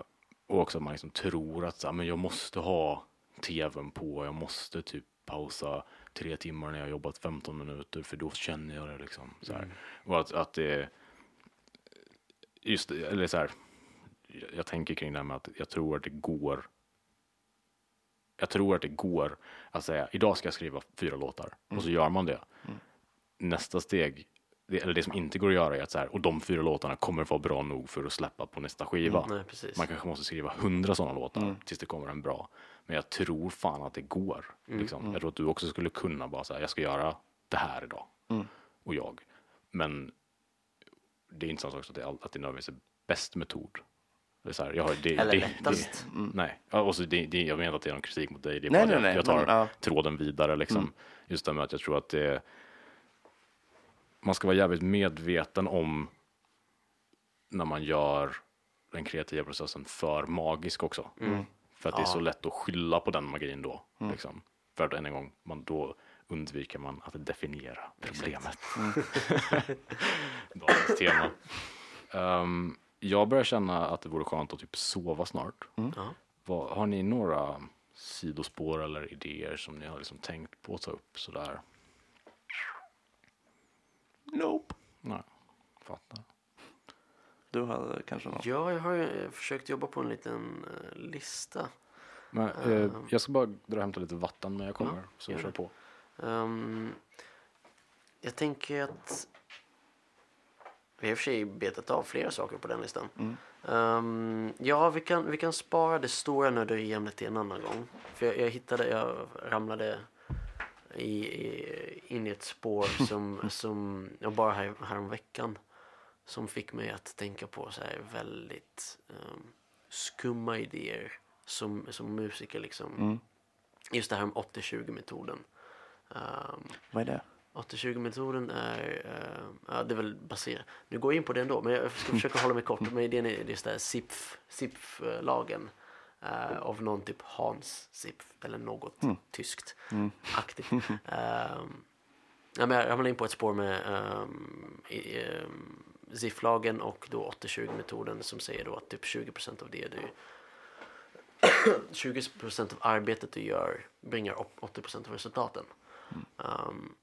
och också att man liksom tror att så här, men jag måste ha tvn på, jag måste typ pausa tre timmar när jag jobbat 15 minuter för då känner jag det liksom. Så här. Och att, att det just eller så här, jag, jag tänker kring det här med att jag tror att det går jag tror att det går att säga idag ska jag skriva fyra låtar och så gör man det. Nästa steg, det, eller det som inte går att göra är att så här, och de fyra låtarna kommer vara bra nog för att släppa på nästa skiva. Nej, precis. Man kanske måste skriva hundra sådana låtar tills det kommer en bra. Men jag tror fan att det går. Liksom. Jag tror att du också skulle kunna bara säga, jag ska göra det här idag. Och jag. Men det är inte så också att det, att det nödvändigtvis är bäst metod. Det är så här, jag har, det, Eller det, lättast. Det, nej, Ja, och så det, det, jag menar att det är någon kritik mot dig. Det är Nej, nej, nej, jag, tar men, ja. tråden vidare liksom. Just det med att jag tror att det man ska vara jävligt medveten om när man gör den kreativa processen för magisk också. För att det är så lätt att skylla på den magin då. Liksom. För att än en gång, man, då undviker man att definiera problemet. Dagens tema. Ehm, jag börjar känna att det vore skönt att typ sova snart. Ja. Vad, har ni några sidospår eller idéer som ni har liksom tänkt på att ta upp sådär? Nope. Nej, fattar. Du har kanske något? Ja, jag har ju eh, försökt jobba på en liten eh, lista. Men, eh, jag ska bara dra och hämta lite vatten när jag kommer, så gör kör på. Ehm, jag tänker att vi har i och för sig betat av flera saker på den listan. Ehm, ja, vi kan, vi kan spara det stora nörderiämnet till en annan gång. För jag, jag hittade, jag ramlade i, i, in i ett spår som, som jag bara här, här veckan som fick mig att tänka på så här väldigt um, skumma idéer som, som musiker liksom. Just det här om 80-20 metoden. Um, Vad är det? 80-20-metoden är, eh, ja, det är väl baserat, nu går jag in på det ändå, men jag ska försöka hålla mig kort. Men idén är just det här SIPF, SIPF-lagen eh, av någon typ Hans SIPF eller något tyskt aktigt. Ehm, ja, men jag ramlade in på ett spår med um, i, ehm, ZIF-lagen och då 80-20-metoden som säger då att typ 20% av det du 20% av arbetet du gör bringar upp 80% av resultaten. Um,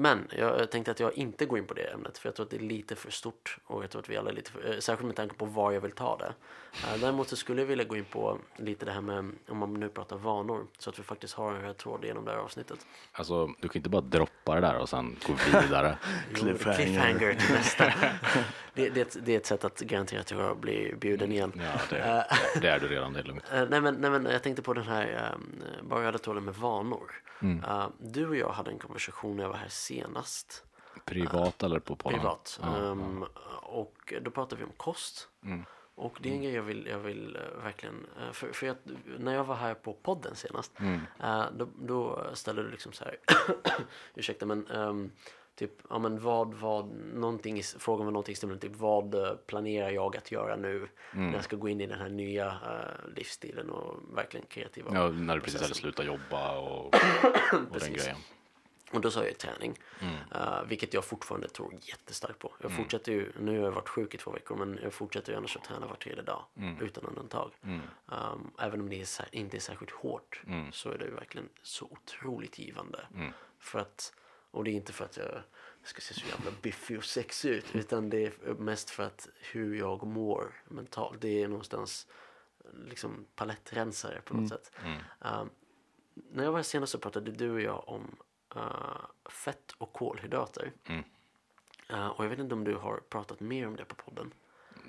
men jag tänkte att jag inte går in på det ämnet för jag tror att det är lite för stort och jag tror att vi alla är lite för, eh, särskilt med tanke på var jag vill ta det. Uh, däremot så skulle jag vilja gå in på lite det här med om man nu pratar vanor så att vi faktiskt har en röd tråd genom det här avsnittet. Alltså, du kan inte bara droppa det där och sen gå vidare. Cliffhanger. Cliffhanger till nästa. det, det, är ett, det är ett sätt att garantera att jag blir bjuden igen. ja, det, det är du redan, det är lugnt. Eh, nej, men, nej men jag tänkte på den här um, bara röda tråden med vanor. Mm. Eh, du och jag hade en konversation när jag var här senast. Privat eller på podden? Privat. Ja, Ehm, Och då pratade vi om kost. Mm. Och det är en grej jag vill, jag vill eh, verkligen, eh, för, för att när jag var här på podden senast, Mm. eh, då, då ställde du liksom så här, ursäkta men, ehm, typ, ja men vad, vad, någonting, frågan var någonting stämmer, typ vad eh, planerar jag att göra nu Mm. när jag ska gå in i den här nya eh, livsstilen och verkligen kreativa Ja, när du precis hade slutat jobba och, och den grejen. Och då sa jag träning. Mm. Eh, vilket jag fortfarande tror jättestarkt på. Jag fortsätter ju, nu har jag varit sjuk i två veckor men jag fortsätter ju annars att träna var tredje dag. Mm. Utan undantag. Um, även om det är, inte är särskilt hårt Mm. så är det ju verkligen så otroligt givande. För att, och det är inte för att jag ska se så jävla biffig och sexig ut. Utan det är mest för att hur jag mår mentalt. Det är någonstans liksom palettrensare på något sätt. Um, när jag var här senast så pratade du och jag om eh, fett och kolhydrater. Eh, och jag vet inte om du har pratat mer om det på podden.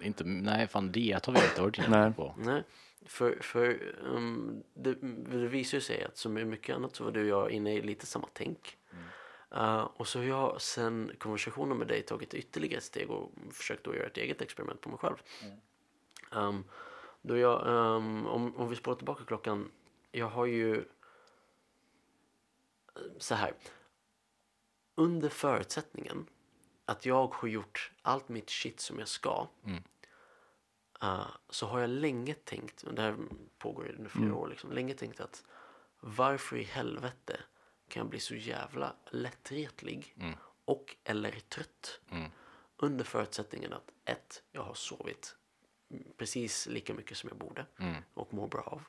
Inte, nej, fan det har vi inte Nej. inne på. Nej, för, för um, det, det visar ju sig att som med mycket annat så var du och jag inne i lite samma tänk. Uh, och så har jag sen konversationen med dig tagit ytterligare ett steg och försökt då göra ett eget experiment på mig själv. Um, då jag, um, om, om vi spårar tillbaka klockan, jag har ju eh, så här. Under förutsättningen att jag har gjort allt mitt shit som jag ska uh, så har jag länge tänkt, och det här pågår ju under flera år, liksom, länge tänkt att varför i helvete kan jag bli så jävla lättretlig och eller trött under förutsättningen att ett, jag har sovit precis lika mycket som jag borde och mår bra av.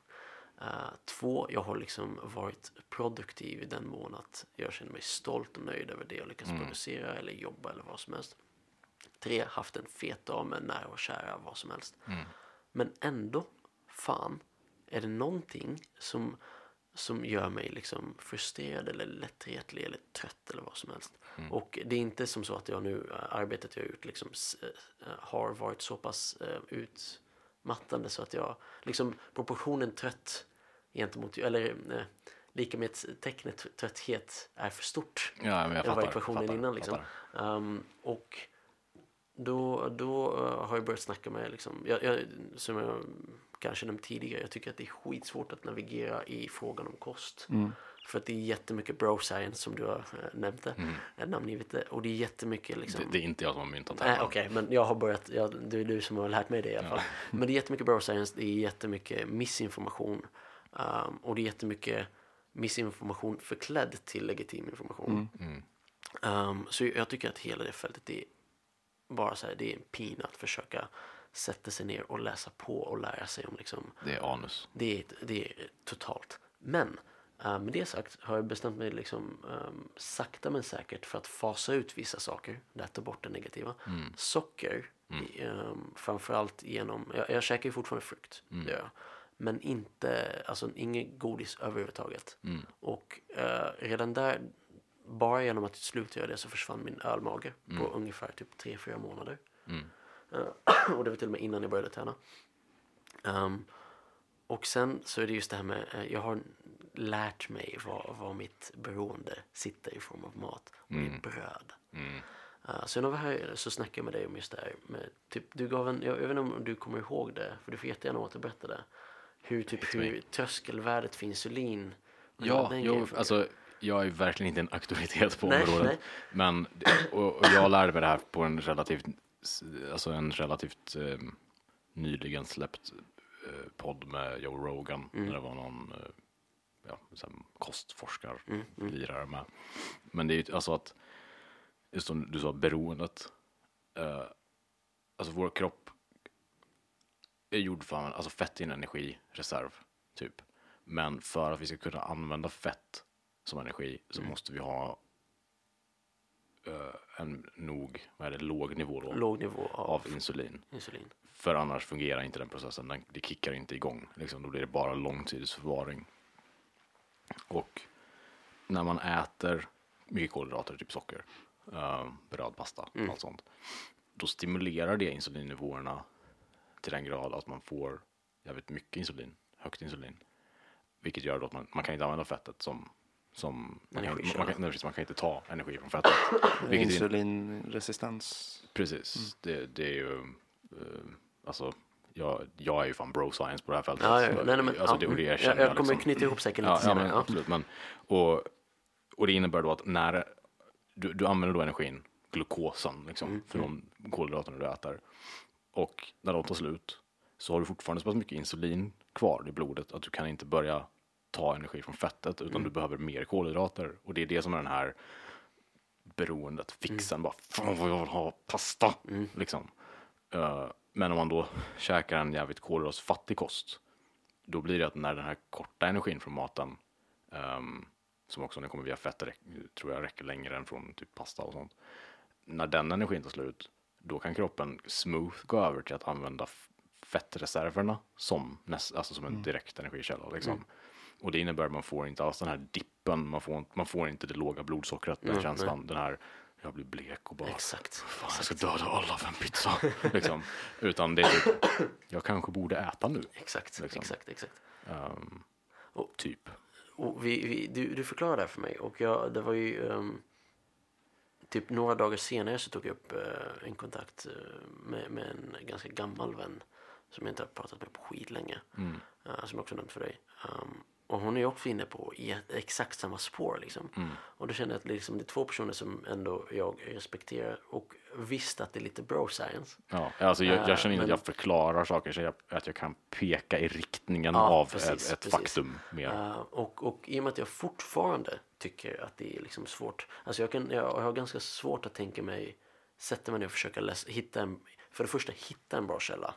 Uh, två, jag har liksom varit produktiv i den mån att jag känner mig stolt och nöjd över det jag lyckas producera eller jobba eller vad som helst. Tre, haft en fet dag med nära och kära, vad som helst. Men ändå, fan, är det någonting som, som gör mig liksom frustrerad eller lättretlig eller trött eller vad som helst. Och det är inte som så att jag nu, äh, arbetet jag har gjort liksom äh, har varit så pass äh, utmattande så att jag, liksom proportionen trött gentemot, eller äh, lika med tecknet trötthet är för stort. Ja, men jag Det var fattar. ekvationen fattar, innan liksom. fattar. Um, och då, då uh, har jag börjat snacka med, liksom, jag, jag, som jag kanske nämnt tidigare, jag tycker att det är skitsvårt att navigera i frågan om kost. För att det är jättemycket bro science som du har uh, nämnt det, mm. namngivit det. Och det är jättemycket liksom. Det, det är inte jag som har myntat det Nej, okej, men jag har börjat, ja, det är du som har lärt mig det i alla fall. Men det är jättemycket bro science, det är jättemycket missinformation. Um, och det är jättemycket missinformation förklädd till legitim information. Um, så jag tycker att hela det fältet är bara så här, det är en pin att försöka sätta sig ner och läsa på och lära sig om liksom, Det är anus. det är, det är totalt. Men eh, med det sagt har jag bestämt mig liksom, ehm, sakta men säkert för att fasa ut vissa saker. Där ta bort det negativa. Socker, i, um, framförallt genom, jag, jag käkar ju fortfarande frukt. Det gör jag. Men inte, alltså inget godis överhuvudtaget. Och eh, redan där, bara genom att sluta göra det så försvann min ölmage på ungefär typ 3-4 månader. Eh, och det var till och med innan jag började träna. Ehm, och sen så är det just det här med, eh, jag har lärt mig vad, vad mitt beroende sitter i form av mat. Och det är bröd. Uh, så när vi här så snackade jag med dig om just det här. Med, typ, du gav en, jag, jag vet inte om du kommer ihåg det, för du får jättegärna återberätta det. Hur, typ, hur tröskelvärdet för insulin. Ja, jo, alltså jag är verkligen inte en auktoritet på Nej, området. nej. Men, och, och jag lärde mig det här på en relativt, alltså en relativt eh, nyligen släppt eh, podd med Joe Rogan. Mm. Där det var någon eh, ja, kostforskare, Mm, lirare med. Men det är ju alltså att, just som du sa, beroendet. Eh, alltså vår kropp är gjord för alltså fett är en energireserv, typ. Men för att vi ska kunna använda fett som energi så måste vi ha eh, en nog, vad är det, låg nivå då, Låg nivå av, av insulin. insulin. För annars fungerar inte den processen, den, det kickar inte igång. Liksom, då blir det bara långtidsförvaring. Och när man äter mycket kolhydrater, typ socker, uh, bröd, pasta, allt sånt. Då stimulerar det insulinnivåerna till den grad att man får jävligt mycket insulin, högt insulin. Vilket gör då att man, man kan inte använda fettet som, som man, kan, man, kan, man kan inte ta energi från fettet. Insulinresistens. Precis, det, det är ju, eh, alltså, jag, jag är ju fan bro science på det här fältet. Ja, ja, nej, nej, men, alltså, det, det mm. jag, jag kommer liksom. knyta ihop säcken lite Ja, ja, senare. men, Ja. absolut. Men, och, och det innebär då att när du, du använder då energin, glukosen, liksom, Mm, från kolhydraterna du äter. Och när de tar slut så har du fortfarande så pass mycket insulin kvar i blodet att du kan inte börja ta energi från fettet utan Mm. du behöver mer kolhydrater. Och det är det som är den här beroendet, fixen, bara fan vad jag vill ha pasta. Liksom. Eh, men om man då käkar en jävligt kolhydratsfattig kost, då blir det att när den här korta energin från maten, ehm, som också när kommer via fett, tror jag räcker längre än från typ pasta och sånt. När den energin tar slut, då kan kroppen smooth gå över till att använda fettreserverna som, näst, alltså som en direkt energikälla. Liksom. Och det innebär att man får inte alls den här dippen, man får, man får inte det låga blodsockret, den Mm, känslan, den här, jag blir blek och bara, Exakt. fan jag ska döda alla för en pizza. liksom. Utan det är typ, jag kanske borde äta nu. Exakt, Liksom. exakt, exakt. Ehm, Och- typ. Och vi, vi, du, du förklarade det här för mig och jag, det var ju, ehm, typ några dagar senare så tog jag upp eh, en kontakt eh, med, med en ganska gammal vän som jag inte har pratat med på skitlänge. Mm. eh, som jag också nämnt för dig. Um, och hon är också inne på exakt samma spår liksom. Mm. Och då kände jag att liksom, det är två personer som ändå jag respekterar och visst att det är lite bro science. Ja, alltså jag, Eh, jag känner inte men- att jag förklarar saker så jag, att jag kan peka i riktningen Ja, av precis, ett, precis. faktum mer. Uh, och, och i och med att jag fortfarande tycker att det är liksom svårt. Alltså jag, kan, jag har ganska svårt att tänka mig sätta mig ner och försöka läsa, hitta en, för det första hitta en bra källa.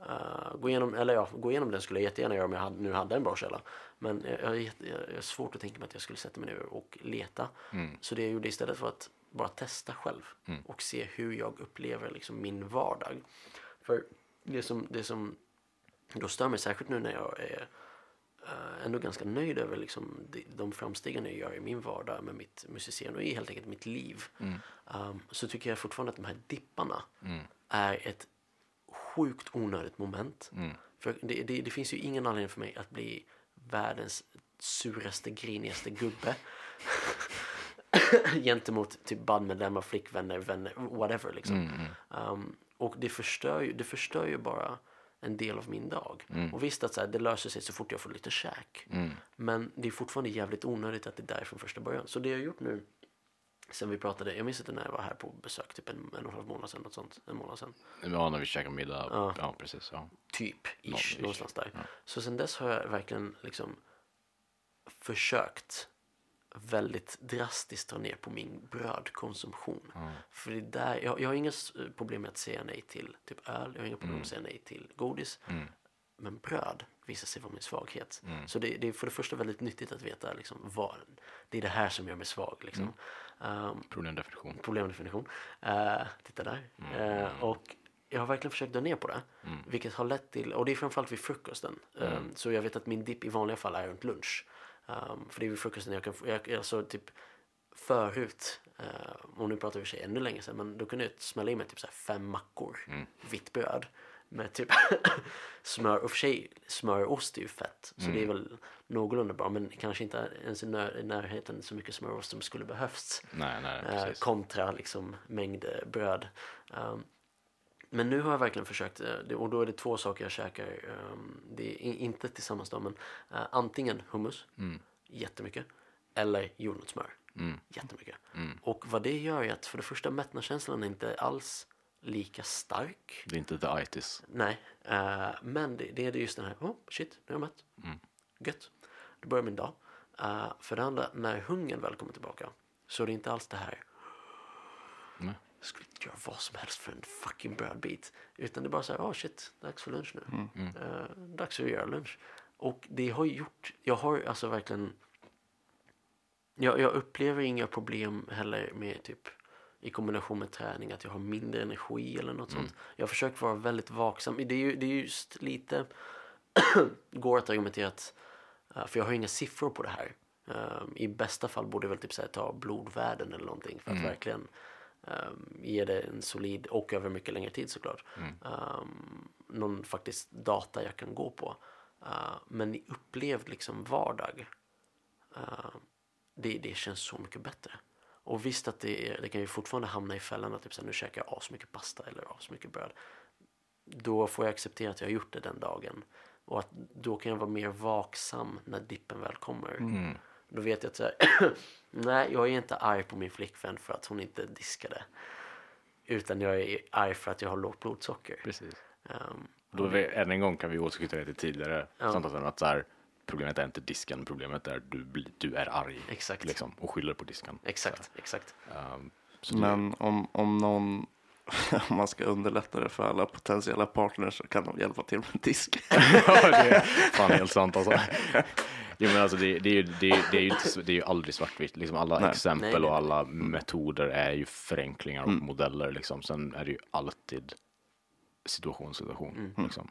Uh, gå, igenom, eller ja, gå igenom den skulle jag jättegärna göra om jag hade, nu hade en bra källa. Men jag, jag, har jag, svårt att tänka mig att jag skulle sätta mig ner och leta. Så det jag gjorde istället för att bara testa själv och se hur jag upplever liksom min vardag. För det som, det som då stör mig särskilt nu när jag är eh, ändå ganska nöjd över liksom de, de framstegen jag gör i min vardag med mitt musicerande och i helt enkelt mitt liv. Um, så tycker jag fortfarande att de här dipparna är ett sjukt onödigt moment. För det, det, det finns ju ingen anledning för mig att bli världens suraste, grinigaste gubbe. gentemot typ bandmedlemmar, flickvänner, vänner, whatever liksom. Um, och det förstör, ju, det förstör ju bara en del av min dag. Och visst att så här, det löser sig så fort jag får lite käk. Men det är fortfarande jävligt onödigt att det är där från första början. Så det jag har gjort nu sen vi pratade, jag minns inte när jag var här på besök, typ en, en och en halv månad sedan, något sånt, en månad sedan. Ja, när vi käkar middag. Ja. Ja, precis. Ja. Typ, ish, ish. någonstans där. Så sen dess har jag verkligen liksom försökt väldigt drastiskt dra ner på min brödkonsumtion. För det är där, jag, jag har inga problem med att säga nej till typ öl, jag har inga problem med att säga nej till godis. Men bröd visar sig vara min svaghet. Så det, det är för det första väldigt nyttigt att veta liksom, vad, det är det här som gör mig svag. Liksom. Um, Problemdefinition. problemdefinition. Uh, titta där. Eh, och jag har verkligen försökt dra ner på det. Vilket har lett till, och det är framförallt vid frukosten. Um, så jag vet att min dipp i vanliga fall är runt lunch. Um, för det är vid frukosten jag kan få, jag, alltså typ förut, uh, och nu pratar vi för sig ännu längre sedan, men då kunde jag smälla i mig typ så fem mackor vitt bröd. Med typ smör, och för sig smör och ost är ju fett. Så det är väl någorlunda bra, men kanske inte ens i när, i närheten så mycket smör och ost som skulle behövts. Nej, nej, Eh, kontra liksom mängd bröd. Um, men nu har jag verkligen försökt, eh, och då är det två saker jag käkar. Um, det är inte tillsammans då, men eh, antingen hummus, jättemycket, eller jordnötssmör, jättemycket. Och vad det gör är att för det första mättnadskänslan är inte alls lika stark. Det är inte the itis. Nej, eh, men det, det är just den här, oh shit, nu är jag mätt. Gött. Då börjar min dag. Eh, för det andra, när hungern väl kommer tillbaka så är det inte alls det här Nej. jag skulle inte göra vad som helst för en fucking brödbit. Utan det är bara så här, oh shit, dags för lunch nu. Eh, dags för att göra lunch. Och det har gjort, jag har alltså verkligen, jag, jag upplever inga problem heller med typ i kombination med träning, att jag har mindre energi eller något sånt. Jag har försökt vara väldigt vaksam. Det är ju det är just lite, går att argumentera att, eh, för jag har inga siffror på det här. Eh, I bästa fall borde jag väl typ så här, ta blodvärden eller någonting för att verkligen um, ge det en solid och över mycket längre tid såklart. Um, någon faktiskt data jag kan gå på. Uh, men i upplevd liksom vardag, uh, det, det känns så mycket bättre. Och visst att det, är, det kan ju fortfarande hamna i fällan att typ så här, nu käkar jag asmycket pasta eller asmycket bröd. Då får jag acceptera att jag har gjort det den dagen. Och att då kan jag vara mer vaksam när dippen väl kommer. Då vet jag att så här, nej, jag är inte arg på min flickvän för att hon inte diskade. Utan jag är arg för att jag har lågt blodsocker. Precis. Um, Då vi, än en gång kan vi återknyta det till tidigare samtal att så här, problemet är inte disken, problemet är du, du är arg. Exakt. Liksom, och skyller på disken. exakt, exakt. Um, så det- Men om, om någon, om man ska underlätta det för alla potentiella partners så kan de hjälpa till med disk. ja, det är fan helt sant alltså. Jo, men alltså det, det, är ju, det, är- det, är ju, det är ju aldrig svartvitt. Liksom alla Nej. exempel Nej, nej, och alla metoder är ju förenklingar och modeller. Liksom. Sen är det ju alltid situation, situation. Liksom.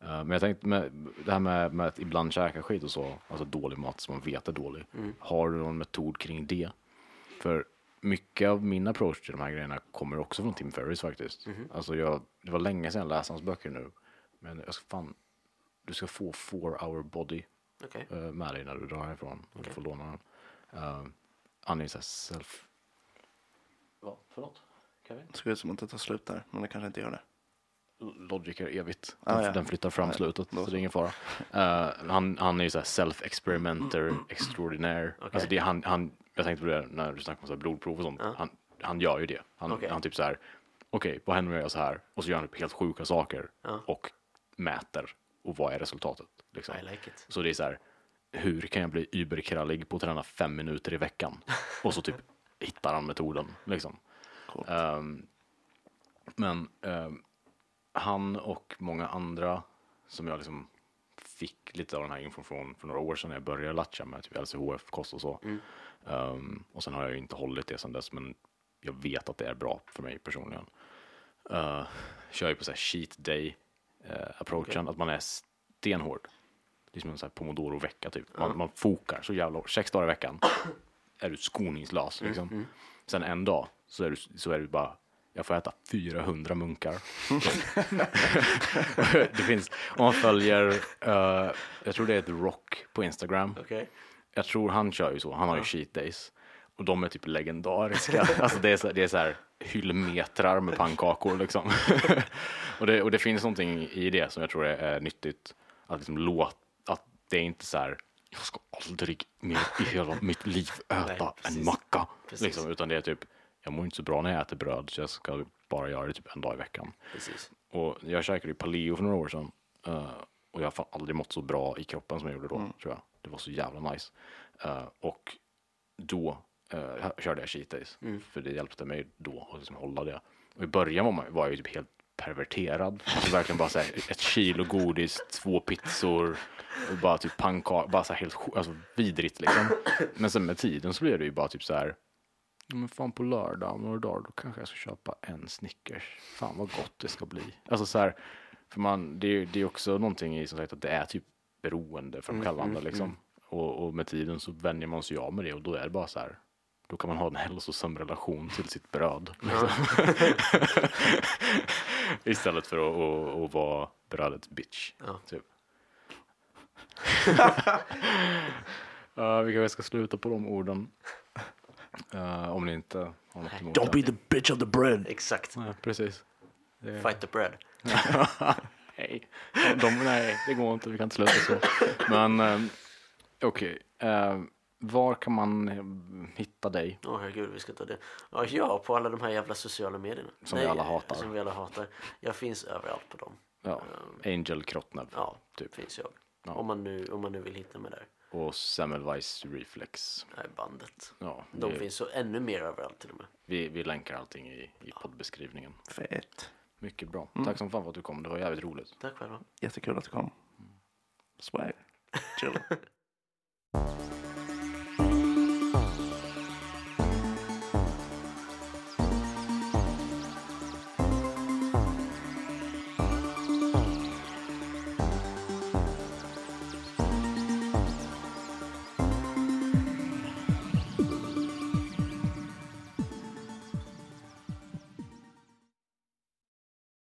Eh, men jag tänkte med det här med, med att ibland käka skit och så, alltså dålig mat som man vet är dålig. Har du någon metod kring det? För mycket av min approach till de här grejerna kommer också från Tim Ferriss faktiskt. Alltså jag, det var länge sedan jag läste hans böcker nu. Men jag ska fan, du ska få Four Hour Body Okej. eh, med dig när du drar härifrån. och Du får låna den. Uh, här self Vad? Förlåt? Kevin? Det ser ut som att det tar slut där, men det kanske inte gör det. Logic är evigt. Ah, Den, ja. den flyttar fram Ah, ja. slutet, Då så det är ingen fara. Eh, han, han är ju såhär self-experimenter extraordinaire. Alltså det, han, han, jag tänkte på det när du snackade om så här blodprov och sånt. Ja. Han, han gör ju det. Han, Okej. han typ så här, okej, vad händer om jag gör så här? Och så gör han typ helt sjuka saker Ja. och mäter. Och vad är resultatet? Liksom. I like it. Så det är så här, hur kan jag bli überkrallig på att träna fem minuter i veckan? Och så typ hittar han metoden liksom. Coolt. Ehm, men ehm, han och många andra som jag liksom fick lite av den här infon från för några år sedan när jag började latcha med typ LCHF, kost och så. Ehm, och sen har jag ju inte hållit det sedan dess, men jag vet att det är bra för mig personligen. Uh, kör ju på så här cheat day eh, approachen, att man är stenhård. Det är som en sån här pomodoro-vecka typ. Man, man fokar så jävla hårt. Sex dagar i veckan är du skoningslös liksom. Sen en dag så är du, så är du bara, jag får äta 400 munkar. det finns, om man följer, eh, jag tror det är The Rock på Instagram. Okej. Jag tror han kör ju så, han har ju cheat days. Och de är typ legendariska. alltså det är så, det är så här hyllmetrar med pannkakor liksom. och, det, och det finns någonting i det som jag tror är, nyttigt. Att liksom låta, att det är inte så här, jag ska aldrig mer i hela mitt liv äta Nej, en macka. Precis. Liksom, utan det är typ, jag mår inte så bra när jag äter bröd så jag ska bara göra det typ en dag i veckan. Precis. Och jag käkade ju paleo för några år sedan. eh, och jag har fan aldrig mått så bra i kroppen som jag gjorde då, tror jag. Det var så jävla nice. Eh, och då eh, körde jag cheat days. För det hjälpte mig då att liksom hålla det. Och i början var, man, var jag ju typ helt perverterad. Alltså verkligen bara så här, ett kilo godis, två pizzor, och bara typ pannkakor, bara så här helt alltså, vidrigt liksom. Men sen med tiden så blev det ju bara typ så här, men fan på lördag om några dagar då kanske jag ska köpa en Snickers. Fan vad gott det ska bli. Alltså så här, för man, det, är- det är också någonting i som sagt att det är typ beroendeframkallande liksom. Och, och med tiden så vänjer man sig av med det och då är det bara så här. Då kan man ha en hälsosam relation till sitt bröd. Liksom. Istället för att, att, att vara brödets bitch. Ja. Typ. uh, vi kanske ska sluta på de orden. Eh, om ni inte har något emot Don't be the bitch of the bread. Exakt. Nej, precis. Det, Fight the bread. nej. De, nej, det går inte. Vi kan inte sluta så. Men um, okej. Eh, var kan man hitta dig? Åh herregud, vi ska ta det. Ja, ja, på alla de här jävla sociala medierna. Som vi alla hatar. Som vi alla hatar. Jag finns överallt på dem. Ja, Angel Krottnev Ja, Typ. finns jag. Ja. Om, man nu, om man nu vill hitta mig där. Och Semmelweis Reflex. Det här är bandet. Ja, De vi, finns så ännu mer överallt till och med. vi, vi länkar allting i, i poddbeskrivningen. Fett. Mycket bra. Tack som fan för att du kom. Det var jävligt roligt. Tack själva. Jättekul att du kom. Swag. Chill.